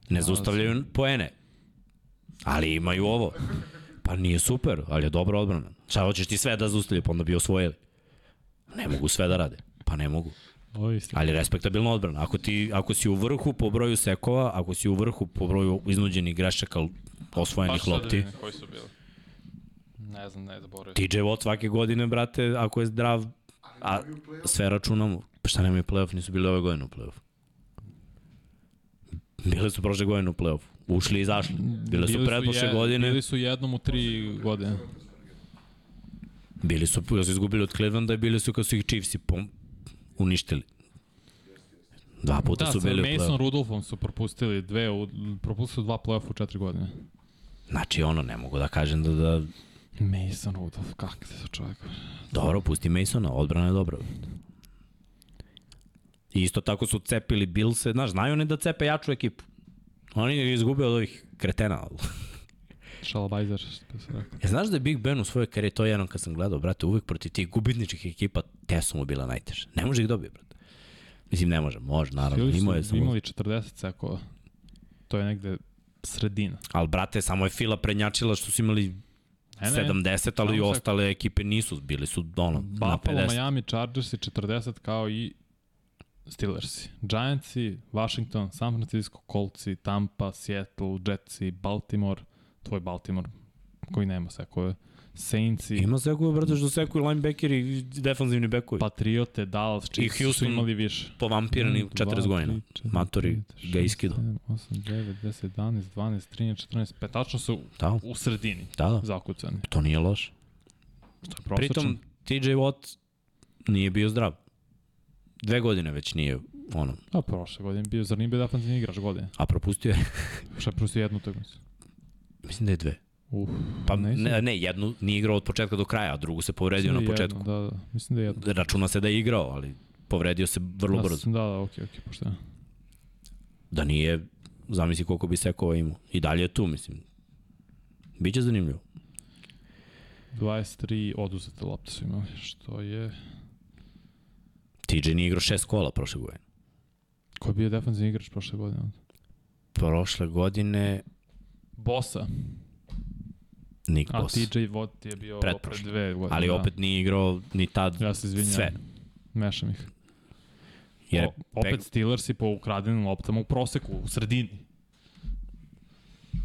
Ne zaustavljaju poene, ali imaju ovo. Pa nije super, ali je dobra odbrana. Šta hoćeš ti sve da zaustavljaju, pa onda bi osvojili. Ne mogu sve da rade. Pa ne mogu. Ali respektabilna odbrana. Ako, ti, ako si u vrhu po broju sekova, ako si u vrhu po broju iznuđenih grešaka osvojenih sad da lopti, vidim Koji su bili? Ne znam, ne zaboravim. TJ Watt svake godine, brate, ako je zdrav, A sve računamo. Pa šta nemaju play-off, nisu bili ove godine u play-off. Bili su prošle godine u play-off. Ušli i izašli. Bile su pretprošle je- godine. Bili su jednom u tri godine. Bili su, kad su izgubili od Clevelanda i bili su kad su ih Chiefsi pom, uništili. Dva puta Da, su sa bili u Mason play-off. Rudolfom su propustili dve, u, propustili dva play-offa u četiri godine. Znači ono, ne mogu da kažem da, da Mason Rudolf, kak se čovjek. dobro, pusti Masona, odbrana je dobra. I isto tako su cepili Billse, znaš, znaju oni da cepe jaču ekipu. Oni je izgube od ovih kretena. <laughs> Šalabajzer, što se rekao. Ja znaš da je Big Ben u svojoj karijeri, to je jednom kad sam gledao, brate, uvek protiv tih gubitničkih ekipa, te su mu bila najteže. Ne može ih dobije, brate. Mislim, ne može, može, naravno, imao je samo... imali 40 sekova. To je negde sredina. Ali, brate, samo je Fila prednjačila što su imali Ne, ne, 70, ali i ostale ekipe nisu, bili su ono, na Buffalo, 50. Miami, Chargers i 40 kao i Steelersi. Giantsi, Washington, San Francisco, Coltsi, Tampa, Seattle, Jetsi, Baltimore, tvoj Baltimore, koji nema sekove, Saintsi, Ima sekuje, brate, što sekuju linebackeri i defanzivni bekovi. Pa, Patriote, Dallas, Chiefs Houston su imali više. Povampirani Mm, 40 dva, godina. tri, četiri, Matori ga iskidao. sedam, osam, devet, 10, 11, 12, 13, 14, 5, tačno su Da, u sredini da, da. zakucani. To nije loše. Što je prosječan. Pritom, TJ Watt nije bio zdrav. Dve godine već nije ono, A prošle godine bio, zar nije bio defensivni igrač godine? a propustio je, <laughs> Šta je prostio jednu utakmicu? mislim da je dve. Uf, Pa ne, ne, jednu nije igrao od početka do kraja, a drugu se povredio na Mislim da je početku. Jedno, da, da, mislim da je jedno. Računa se da je igrao, ali povredio se vrlo Da, brzo. Da, da, okej, okej, pošto je. Da nije, zamisli koliko bi sekova imao. I dalje je tu, mislim. Biće zanimljivo. 23 oduzete lopte su imali, što je... TJ nije igrao šest kola prošle godine. Ko je bio defensivni igrač prošle godine? Prošle godine Bosa. Nick A Boss. TJ Watt je bio opet dve godine. Ali da. opet nije igrao ni tad Ja se izvinjam. sve. Mešam ih. Jer o, opet Steelersi po ukradenim loptama u proseku, u sredini.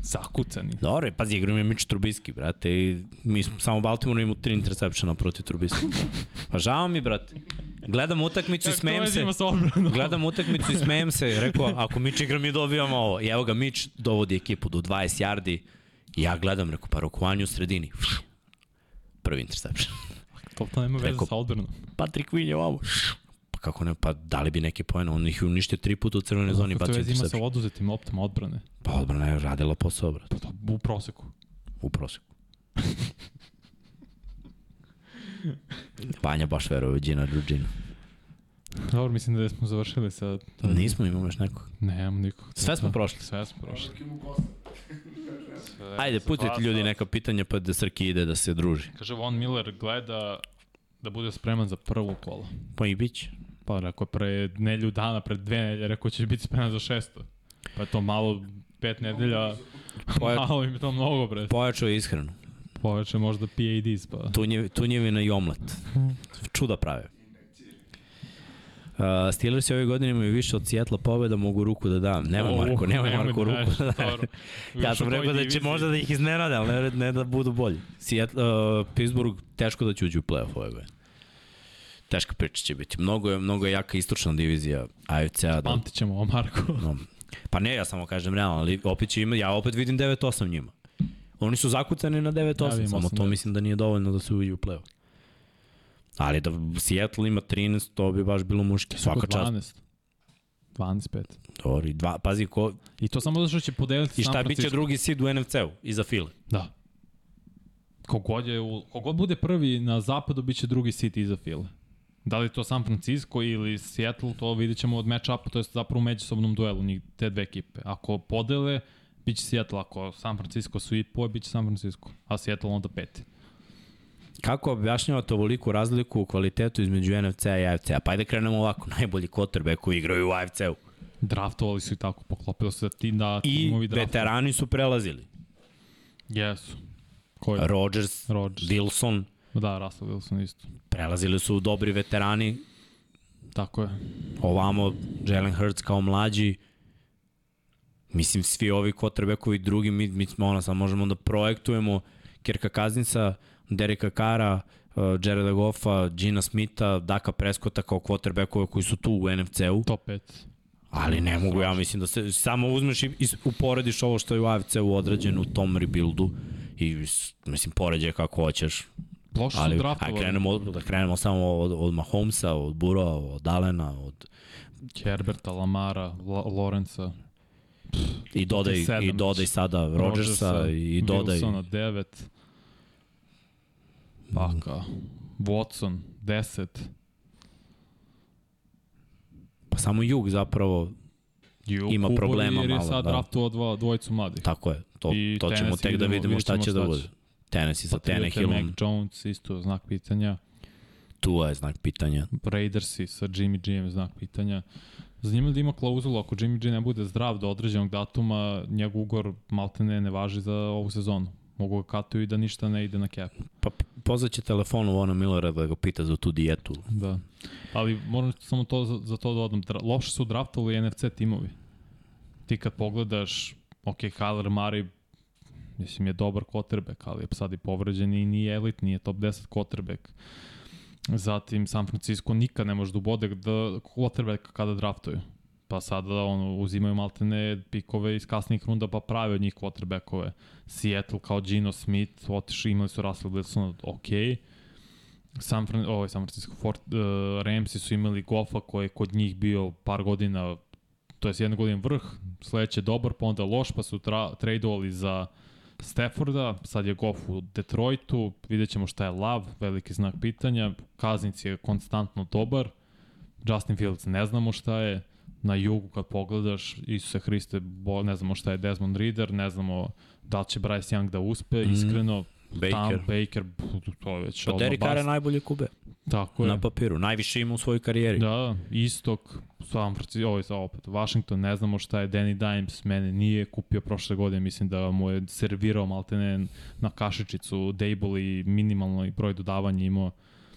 Zakucani. Dobro, pazi, igram je Mitch Trubisky, brate, i mi smo samo Baltimore imamo tri interceptiona protiv Trubisky. <laughs> Pa žao mi, brate. Gledam utakmicu i smejem se. Gledam utakmicu i smejem se. Rekao, ako Mitch igra, mi dobijamo ovo. I evo ga, Mitch dovodi ekipu do 20 yardi. I ja gledam, rekao, pa rokovanje u sredini. Prvi interception. To, to nema veze sa odbranom. Patrick Quinn je ovo. Pa kako ne, pa dali bi neke pojene. On ih je uništio tri puta u crvenoj zoni Kako to veze ima sa oduzetim loptama odbrane? Pa odbrana je radila posao, brate, Pa to u proseku. u proseku. <laughs> Vanja baš veruje u Gina Rugina. Dobro, mislim da smo završili sa... Nismo, imamo još nekog. Nemam nikog. Sve smo prošli. Sve smo prošli. Sve Ajde, putite ljudi neka pitanja pa da Srki ide da se druži. Kaže, Von Miller gleda da bude spreman za prvo kolo. Pa i bit će. Pa rekao pre nelju dana, pre dve nelje, rekao će biti spreman za šesto. Pa je to malo, pet nedelja, Poja- <laughs> malo im je to mnogo, bre. Pojačao je ishranu. Poveće možda PADs, pa. Tunjev, tunjevina i omlet. Čuda prave. Uh, Steelers ove godine imaju više od Seattle pobjeda, mogu ruku da dam. Nemoj Marko, nemoj Marko da ruku da dam. Ja sam rekao da će možda da ih iznenade, ali ne, ne da budu bolji. Seattle, uh, Pittsburgh teško da će uđi u playoff ove godine. Teška priča će biti. Mnogo je, mnogo je jaka istočna divizija AFC-a. Da, Pamtit ćemo ovo, Marko. no, pa ne, ja samo kažem realno, ali opet će ima, ja opet vidim 9-8 njima. Oni su zakucani na 9-8, Ja samo to 8-9. mislim da nije dovoljno da se uđe u playoff. Ali da Seattle ima 13, to bi baš bilo muški. Svaka čast. 12. 12-5. Dobro, i dva, pazi, ko, I to samo zato što će podeliti i šta biće drugi seed u NFC-u, iza File. Da. Kogod, je u, kogod bude prvi na zapadu, bit će drugi City iza File. Da li to San Francisco ili Seattle, to vidjet ćemo od match-upa, to je zapravo u međusobnom duelu njih, te dve ekipe. Ako podele, bit će Seattle, ako San Francisco su i poje, bit će San Francisco, a Seattle onda peti. Kako objašnjavate ovoliku razliku u kvalitetu između NFC-a i AFC-a? Pa ajde krenemo ovako, <laughs> najbolji quarterback koji igraju u AFC-u. Draftovali su i tako, poklopilo se da ti da I veterani su prelazili. Jesu. Ko je? Rodgers, Rodgers. Wilson, Da, Russell Wilson isto. prelazili su dobri veterani, Tako je. ovamo Jalen Hurts kao mlađi, mislim svi ovi quarterbackovi drugi, mi, mi smo ono, sad možemo da projektujemo Kirka Kazinca, Dereka Kara, uh, Jareda Goffa, Gina Smitha, Daka Prescotta kao quarterbackove koji su tu u NFC-u. Top 5. Ali ne mogu, ja mislim da se samo uzmeš i, i uporediš ovo što je u AFC-u odrađeno u tom rebuildu i mislim poređaj kako hoćeš. Loše su Ali aj draftovali. krenemo, da krenemo samo od, od Mahomesa, od Burrowa, od Alena, od Herberta, Lamara, La Lorenza, i dodaj, sedam i već. dodaj sada Rodgersa i dodaj Wilsona 9. Baka. Watson 10. pa samo Jug zapravo Ju, Ima problema jer je malo, sad da. draftovao dva, dvojicu mladih. tako je. To, I to ćemo tek da vidimo- šta će da bude. Tennessee sa Patriote, Tannehillom, Mac Jones, isto znak pitanja. tu je znak pitanja. Raidersi sa Jimmy G-em, znak pitanja. Zanimljivo da ima klauzulu, ako Jimmy G ne bude zdrav do određenog datuma, njegov ugor maltene ne važi za ovu sezonu. Mogu ga katuju i da ništa ne ide na cap. Pa pozvaće telefon u ono Millera da ga pita za tu dijetu. Da. Ali moram samo to za, za to da odam. Loše su draftovali NFC timovi. Ti kad pogledaš, ok, Kyler Murray, mislim je dobar quarterback, ali je sad i povređen i nije elit, nije top 10 quarterback. Zatim San Francisco nikad ne može da ubode da quarterback kada draftuju. Pa sada ono, uzimaju maltene pikove iz kasnih runda pa prave od njih quarterbackove. Seattle kao Gino Smith, otišli, imali su Russell Wilson, ok. San, Fran, ovaj, San Francisco Fort, uh, Ramsi su imali Goffa koji je kod njih bio par godina, to je jedne godine vrh, sledeće dobar, pa onda loš, pa su tra, tradeovali za Stafforda, sad je Goff u Detroitu, vidjet ćemo šta je Lav, veliki znak pitanja, Kaznic je konstantno dobar, Justin Fields ne znamo šta je, na jugu kad pogledaš, Isuse Hriste, bo, ne znamo šta je Desmond Reader, ne znamo da li će Bryce Young da uspe, Mhm. iskreno, Baker. Tam, Baker, to je već Pa Derek Carr je najbolji kube Tako je. na papiru. Najviše ima u svojoj karijeri. Da, istok, San Francisco, ovaj sad opet, Washington, ne znamo šta je Danny Dimes, mene nije kupio prošle godine, mislim da mu je servirao maltene na kašičicu Dable i minimalno i broj dodavanja imao,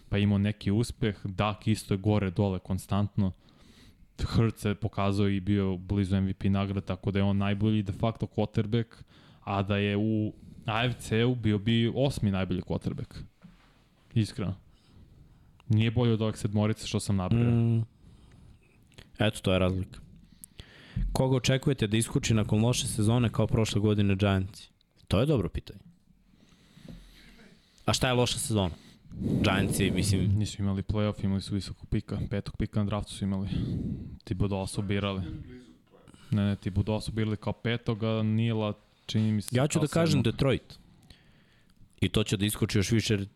pa imao neki uspeh, Dak isto je gore dole konstantno, Hurts je pokazao i bio blizu MVP nagrada, tako da je on najbolji de facto quarterback, a da je u AFC-u bio bi osmi najbolji quarterback. Iskreno. Nije bolje od ovih sedmorice što sam nabrao. Mm. Eto, to je razlika. Koga očekujete da iskuči nakon loše sezone kao prošle godine Giantsi? To je dobro pitanje. A šta je loša sezona? Giantsi, mislim, Nisu imali playoff, imali su visokog pika, petog pika na draftu su imali. Ti Budo su birali. Ne, ne, ti Budo su birali kao petog, a Nila čini mi se ja ću da kažem sedmog. Detroit. I to će da iskoči još više, jer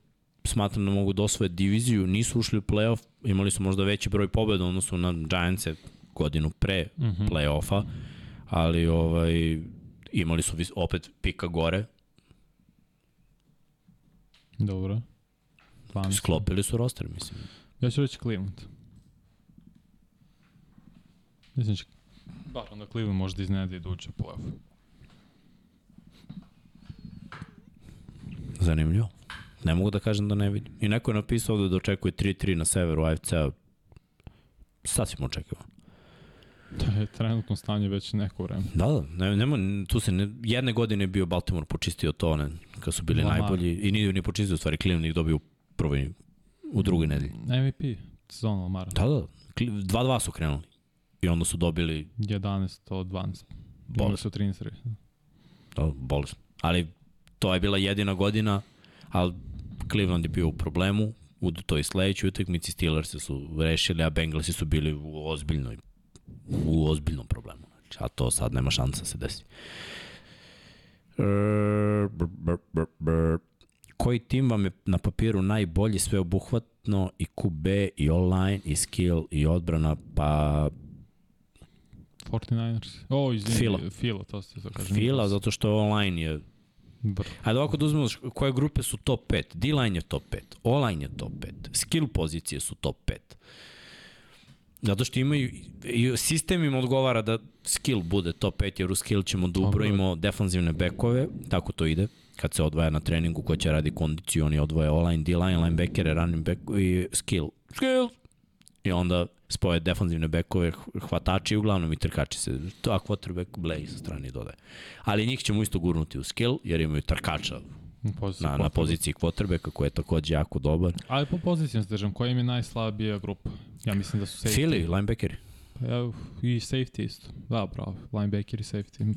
smatram da mogu da osvoje diviziju, nisu ušli u playoff, imali su možda veći broj pobjeda u odnosu na Giantse godinu pre Mhm. play-offa, ali ovaj, imali su vis, opet pika gore, Dobro. 12. sklopili su roster, mislim. Ja ću reći Cleveland. Mislim da će bar onda Cleveland možda iznedi da uđe u playoff. Zanimljivo. Ne mogu da kažem da ne vidim. I neko je napisao ovde da očekuje 3-3 na severu AFC-a. Sasvim očekivano. To je trenutno stanje već neko vreme. Da, da, ne, nema, tu se ne, jedne godine je bio Baltimore počistio to, ne, kad su bili Lamar. najbolji, i nije ni počistio, u stvari Cleveland ih dobio u prvoj, u drugoj nedelji. MVP sezona Lamara. Da, da, Cle- 2-2 su krenuli. I onda su dobili 11 od 12. Imali Bolest. su 13 da, bolesno. Ali to je bila jedina godina, ali Cleveland je bio u problemu u toj sledećoj utakmici Steelers su rešili, a Bengalsi su bili u ozbiljnoj u ozbiljnom problemu. Znači, a to sad nema šansa da se desi. Koji tim vam je na papiru najbolji, sveobuhvatno i QB, i online, i skill, i odbrana, pa 49ers. O, izvini. Fila. Fila, to ste to kažem. Fila, zato što online je Br. Hajde ovako da uzmemo koje grupe su top 5. D-line je top 5, O-line je top 5, skill pozicije su top 5. Zato što imaju, i sistem im odgovara da skill bude top 5, jer u skill ćemo da ubrojimo defanzivne bekove, tako to ide, kad se odvaja na treningu ko će radi kondiciju, oni odvoje O-line, D-line, linebackere, running back i skill. Skill! I onda spoje defanzivne bekove, hvatači uglavnom i trkači se. To a quarterback Blay sa strane dodaje. Ali njih ćemo isto gurnuti u skill, jer imaju trkača Poziciji na, na poziciji quarterbacka koji je takođe jako dobar. Ali po pozicijama se držam, koja im je najslabija grupa? Ja mislim da su safety. Philly, linebackeri. Ja, I safety isto. Da, bravo. Linebacker i safety.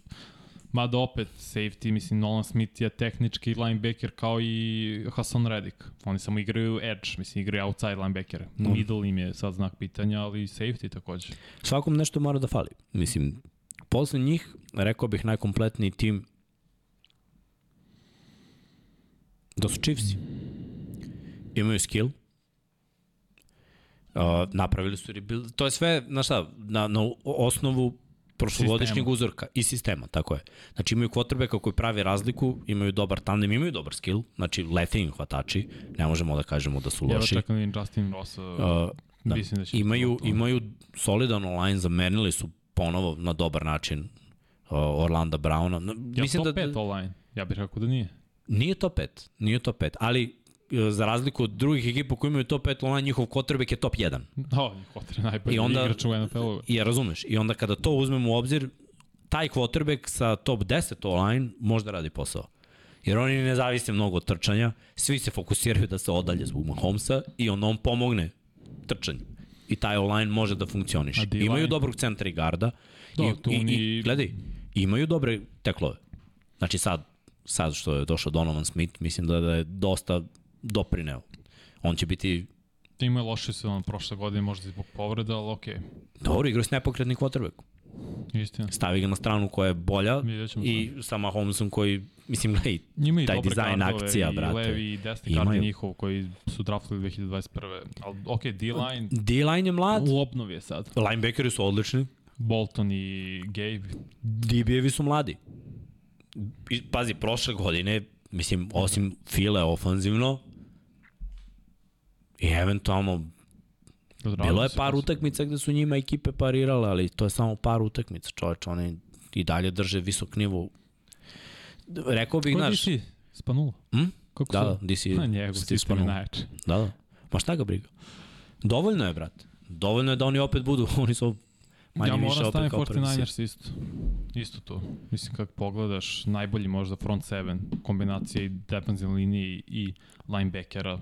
Mada opet safety, mislim, Nolan Smith je tehnički linebacker kao i Hassan Reddick. Oni samo igraju edge, mislim, igraju outside linebackere. Mm. Middle im je sad znak pitanja, ali i safety takođe. Svakom nešto mora da fali. Mislim, posle njih, rekao bih, najkompletniji tim da su Chiefs. Imaju skill. Uh, napravili su rebuild. To je sve, znaš šta, na, na osnovu prošlogodišnjeg Sistema. uzorka i sistema, tako je. Znači imaju quarterbacka koji pravi razliku, imaju dobar tandem, imaju dobar skill, znači lete im hvatači, ne možemo da kažemo da su loši. čekam da im Justin Ross, uh, Uh, da. mislim da će... imaju, to- imaju solidan online, zamenili su ponovo na dobar način uh, Orlanda Browna. No, Ja Mislim top da, 5 online? Ja bih rekao da nije. nije to pet, nije to pet, ali za razliku od drugih ekipa koji imaju top 5 online, njihov quarterback je top 1. Da, je najbolji I onda- igrač u NFL-u. I ja razumeš, i onda kada to uzmemo u obzir, taj quarterback sa top 10 online može da radi posao. Jer oni ne zavise mnogo od trčanja, svi se fokusiraju da se odalje zbog Mahomesa i onda on pomogne trčanju. I taj online može da funkcioniše. Imaju dobrog centra i garda. Da, i, i, oni- i, gledaj, imaju dobre teklove. Znači sad, sad što je došao Donovan Smith, mislim da, da je dosta doprineo. On će biti Ima je loše se on prošle godine, možda zbog povreda, ali okej. dobro igrao s nepokretnim quarterbackom. Istina. stavi ga na stranu koja je bolja i sa Mahomesom koji, mislim, gledaj, Njima taj dizajn akcija, i brate. levi i desni Imaju. gardi njihov koji su draftili 2021. Ali, ok, D-line D-line je mlad, u obnovi je sad. linebackeri su odlični, Bolton i Gabe. DB-evi su mladi. I, pazi, prošle godine, mislim, osim file ofanzivno, i eventualno, bilo je par utakmica gde su njima ekipe parirale, ali to je samo par utakmica, čoveč, oni i dalje drže visok nivo. Rekao bih, znaš, DC? Spanula? Hm? Kako da, da, di si, Na njegov je Spagnuolo. najjači. Da, da. Ma šta ga briga? Dovoljno je, brate. Dovoljno je da oni opet budu, <laughs> oni su manje ja više moram opet kao prvi sit. 49ers isto. Isto to. Mislim, kad pogledaš, najbolji možda front seven, kombinacija i defensivne linije i linebackera.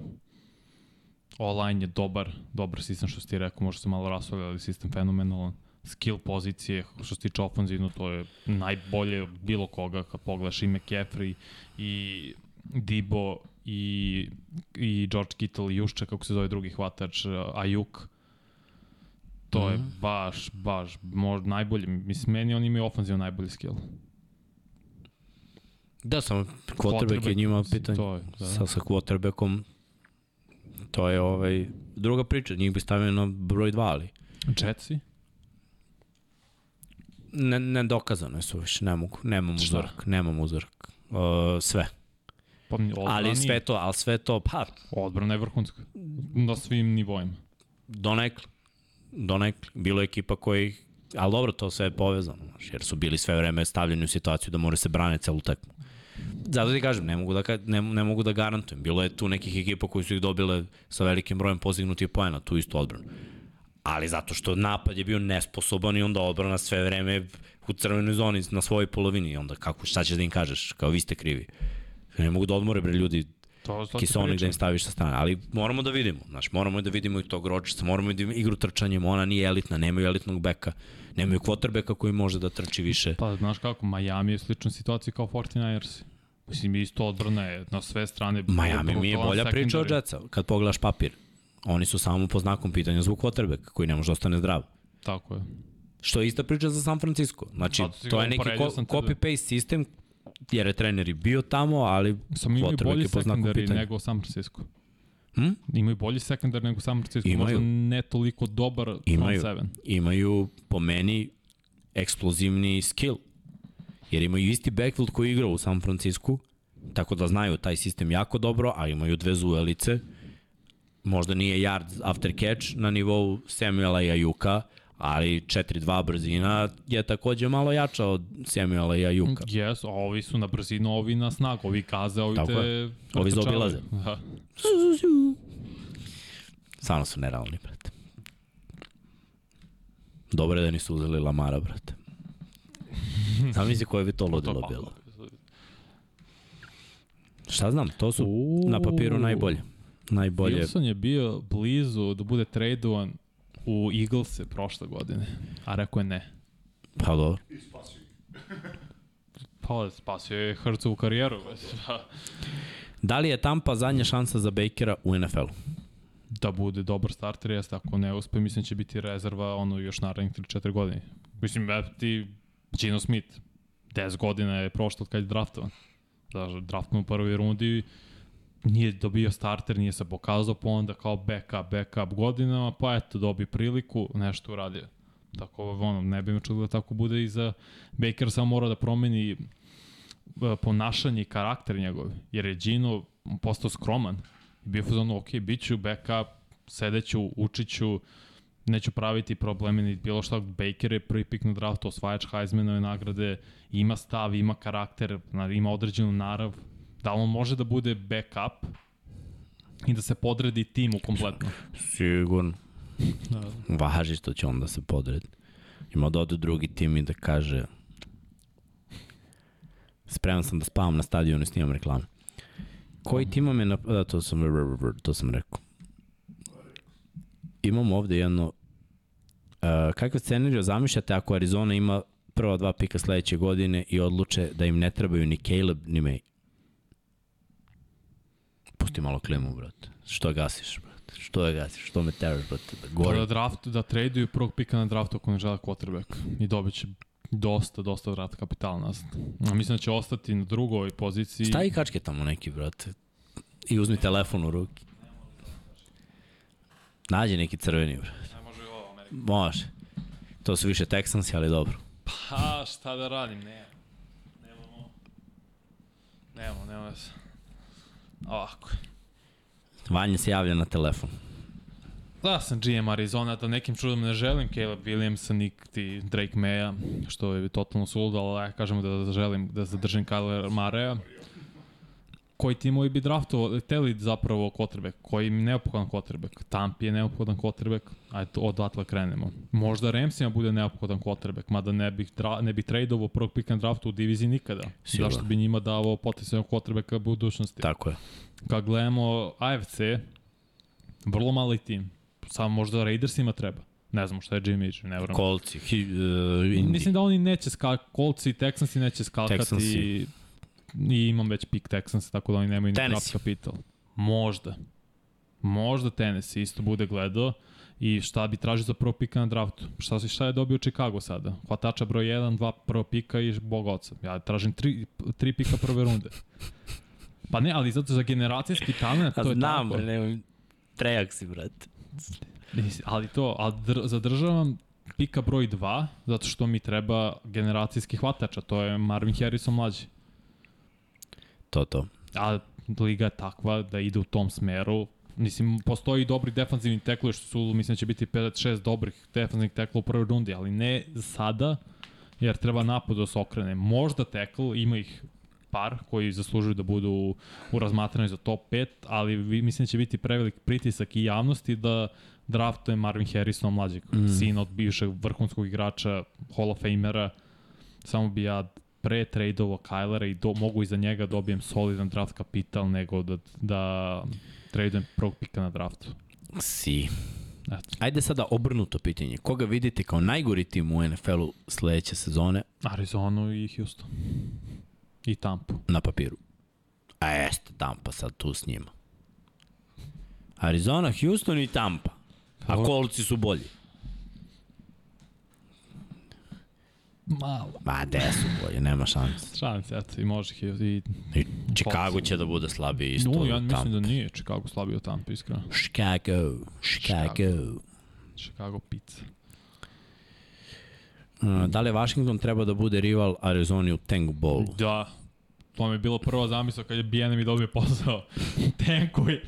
O-line je dobar, dobar sistem što si ti rekao, možda se malo rasvalja, ali sistem fenomenalan. Skill pozicije, što se tiče ofenzivno, to je najbolje bilo koga kad pogledaš i McCaffrey i Dibo i, i George Kittle i Jušče, kako se zove drugi hvatač, Ajuk. To je Mhm. baš, baš, možda najbolji. Mislim, meni oni imaju ofenzivno najbolji skill. Da, samo quarterback je njima pitanje. To je, da. Sa, sa quarterbackom to je ovaj, druga priča. Njih bi stavio na broj 2, ali Jetsi? ne, ne dokazano je su više, ne mogu. Nemam Šta? uzorak, nemam uzorak. Uh, sve. Pa, Ali sve to, ali sve to, pa, Odbrana je vrhunska. Na svim nivoima. donekle. Donekle. Bilo je ekipa koji Ali dobro, to sve je povezano, jer su bili sve vreme stavljeni u situaciju da moraju se brane celu tekmu. Zato ti kažem, ne mogu da, ne, ne mogu da garantujem. Bilo je tu nekih ekipa koji su ih dobile sa velikim brojem postignutih poena, tu istu odbranu. Ali zato što napad je bio nesposoban i onda odbrana sve vreme u crvenoj zoni na svojoj polovini. I onda kako, šta ćeš da im kažeš? Kao vi ste krivi. Ne mogu da odmore, bre, ljudi, To, kisonik da im staviš sa strane. Ali moramo da vidimo, znaš, moramo da vidimo i tog Rodgersa, moramo da vidimo igru trčanjem, ona nije elitna, nemaju elitnog beka, nemaju quarterbacka koji može da trči više. Pa, znaš kako, Miami je u sličnoj situaciji kao 49ers. Mislim, isto odbrana je na sve strane. Miami mi je bolja priča od. Jetsa, kad pogledaš papir. Oni su samo po znakom pitanja zbog quarterbacka koji ne može da ostane zdrav. Tako je. Što je ista priča za San Francisco. Znači, si to je neki sam tebe. copy-paste sistem, jer je trener i bio tamo, ali Samo imaju quarterback bolji po znaku pitanja. nego San Francisco. Hm? Imaju bolji secondary nego San Francisco. Imaju. Možda ne toliko dobar front Imaju. seven. imaju po meni eksplozivni skill. Jer imaju isti backfield koji je igrao u San Francisku, tako da znaju taj sistem jako dobro, a imaju dve zuelice. Možda nije yard after catch na nivou Samuela i Ajuka, ali 4-2 brzina je takođe malo jača od Samuela i Ajuka. Yes, ovi su na brzinu, ovi na snagu, ovi kaze, ovi Tako te... je. Ovi zaobilaze. Da. Stvarno su nerealni, brate. Dobro je da nisu uzeli Lamara, brate. <laughs> Znam misli koje bi to ludilo pa, bilo. Šta znam, to su Uuu. na papiru najbolje. Najbolje. Wilson je bio blizu da bude tradovan u Eaglese prošle godine, a rekao je ne. Pa dobro. I spasio. <laughs> Pa, spasio je Hrcovu karijeru. Da li je Tampa zadnja šansa za Bakera u NFL-u? da bude dobar starter, jeste, ako ne uspe, mislim će biti rezerva ono još narednih 3-4 godine. Mislim, ti, Gino Smith, 10 godina je prošlo od kad je draftovan. Znači, draftovan u prvoj rundi, nije dobio starter, nije se pokazao, pa onda kao backup, backup godinama, pa eto, dobi priliku, nešto uradio. Tako, ono, ne bi me da tako bude i za Baker, samo mora da promeni e, ponašanje i karakter njegov, jer je Gino postao skroman, I bio fazon, ok, bit ću backup, sedeću, učiću, neću praviti probleme ni bilo šta. Baker je prvi pik na draftu, osvajač Heismanove nagrade, ima stav, ima karakter, na- ima određenu narav. Da on može da bude backup i da se podredi timu kompletno? Sigurno. Da. Važi što će on da se podredi. Ima da ode drugi tim i da kaže spreman sam da spavam na stadionu i snimam reklame. Koji tim vam je na... Da, to sam, to sam rekao. Imamo ovde jedno... Uh, kakav scenariju zamišljate ako Arizona ima prva dva pika sledeće godine i odluče da im ne trebaju ni Caleb ni May? Pusti malo klimu, brate. Što gasiš, brate? Što je gasiš? Što me teraš, brate? Da Pa gori. da, draft, da traduju prvog pika na draftu ako ne žele quarterback i dobit će dosta, dosta vrata kapitala nazad. A mislim da će ostati na drugoj poziciji. Stavi kačke tamo neki, brate. I uzmi telefon u ruki. Nađi neki crveni, brate. Može. To su više Texansi, ali dobro. Pa, šta da radim, ne. Nemamo. Nemamo, nemamo se. Ovako. Vanja se javlja na telefon. Da, sam GM Arizona, da nekim čudom ne želim Caleb Williamsa, niti Drake Maya, što je totalno suludo, ali ja kažem da želim da zadržim Kyler Mareja. Koji timovi bi draftovali, teli zapravo quarterback, koji im neophodan quarterback. Tampi je neophodan quarterback, ajde odatle krenemo. Možda Ramsima bude neophodan quarterback, mada ne bih, dra, ne bih tradeovo prvog pika na draftu u diviziji nikada. Sigurno. Zašto bi njima davao potencijalnog quarterbacka u budućnosti? Tako je. Kad gledamo AFC, vrlo mali tim. Samo možda Raidersima treba. Ne znam šta je Jimmy G, ne vrem. Kolci, hi, uh, Indi. Mislim da oni neće skakati, Coltsi i Texansi neće skakati Texansi. I imam već pik Texansa, tako da oni nemaju ni draft kapital. Možda. Možda Tennessee isto bude gledao i šta bi tražio za prvo pika na draftu. Šta, si- šta je dobio Chicago sada? Hvatača broj 1, 2 prvo pika i bog oca. Ja tražim 3, 3 pika prve runde. Pa ne, ali zato za generacijski talent to je Znam, tako. nemoj. Trejak si, brate. Ali to, ali dr zadržavam pika broj 2, zato što mi treba generacijski hvatač, a to je Marvin Harrison mlađi. To, to. A liga je takva da ide u tom smeru. Mislim, postoji dobri defanzivni teklovi, što su, mislim da će biti 5-6 dobrih defanzivnih teklova u prvoj rundi, ali ne sada, jer treba napad da se okrene. Možda tekl, ima ih par koji zaslužuju da budu u, razmatranju za top 5, ali mislim da će biti prevelik pritisak i javnosti da draftuje Marvin Harrison mlađeg, mm. sin od bivšeg vrhunskog igrača, Hall of Famera. Samo bi ja pre tradeovo Kylera i do, mogu iza njega dobijem solidan draft kapital nego da, da tradujem prvog pika na draftu. Si. Eto. Ajde sada obrnuto pitanje. Koga vidite kao najgori tim u NFL-u sledeće sezone Arizonu i Houston. I Tampa. na papiru? A jeste, Tampa sad tu s njima. Arizona, Houston i Tampa. A kolci su bolji. Malo. Ma, gde su bolji, nema šanse. Šalim se, eto, i može ih i... I Chicago će da bude slabiji isto. No, ja mislim Tampa. da nije Chicago slabio od Tampa, iskreno. Chicago, Chicago. Chicago pizza. Uh, da li Washington treba da bude rival Arizoni u Tank Bowlu? Da, to mi je bilo prva zamisla kad je Bijene mi dobio posao. <laughs> Tenkuj,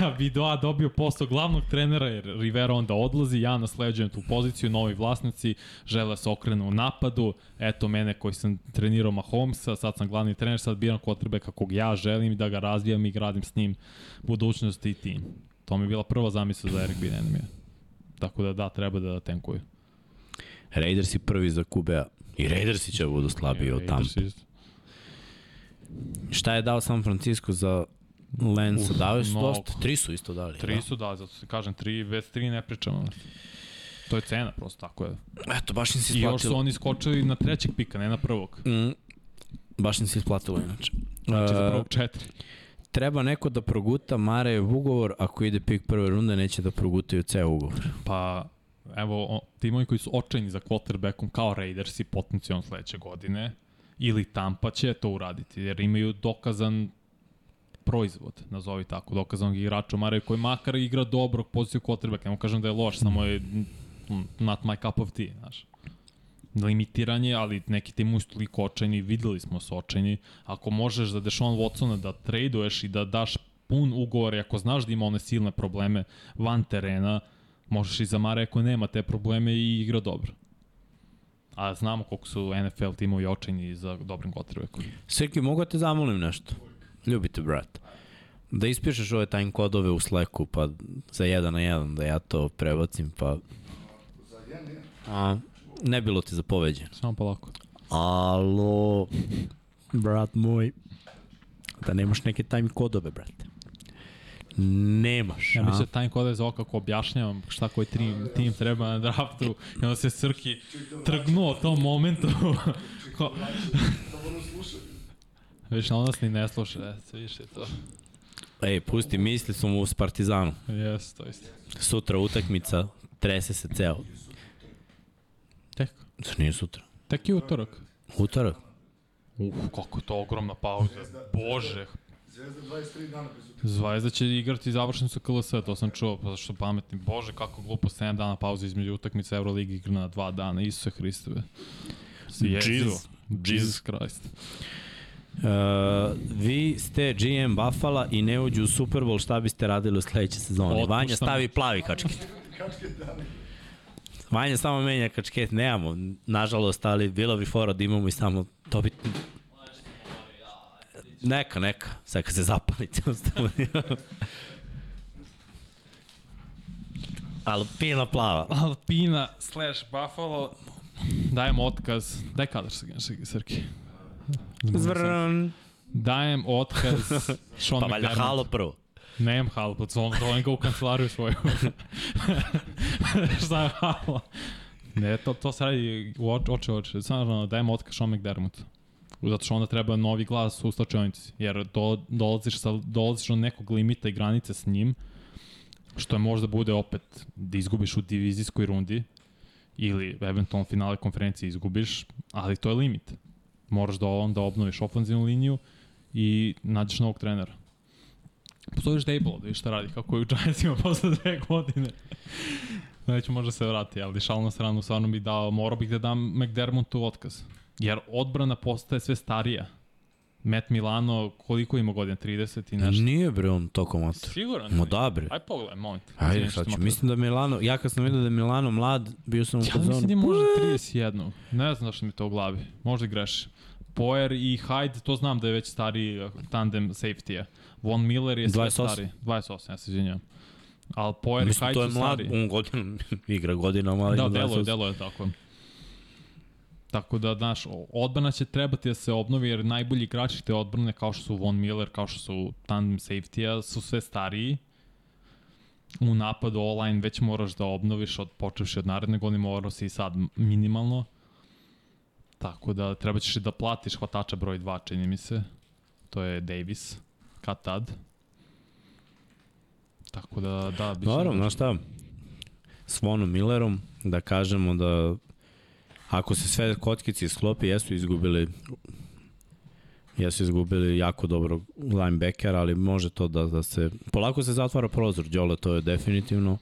a Vidoa dobio posao glavnog trenera jer Rivera onda odlazi, ja nasleđujem tu poziciju, novi vlasnici žele se okrenu u napadu, eto mene koji sam trenirao Mahomesa, sad sam glavni trener, sad biram quarterbacka kog ja želim da ga razvijam i gradim s njim budućnost i tim. To mi je bila prva zamisla za Eric Bienenija. Tako da da, treba da tenkuju. Raidersi prvi za QB-a. I Raidersi će da budu slabiji od Tampa. Raiders isto. Šta je dao San Francisco za Lensa? Dao su mnogo. dosta. Tri su isto dali. Tri su da, zato se kažem, tri, već tri ne pričamo. To je cena prosto, tako je. Da. Eto, baš im se I još su isplatilo. oni skočili na trećeg pika, ne na prvog. Mm, baš im se isplatilo inače. Znači za Uh, prvog četiri. treba neko da proguta Marejev ugovor, ako ide pik prve runde, neće da progutaju ceo ugovor. Pa, evo, timovi koji su očajni za quarterbackom kao Raidersi potencijalno sledeće godine, ili Tampa će to uraditi, jer imaju dokazan proizvod, nazovi tako, dokazanog igrača Mareju koji makar igra dobro poziciju quarterbacka, ne mu kažem da je loš, samo je not my cup of tea, znaš. Limitiran je, ali neki timovi su toliko očajni, videli smo su očajni. Ako možeš za Deshaun Watsona da traduješ i da daš pun ugovor, ako znaš da ima one silne probleme van terena, možeš i za Mare ako nema te probleme i igra dobro. A znamo koliko su NFL timovi očajni za dobrim quarterbackom. Srki, mogu da te zamolim nešto? Ljubite, brat. Da ispišeš ove time kodove u Slacku, pa za jedan na jedan, da ja to prebacim, pa... Za jedan. A, ne bilo ti za poveđen. Samo polako. Alo, brat moj. Da nemaš neke time kodove, brate. Nemaš, Ja mislim da time kod je za kako objašnjavam šta koji tim, tim treba na draftu i onda se Srki trgnuo u tom momentu. <laughs> Ko- Da. Već na nas ni ne sluša, e, sve više to. Ej, pusti, misli smo u Partizanu. Jes, to isto. Sutra utakmica, trese se ceo. Tek, To nije sutra. tek je utorak. Utorak. Uf, kako je to ogromna pauza. Bože, Zvezda 23 dana bez utakmice. Zvezda će igrati završnicu KLS, to sam čuo, pa što pametni. Bože, kako glupo, 7 dana pauze između utakmice Euroligi igra na 2 dana, Isuse Hristove. Jesus. Jesus Christ. Uh, vi ste GM Buffalo i ne uđu u Super Bowl, šta biste radili u sledećoj sezoni? Otpuštam. Vanja stavi plavi kačket. <laughs> Kačke dane. Vanja samo menja kačket, nemamo, nažalost, ali bilo bi fora da imamo i samo to bi... Neka, neka, sad kad se zapalite <laughs> u studiju. Alpina plava. Alpina slash Buffalo. Dajem otkaz. Daj kadar Srki. Zvrn. Dajem otkaz <laughs> Sean Pa valjda halo prvo. Nemam halo, pa zovem, zovem ga u kancelariju svoju. <laughs> Šta je halo? Ne, to, to se radi u oči, oči, oči. Samo dajem otkaz Sean McDermott. Zato što onda treba novi glas u slačionici. Jer do, dolaziš, sa, dolaziš do nekog limita i granice s njim, što je možda bude opet da izgubiš u divizijskoj rundi ili eventualno finale konferencije izgubiš, ali to je limit. Moraš da onda obnoviš ofenzivnu liniju i nađeš novog trenera. Pozoveš Dable da vidiš šta radi, kako je u Giantsima <laughs> posle dve godine. Neću možda se vrati, ali šal na stranu stvarno bi dao, morao bih da dam McDermottu otkaz. Jer odbrana postaje sve starija. Matt Milano, koliko ima godina? 30 i nešto? Nije bre on toliko mator. Siguran? Ma da bre. Aj pogledaj, moment. Ajde, sad ću. Mislim da Milano, ja kad sam vidio da je Milano mlad, bio sam u Ja mislim da fazonu. je možda 31. Ne znam zašto mi to u glavi. Možda i greši. Poer i Hyde, to znam da je već stari uh, tandem safety-a. Von Miller je sve 28. stari. 28, ja se izvinjam. Ali Poer i Mislim, Hyde to je su mlad, stari. on godinu, <laughs> igra godinama, Da, delo je, 28. delo je tako. Tako da, znaš, odbrana će trebati da se obnovi, jer najbolji igrači te odbrane, kao što su Von Miller, kao što su tandem safety-a, su sve stariji. U napadu online već moraš da obnoviš, od, počevši od naredne godine, morao si i sad minimalno. Tako da treba ćeš i da platiš hvatača broj 2, čini mi se. To je Davis, kad tad. Tako da, da, biće... Dobro, znaš šta? S Vonom Millerom, da kažemo da ako se sve kockici sklopi, jesu izgubili jesu izgubili jako dobro linebacker, ali može to da, da se... Polako se zatvara prozor, Đole, to je definitivno.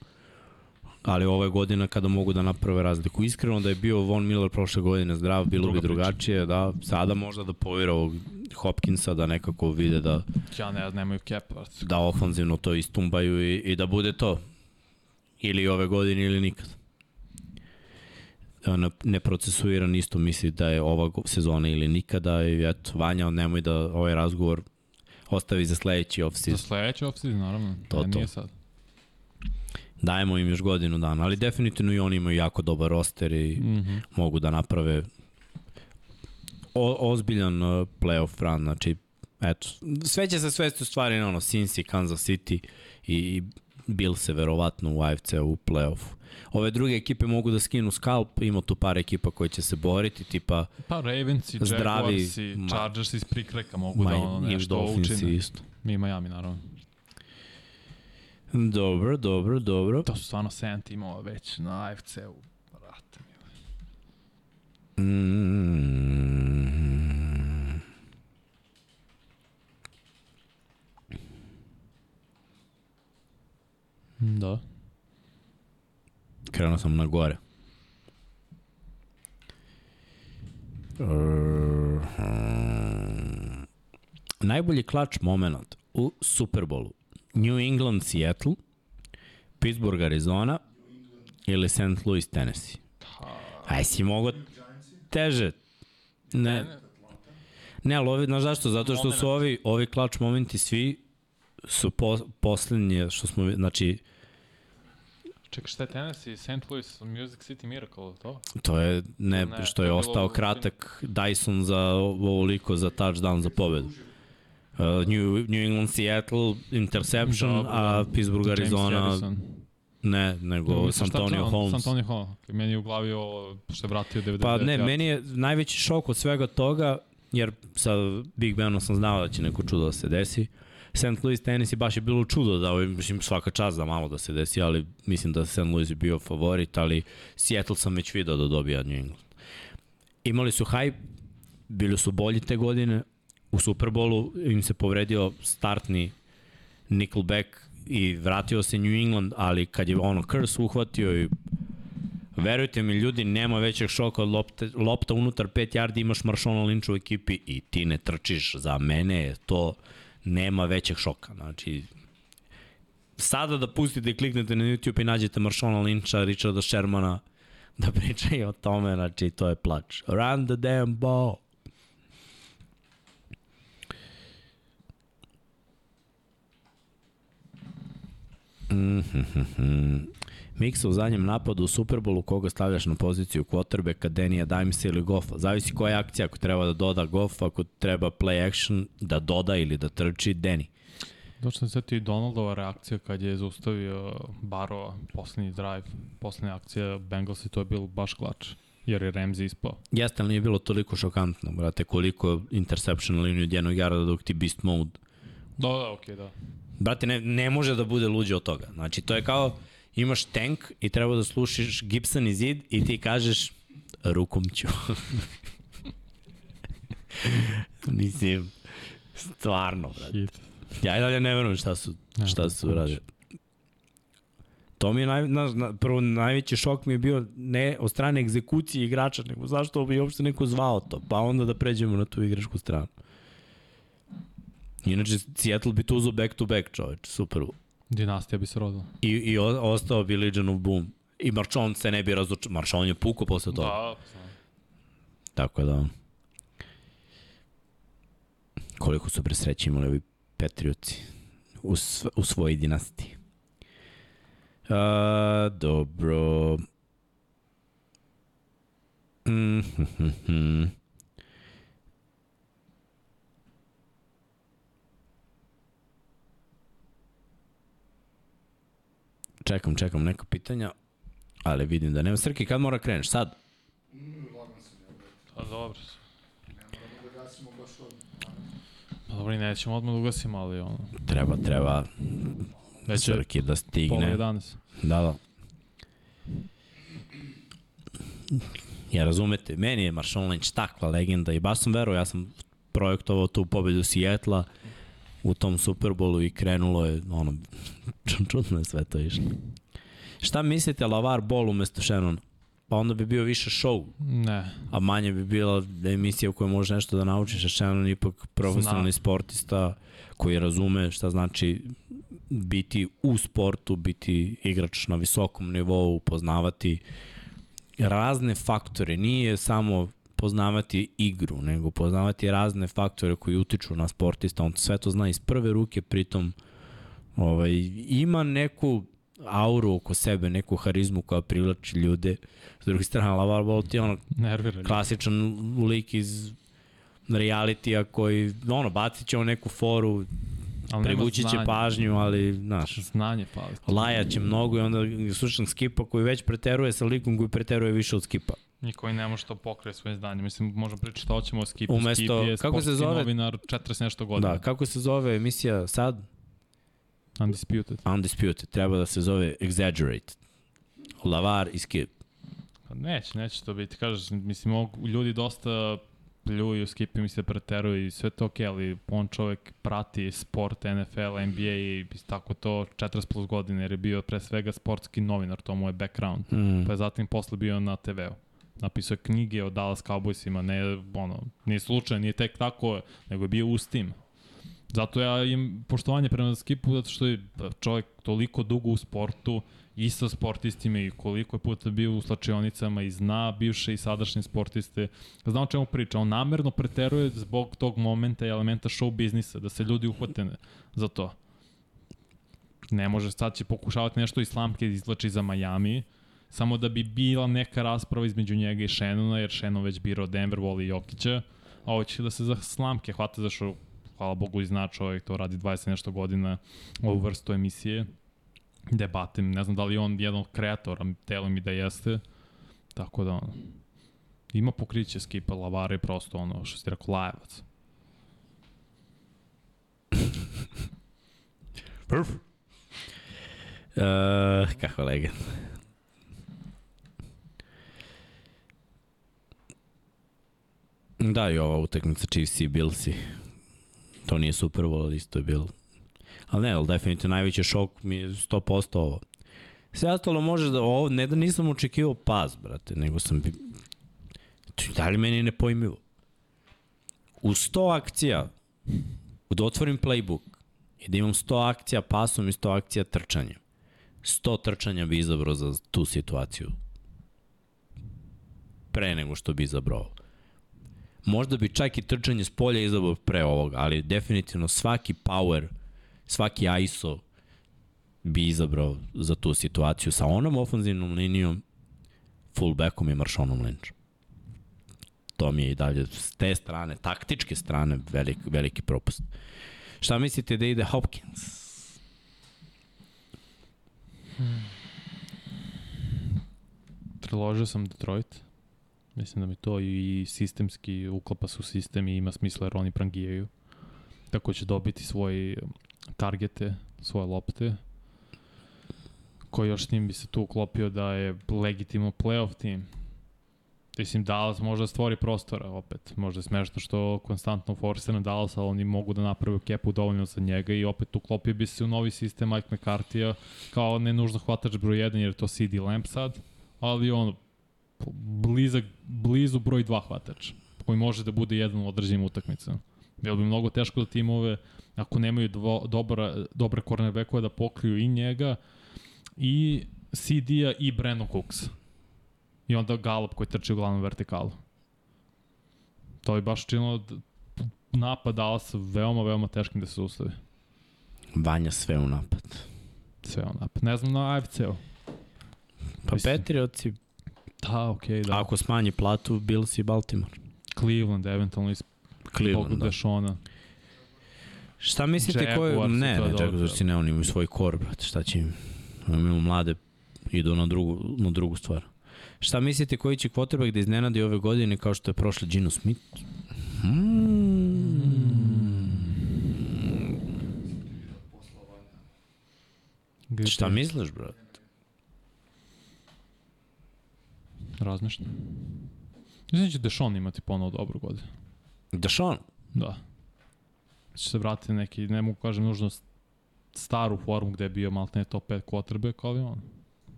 Ali ove godina kada mogu da naprave razliku. Iskreno da je bio Von Miller prošle godine zdrav, bilo Druga bi priča. drugačije. Da, sada možda da povira ovog Hopkinsa da nekako vide da, Ja ne, nemaju cap, da ofanzivno to istumbaju i, i da bude to. Ili ove godine ili nikad. Ne, neprocesuiran isto misli da je ova sezona ili nikada i eto, Vanja, nemoj da ovaj razgovor ostavi za sledeći Za off-season. sledeće off-season, naravno. To, ne, to. Nije sad. Dajemo im još godinu dana, ali definitivno i oni imaju jako dobar roster i Mm -hmm. mogu da naprave o, ozbiljan uh, playoff run, znači eto, sve će se svesti u stvari na ono, Cincy, Kansas City i, i Bill se verovatno u AFC u play-offu. Ove druge ekipe mogu da skinu skalp, ima tu par ekipa koji će se boriti, tipa Pa Ravens i Zdravi, Jaguars i ma- Chargers iz prikreka mogu da ono i nešto Dolphins učine. isto. Mi Miami, naravno. Dobro, dobro, dobro. To su stvarno 7 timova već na AFC-u. Brate. Mm. Da. Krenuo sam na gore. Uh, najbolji klač moment u Superbolu. New England, Seattle, Pittsburgh, Arizona ili St. Louis, Tennessee. Aj si mogo teže. Ne, ne ali ovi, znaš zašto? Zato što su ovi, ovi klač momenti svi su po, poslednje što smo, znači, Čekaj, šta je Tennessee, St. Louis, Music City Miracle, to? To je ne, Ne, što to je je ostao kratak Dyson za ovoliko za touchdown za pobedu. Uh, New, New England Seattle interception, Dobro, a. Pittsburgh Arizona Harrison. ne, nego šta Santonio treba? Holmes. Santonio Holmes. Meni je u glavi ovo što je vratio 99. Pa ne, meni je najveći šok od svega toga, jer sa Big Benom sam znao da će neko čudo da se desi. St. Louis Tennessee baš je bilo čudo da, ovaj, mislim, svaka čast da malo da se desi, ali mislim da St. Louis je bio favorit, ali Seattle sam već video da dobija New England. Imali su hype, bili su bolji te godine, u Superbolu im se povredio startni Nickelback i vratio se New England, ali kad je ono Curse uhvatio i Verujte mi ljudi, nema većeg šoka od lopte, lopta unutar 5 yardi, imaš Maršona Lynch u ekipi i ti ne trčiš. Za mene je to nema većeg šoka. Znači, sada da pustite i kliknete na YouTube i nađete Maršona Lyncha, Richarda Shermana, da pričaju o tome, znači to je plač. Run the damn ball. Mm-hmm. Miksa u zadnjem napadu u Superbolu, koga stavljaš na poziciju quarterbacka, Denija Dimesa ili Goffa. Zavisi koja je akcija, ako treba da doda Goff, ako treba play action, da doda ili da trči, Deni. Došto sam setio i Donaldova reakcija kad je zaustavio Barova, poslednji drive, poslednja akcija Bengals i to je bilo baš klač, jer je Ramsey ispao. Jeste, ali nije bilo toliko šokantno, brate, koliko interception na liniju od jednog jarda dok ti beast mode. Da, da, okej, okay, da. Brate, ne, ne može da bude luđe od toga. Znači, to je kao, imaš tank i treba da slušiš Gibson i zid i ti kažeš, rukom ću. <laughs> Mislim, stvarno, brate. Ja i dalje ne verujem šta su, šta su radili. To mi je naj, na, na, prvo najveći šok mi je bio ne od strane egzekucije igrača, nego zašto bi uopšte neko zvao to, pa onda da pređemo na tu igračku stranu. Inače, Seattle bi tu uzao back to back, čoveč, super. Dinastija bi se rodila. I, i o, ostao bi Legionov boom. I Marchon se ne bi razočao. Marchon je puko posle toga. Da, Tako da... Koliko su bre sreće imali ovi Petrioci u, sv u svojoj dinastiji. A, dobro. Mm -hmm -hmm. Čekam, čekam neka pitanja, ali vidim da nema. Srki, kad mora kreneš? Sad? Mm, brate. Pa dobro. Ne da gasimo baš. Pa dobro, i nećemo odmah da ugasimo, ali ono, Treba, treba već Srki da pola stigne. 11. Da, da. Ja razumete, meni je Marshawn Lynch takva legenda i baš sam verovao, ja sam projektovao tu pobedu Sijetla u tom Superbolu i krenulo je, ono, <laughs> čudno je sve to išlo. Šta mislite Lavar Ball umesto Shannon? Pa onda bi bio više show, Ne, a manje bi bila emisija u kojoj možeš nešto da naučiš, a Shannon ipak profesionalni Zna. sportista koji razume šta znači biti u sportu, biti igrač na visokom nivou, poznavati razne faktore. Nije samo poznavati igru, nego poznavati razne faktore koji utiču na sportista. On sve to zna iz prve ruke, pritom ovaj, ima neku auru oko sebe, neku harizmu koja privlači ljude. S druge strane, Lavar Ball ti je ono nervira. klasičan lik iz realitija koji, ono, bacit će on neku foru, Ali privući će pažnju, ali, znaš, Znanje fali. lajaće mnogo i onda slušam Skipa koji već preteruje sa likom koji preteruje više od Skipa. I koji ne može to pokrije svoje znanje. Mislim, možemo pričati šta hoćemo o Skipu. Umesto- Skip je kako se zove? novinar 40 nešto godina. Da, kako se zove emisija sad? Undisputed. Undisputed. Treba da se zove Exaggerate. Lavar i Skip. Pa neće, neće to biti. Kažeš, mislim, mogu, ljudi dosta pljuju, Skip i mi se preteruju i sve to okej, ali on čovek prati sport, NFL, NBA i tako to 40 plus godine, jer je bio pre svega sportski novinar, to mu je background. Mm. Pa je zatim posle bio na TV-u. Napisao knjige o Dallas Cowboysima, ne, ono, nije slučajno, nije tek tako, nego je bio uz tim. Zato ja im poštovanje prema Skipu, zato što je čovjek toliko dugo u sportu, i sa sportistima i koliko je puta bio u slačionicama i zna bivše i sadašnje sportiste. Zna o čemu priča. On namerno preteruje zbog tog momenta i elementa show biznisa, da se ljudi uhvate za to. Ne može, sad će pokušavati nešto iz slamke da izlači za Miami, samo da bi bila neka rasprava između njega i Shannona, jer Shannon već birao Denver, voli Jokića, a ovo će da se za slamke hvata, zašto hvala Bogu i zna čovjek, to radi 20 nešto godina ovu vrstu emisije debate, ne znam da li je on jedan od kreatora, telo mi da jeste, tako da ono, ima pokriće skipa, lavare je prosto ono, što si rekao, lajevac. Prf. Uh, kako legend. Da, i ova utakmica Chiefs i Billsi. To nije Super Bowl, isto je bilo. Ali ne, ali definitivno najveći šok mi je 100% ovo. Sve ostalo može da, ovo, ne da nisam očekivao pas, brate, nego sam, bi- je dalje meni nepojmivo. U 100 akcija, da otvorim playbook, i da imam 100 akcija pasom i 100 akcija trčanjem. 100 trčanja bi izabrao za tu situaciju. Pre nego što bi izabrao. Možda bi čak i trčanje s polja izabrao pre ovoga, ali definitivno svaki power, svaki ISO bi izabrao za tu situaciju sa onom ofenzivnom linijom, fullbackom i Marshonom Lynch. To mi je i dalje s te strane, taktičke strane, velik, veliki propust. Šta mislite da ide Hopkins? Triložio sam Detroit. Mislim da mi to i sistemski uklapa se u sistem i ima smisla jer oni prangijaju. Tako će dobiti svoje targete, svoje lopte. Ko još s njim bi se tu uklopio da je legitimno playoff tim. Mislim, Dallas može da stvori prostora opet. Možda je smešno što konstantno forsira Dallas, ali oni mogu da naprave kepu dovoljno za njega i opet uklopio bi se u novi sistem Mike McCarthy-a kao ne nužno hvatač broj 1 jer je to CD Lamp sad, ali on blizak, blizu broj 2 hvatač koji može da bude jedan u određenim utakmicama. Bilo bi mnogo teško da timove, ako nemaju dvo, dobra, dobre cornerbackove, da pokriju i njega, i CD-a i Brandon Cooks. I onda Gallup koji trči u glavnom vertikalu. To bi baš činilo napad Dallasa veoma, veoma teškim da se ustavi. Vanja sve u napad. Sve on napad. Ne znam na AFC-u. Pa Mislim- Patriotsi, Da, okej, okay, da. ako smanji platu, Bills i Baltimore. Cleveland, eventualno iz Cleveland, Cleveland, da. Dešona. Šta mislite. Jaguars i Ne, ne. Jaguars ne, oni imaju svoj kor, brate, šta će im... Oni imaju mlade, idu na drugu, na drugu stvar. Šta mislite koji će quarterback da iznenadi ove godine kao što je prošle Gino Smith? Hmm. Gde Šta misliš, brate? Razmišljam. Mislim da će Dešon imati ponovo dobru godinu. Deshaun? Da. Će se vratiti neki, ne mogu kažem nužno staru formu gde je bio maltene top 5 quarterback, ali on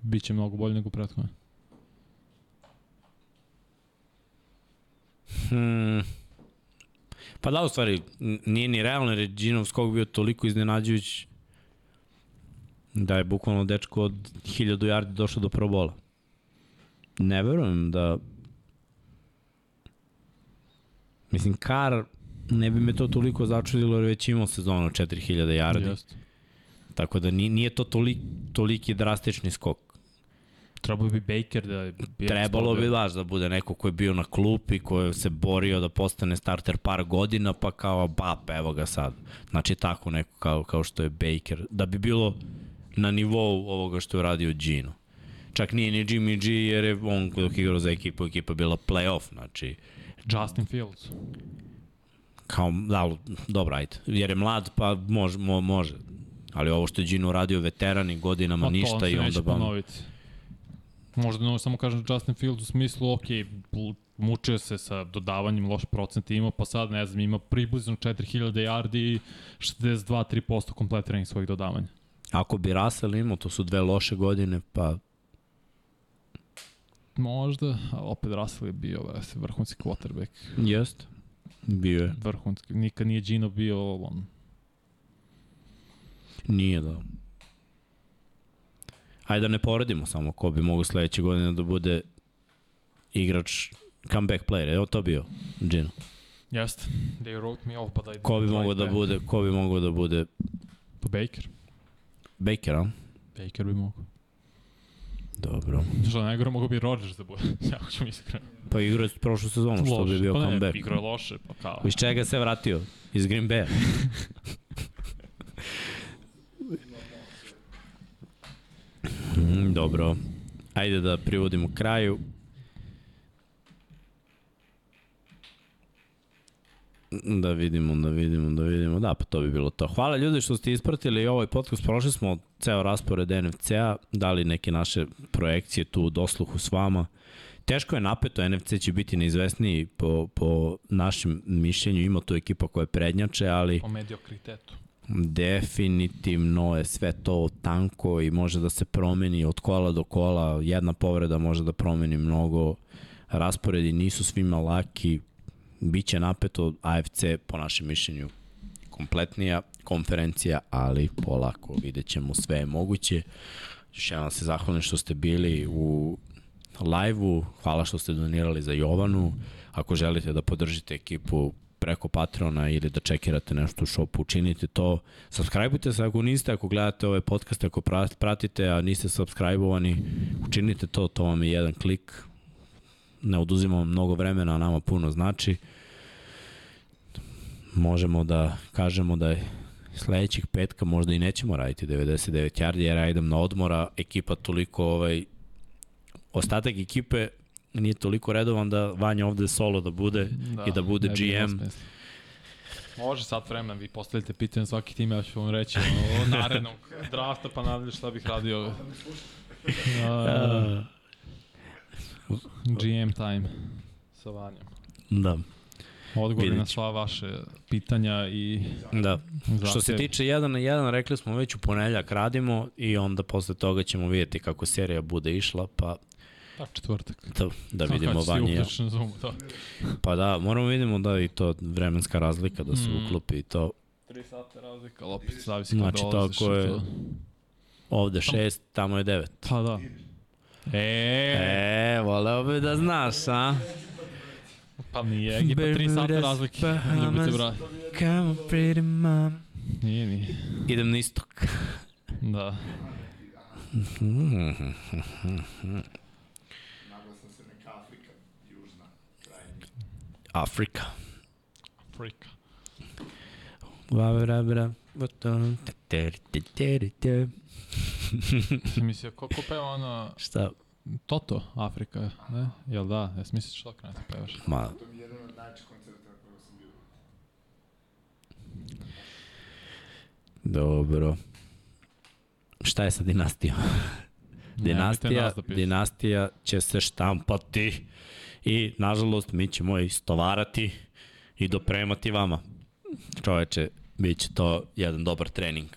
biće mnogo bolje nego prethodno. Hmm. Pa da, u stvari, nije ni realno, jer je Ginov skok bio toliko iznenađujuć da je bukvalno dečko od 1000 yardi došao do Pro Bola. Ne verujem da... Mislim, Kar ne bi me to toliko začudilo jer je već imao sezonu od 4000 yardi. Jeste. Tako da nije, to tolik, toliki drastični skok. Trebalo bi Baker da je... Trebalo bi baš da bude neko ko je bio na klupi, ko je se borio da postane starter par godina, pa kao bap, evo ga sad. Znači tako neko kao, kao što je Baker. Da bi bilo na nivou ovoga što je radio Gino. Čak nije ni Jimmy G jer je on dok igrao za ekipu, ekipa bila playoff, znači Justin Fields. kao, da, dobro, ajde. Jer je mlad, pa može, mo, može. Ali ovo što je Gino radio veteran i godinama Pa to ništa on i se onda neće ponoviti. Možda no, samo kažem Justin Fields u smislu, ok, mučio se sa dodavanjem loš procent ima, pa sad, ne znam, ima približno 4000 yardi i 62-3% kompletiranih svojih dodavanja. Ako bi Russell imao, to su dve loše godine, pa Možda, a opet Russell je bio ovaj, vrhunski quarterback. jest. Bio je. Vrhunski. Nikad nije Gino bio on. Nije da. Ajde da ne poredimo samo ko bi mogo sledeće godine da bude igrač comeback player. Evo to bio, Gino. Jeste. They wrote me off, but I Ko bi mogao da bude, ko bi mogao da bude Pa Baker. Baker, a? Baker bi mogao. Dobro. Što najgore mogo bi Rodgers da bude. <laughs> Jako ću mi iskreno. Pa igrao je prošlu sezonu, što bi bio pa ne, comeback. Igrao je loše, pa kao. Iz čega se vratio? Iz Green Bay. <laughs> Dobro. Ajde da privodimo kraju. Da vidimo, da vidimo, da vidimo. Da, pa to bi bilo to. Hvala ljudi što ste ispratili ovaj podcast. Prošli smo ceo raspored NFC-a, dali neke naše projekcije tu u dosluhu s vama. Teško je napeto, NFC će biti neizvesniji po, po našem mišljenju. Ima tu ekipa koja je prednjače, ali Po mediokritetu. definitivno je sve to tanko i može da se promeni od kola do kola. Jedna povreda može da promeni mnogo. Rasporedi nisu svima laki. Biće napeto AFC po našem mišljenju kompletnija konferencija, ali polako vidjet ćemo sve moguće. Još jednom se zahvalim što ste bili u live-u, hvala što ste donirali za Jovanu. Ako želite da podržite ekipu preko Patreona ili da čekirate nešto u shopu, učinite to. Subscribeujte se ako niste, ako gledate ove podcaste, ako pra- pratite, a niste subscribe-ovani, učinite to, to vam je jedan klik. Ne oduzima vam mnogo vremena, a nama puno znači. Možemo da kažemo da je sledećih petka možda i nećemo raditi 99 yardi, jer ja idem na odmora, ekipa toliko ovaj, ostatak ekipe nije toliko redovan da Vanja ovde solo da bude da, i da bude bi imalo GM. Može sad vremena, vi postavite pitanje svaki tim, ja ću vam reći o, o narednog <laughs> drafta, pa nadalje šta bih radio. Uh, GM time sa Vanjom. Da, Odgovori Vidjet na sva vaše pitanja i da. Što se tiče 1 na 1, rekli smo već u ponedeljak radimo i onda posle toga ćemo vidjeti kako serija bude išla, pa Pa četvrtak. da, da vidimo Kad si Vanja. i ja. uključen Zoom, da. Pa da, moramo vidimo da i to vremenska razlika da se Mm. uklopi i to. Tri sata razlika, ali opet zavisi Znači, kada to dolaziš. ako je- i to. Ovde 6, tamo je 9. Pa da. E, E, voleo bi da znaš, a? Pa nije Egipat, tri sata razlike. Ljubite, bra. Come on, pretty mom. Nije, nije. Idem na istok. Da. Afrika. Afrika. Frika. Bra. Sam mislio, ko, ko peva ona Šta? Toto, Afrika, ne? Jel da? Jes misliš što kada ti pevaš? Ma, To mi je jedan od najčih koncerta na kojeg sam bio. dobro. Šta je sa dinastijom? Dinastija, nas da dinastija će se štampati i, nažalost, mi ćemo istovarati i dopremati vama. Čoveče, bit će to jedan dobar trening.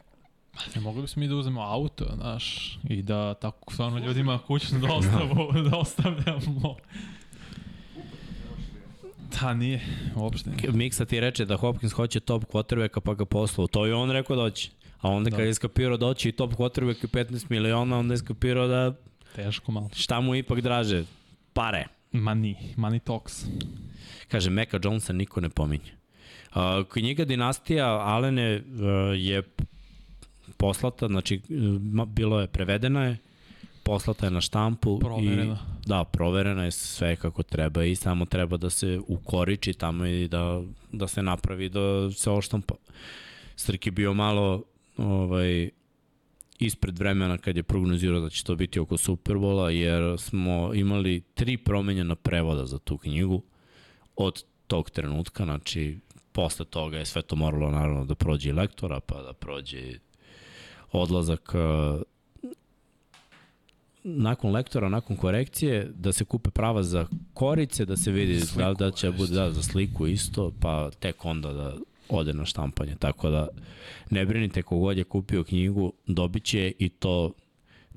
Ne mogli bismo mi da uzmemo auto, znaš, i da tako stvarno ljudima kućnu dostavu <laughs> da ostavljamo. Da, nije, uopšte nije. Miksa ti reče da Hopkins hoće top quarterbacka pa ga poslao. To je on rekao da hoće. A onda kad Da. je iskapirao da hoće i top quarterback i 15 miliona, onda je iskapirao da Teško malo. šta mu ipak draže? Pare. Money, money talks. Kaže, Meka Jonesa niko ne pominje. Uh, knjiga Dinastija Alene uh, je poslata, znači ma- bilo je, prevedena je, poslata je na štampu. Proverena. I, da, proverena je sve kako treba i samo treba da se ukoriči tamo i da, da se napravi da se oštampa. Srki bio malo ovaj, ispred vremena kad je prognozirao da će to biti oko Superbola, jer smo imali tri promenjena prevoda za tu knjigu od tog trenutka, znači posle toga je sve to moralo naravno da prođe i lektora, pa da prođe odlazak uh, nakon lektora, nakon korekcije, da se kupe prava za korice, da se vidi sliku, da, da će bude da, za sliku isto, pa tek onda da ode na štampanje. Tako da ne brinite kogod je kupio knjigu, dobit će i to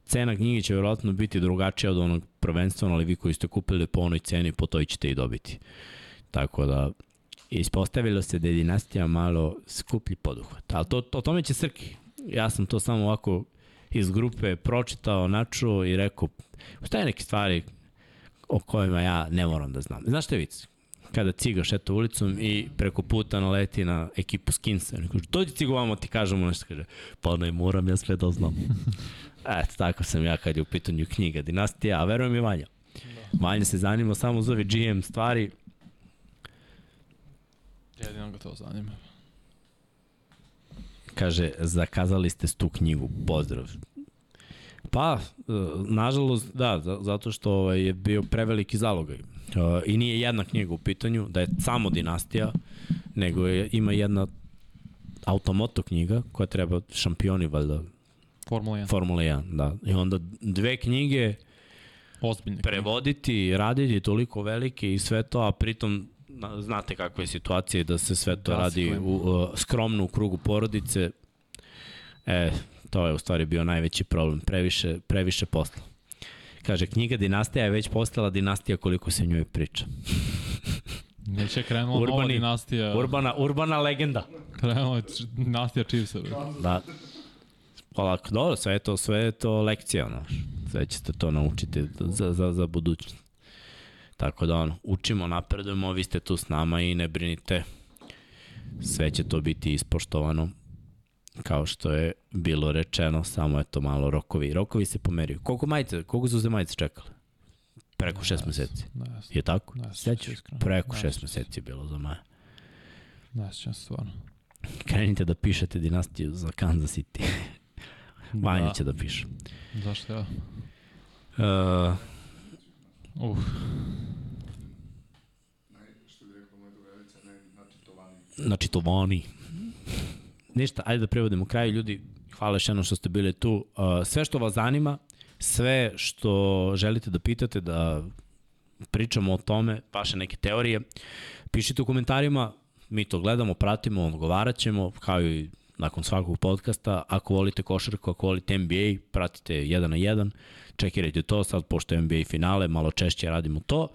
cena knjige će verovatno biti drugačija od onog prvenstveno, ali vi koji ste kupili po onoj ceni, po toj ćete i dobiti. Tako da ispostavilo se da je dinastija malo skuplji poduhvat. Ali to, to, o tome će Srki. Ja sam to samo ovako iz grupe pročitao, načuo i rekao, je neke stvari o kojima ja ne moram da znam. Znaš šta je vic? Kada ciga šeta ulicom i preko puta naleti na ekipu Skinsa. Oni kažu, dođi cigo vamo, ti kažemo nešto. Kaže, pa ne moram, ja sve da znam. <laughs> Eto, tako sam ja kad je u pitanju knjiga Dinastija, a verujem i Vanja. Vanja se zanima samo za ove GM stvari, Jedino ga to zanima. Kaže, zakazali ste tu knjigu, pozdrav. Pa, e, nažalost, da, zato što ovaj, je bio preveliki zalogaj. E, I nije jedna knjiga u pitanju, da je samo dinastija, nego je, ima jedna automoto knjiga koja treba šampioni valjda Formula 1. Formula 1, da. I onda dve knjige Ozbiljne prevoditi, raditi toliko velike i sve to, a pritom znate kakva je situacija da se sve to radi u, uh, skromno u krugu porodice. E, to je u stvari bio najveći problem, previše, previše posla. Kaže, knjiga Dinastija je već postala dinastija koliko se njoj priča. <laughs> Neće krenula Urbani, nova dinastija. Urbana, urbana legenda. Krenula je dinastija Chiefsa. Da. Polako, dobro, sve je to, sve je to lekcija, no. Sve ćete to naučiti za, za, za budućnost. Tako da ono, učimo, napredujemo, vi ste tu s nama i ne brinite, sve će to biti ispoštovano kao što je bilo rečeno, samo je to malo rokovi. Rokovi se pomeriju. Koliko majice, koliko su se majice čekale? Preko šest meseci. Je tako? Sećaš? Preko šest meseci je bilo za Maja. Ne sećam stvarno. Krenite da pišete dinastiju za Kansas City. <laughs> Vanja da. će da piše. Zašto ja? Uh, Uh. Znači to vani. Ništa, ajde da prevodimo kraj. Ljudi, hvala još jednom što ste bili tu. Uh, sve što vas zanima, sve što želite da pitate, da pričamo o tome, vaše neke teorije, pišite u komentarima, mi to gledamo, pratimo, odgovarat ćemo, kao i nakon svakog podcasta. Ako volite košarku, ako volite NBA, pratite jedan na jedan, čekirajte to, sad pošto je NBA finale, malo češće radimo to.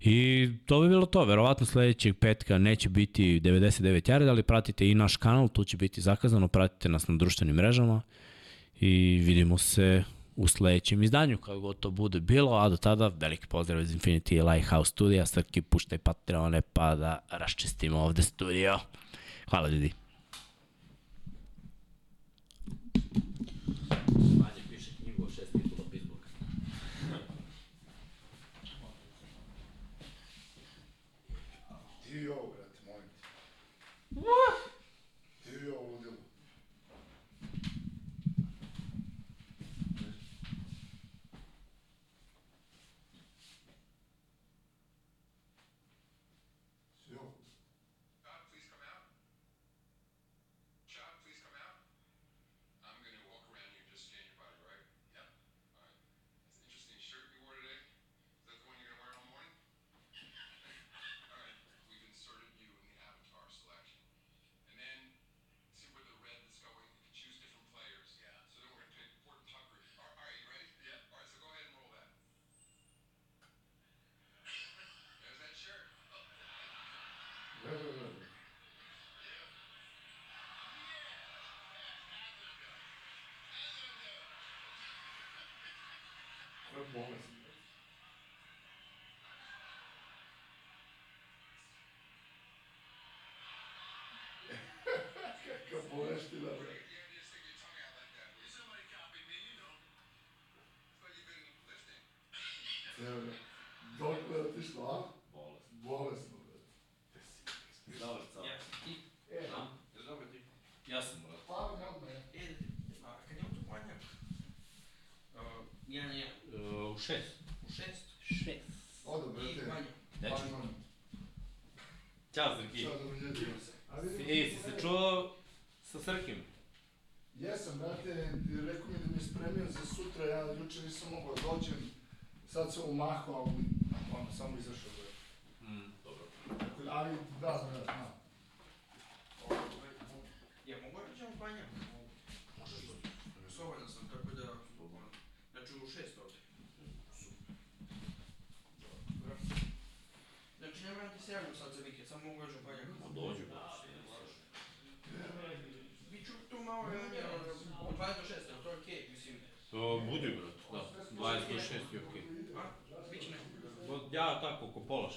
I to bi bilo to, verovatno sledećeg petka neće biti 99 jareda, ali pratite i naš kanal, tu će biti zakazano, pratite nas na društvenim mrežama i vidimo se u sledećem izdanju, kako god to bude bilo, a do tada veliki pozdrav iz Infinity Lighthouse studija, Srki puštaj Patreone pa da raščistimo ovde studio. Hvala ljudi. What?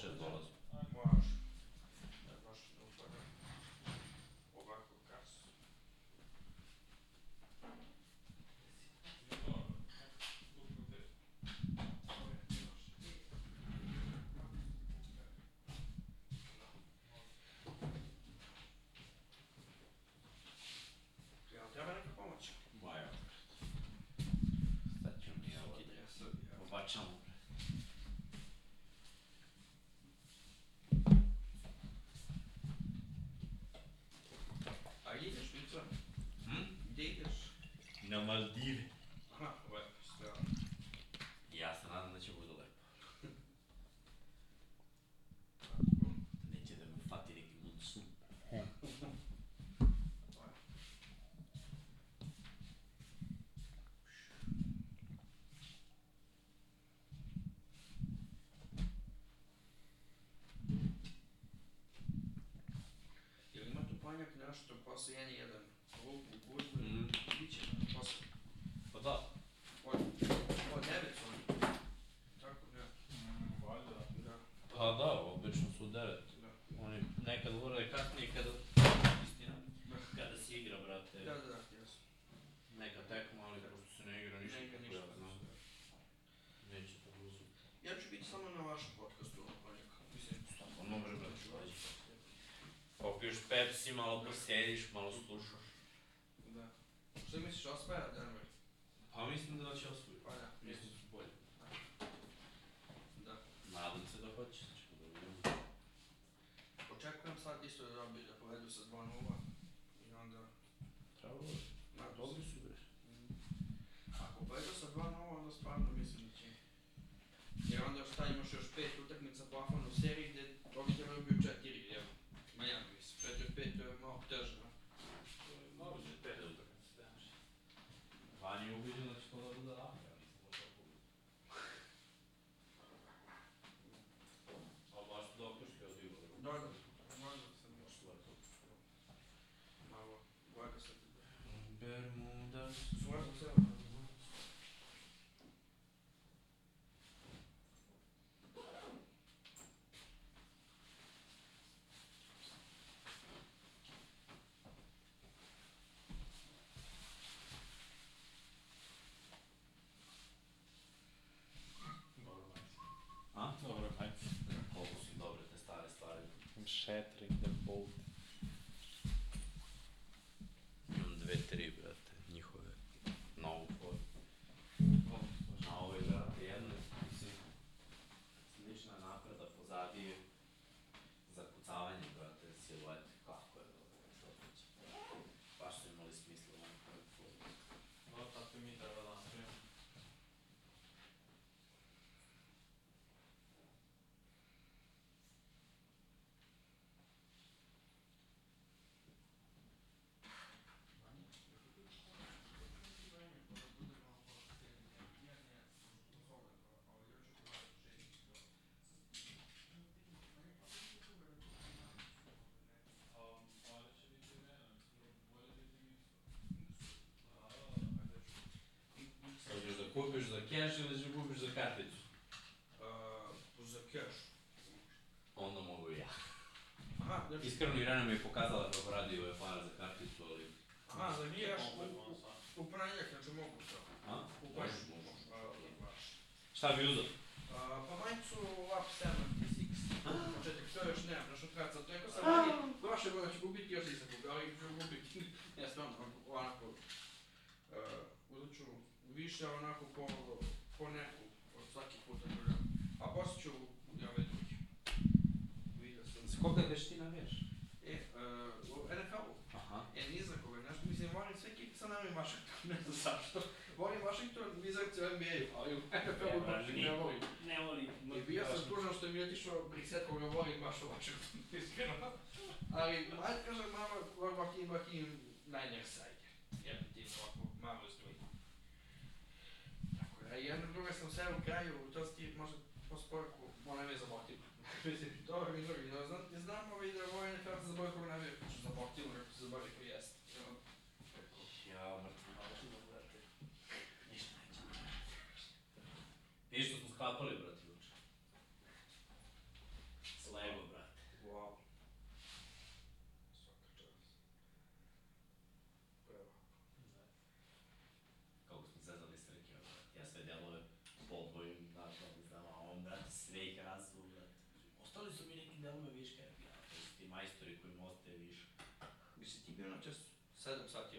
Tako, oko pola šest dolazim. Baš. Da, baš ne upada. Ovako kasno. Jel treba neka pomoć? Ma evo. Sad ćemo mi ovo. Ide sad, ja. Obačamo. A ideš, Mica? Hm? Gdje ideš? Na Maldive. Aha, lepo, strano. Ja se nadam da će bude lepo. Neće da me fati neki monsun. Jel ima tu panjak nešto posle 1-1? Lupu, guzbu, Mhm. biće posle. Pa da. Od, od 9 su oni. Tako, da. Da, Pa da, obično su devet. da. Oni nekad urade kasnije kada... Istina. Kada se igra, brate. Da, da, da, jasno. Neka tekma, ali pošto se ne igra ništa. Neka tako ništa. ja znam. Neće to uzu. Ja ću biti samo na vašem podcastu, ono panjak. Mislim, Ono bre, brate, dođi. Popiješ Pepsi, malo posjediš, malo slušaš. da. Šta misliš, osvaja Denver? Pa mislim da će osvojiti. Pa da, Mislim da su bolji. da. Nadam se da hoće, ćemo da vidimo. Očekujem sad isto da dobiju da povedu sa 2-0 i onda... Trebalo je. Dobri su bre. Mm. Ako povedu sa 2-0, onda stvarno mislim da će... Jer onda šta imaš još pet utakmica plafon u seriji set keš ili da kupiš za karticu? Uh, za cash. Onda mogu ja. Aha, znači, Iskreno Irena mi je pokazala kako radi ove para za karticu, ali... aha, za cash u, u, pranjak, znači mogu to. A? U pranjak. A, baš. Šta bi uzao? Pa majicu Lap 76, početak, to još nemam, nešto kraca, to rekao sam meni, prošle godine ću gubiti, još nisam gubio, ali ću gubiti, ne, stvarno, onako, uh, uzet ću više onako po, po neku, od svaki put da gledam, a poslije ću i ove druge. Vidio sam. S koga već ti navijaš? E, uh, u NFL-u, Aha. E, ni za koga, nešto, mislim, volim sve ekipe sa nama i Washington, <laughs> ne znam zašto. Volim Washington, Wizards u NBA-u, ali u NFL-u baš ne volim. Ne volim. I bio sam tužan što mi je otišao Brixet koga volim baš u Washington, <laughs> iskreno. Ali, ajde kažem, mama, volim Hakim, Hakim, Niners, ajde. Jedan tim ovako, malo izdvoji. Je, jedna druga sam sve u kraju, to si ti možda po sporku, ona me za Baltimore. <laughs> Mislim, dobro mi drugi, no, znam, ne znam ovaj da volim NFL za boju koga navijek, za Baltimore, ako se zaboravim ko jest. Evo, rekao, Ja, mrtvo, malo brate. Ništa neće. Vidiš što smo skapali, brate, juče. S Lego, brate. Wow. Svaka čast. Bravo. Kako smo zezali Srkija, brate. Ja sve delove podvojim, znaš, ali znam, a on, brate, sve ih razvu, brate. Ostali su mi neki delove viška, ja,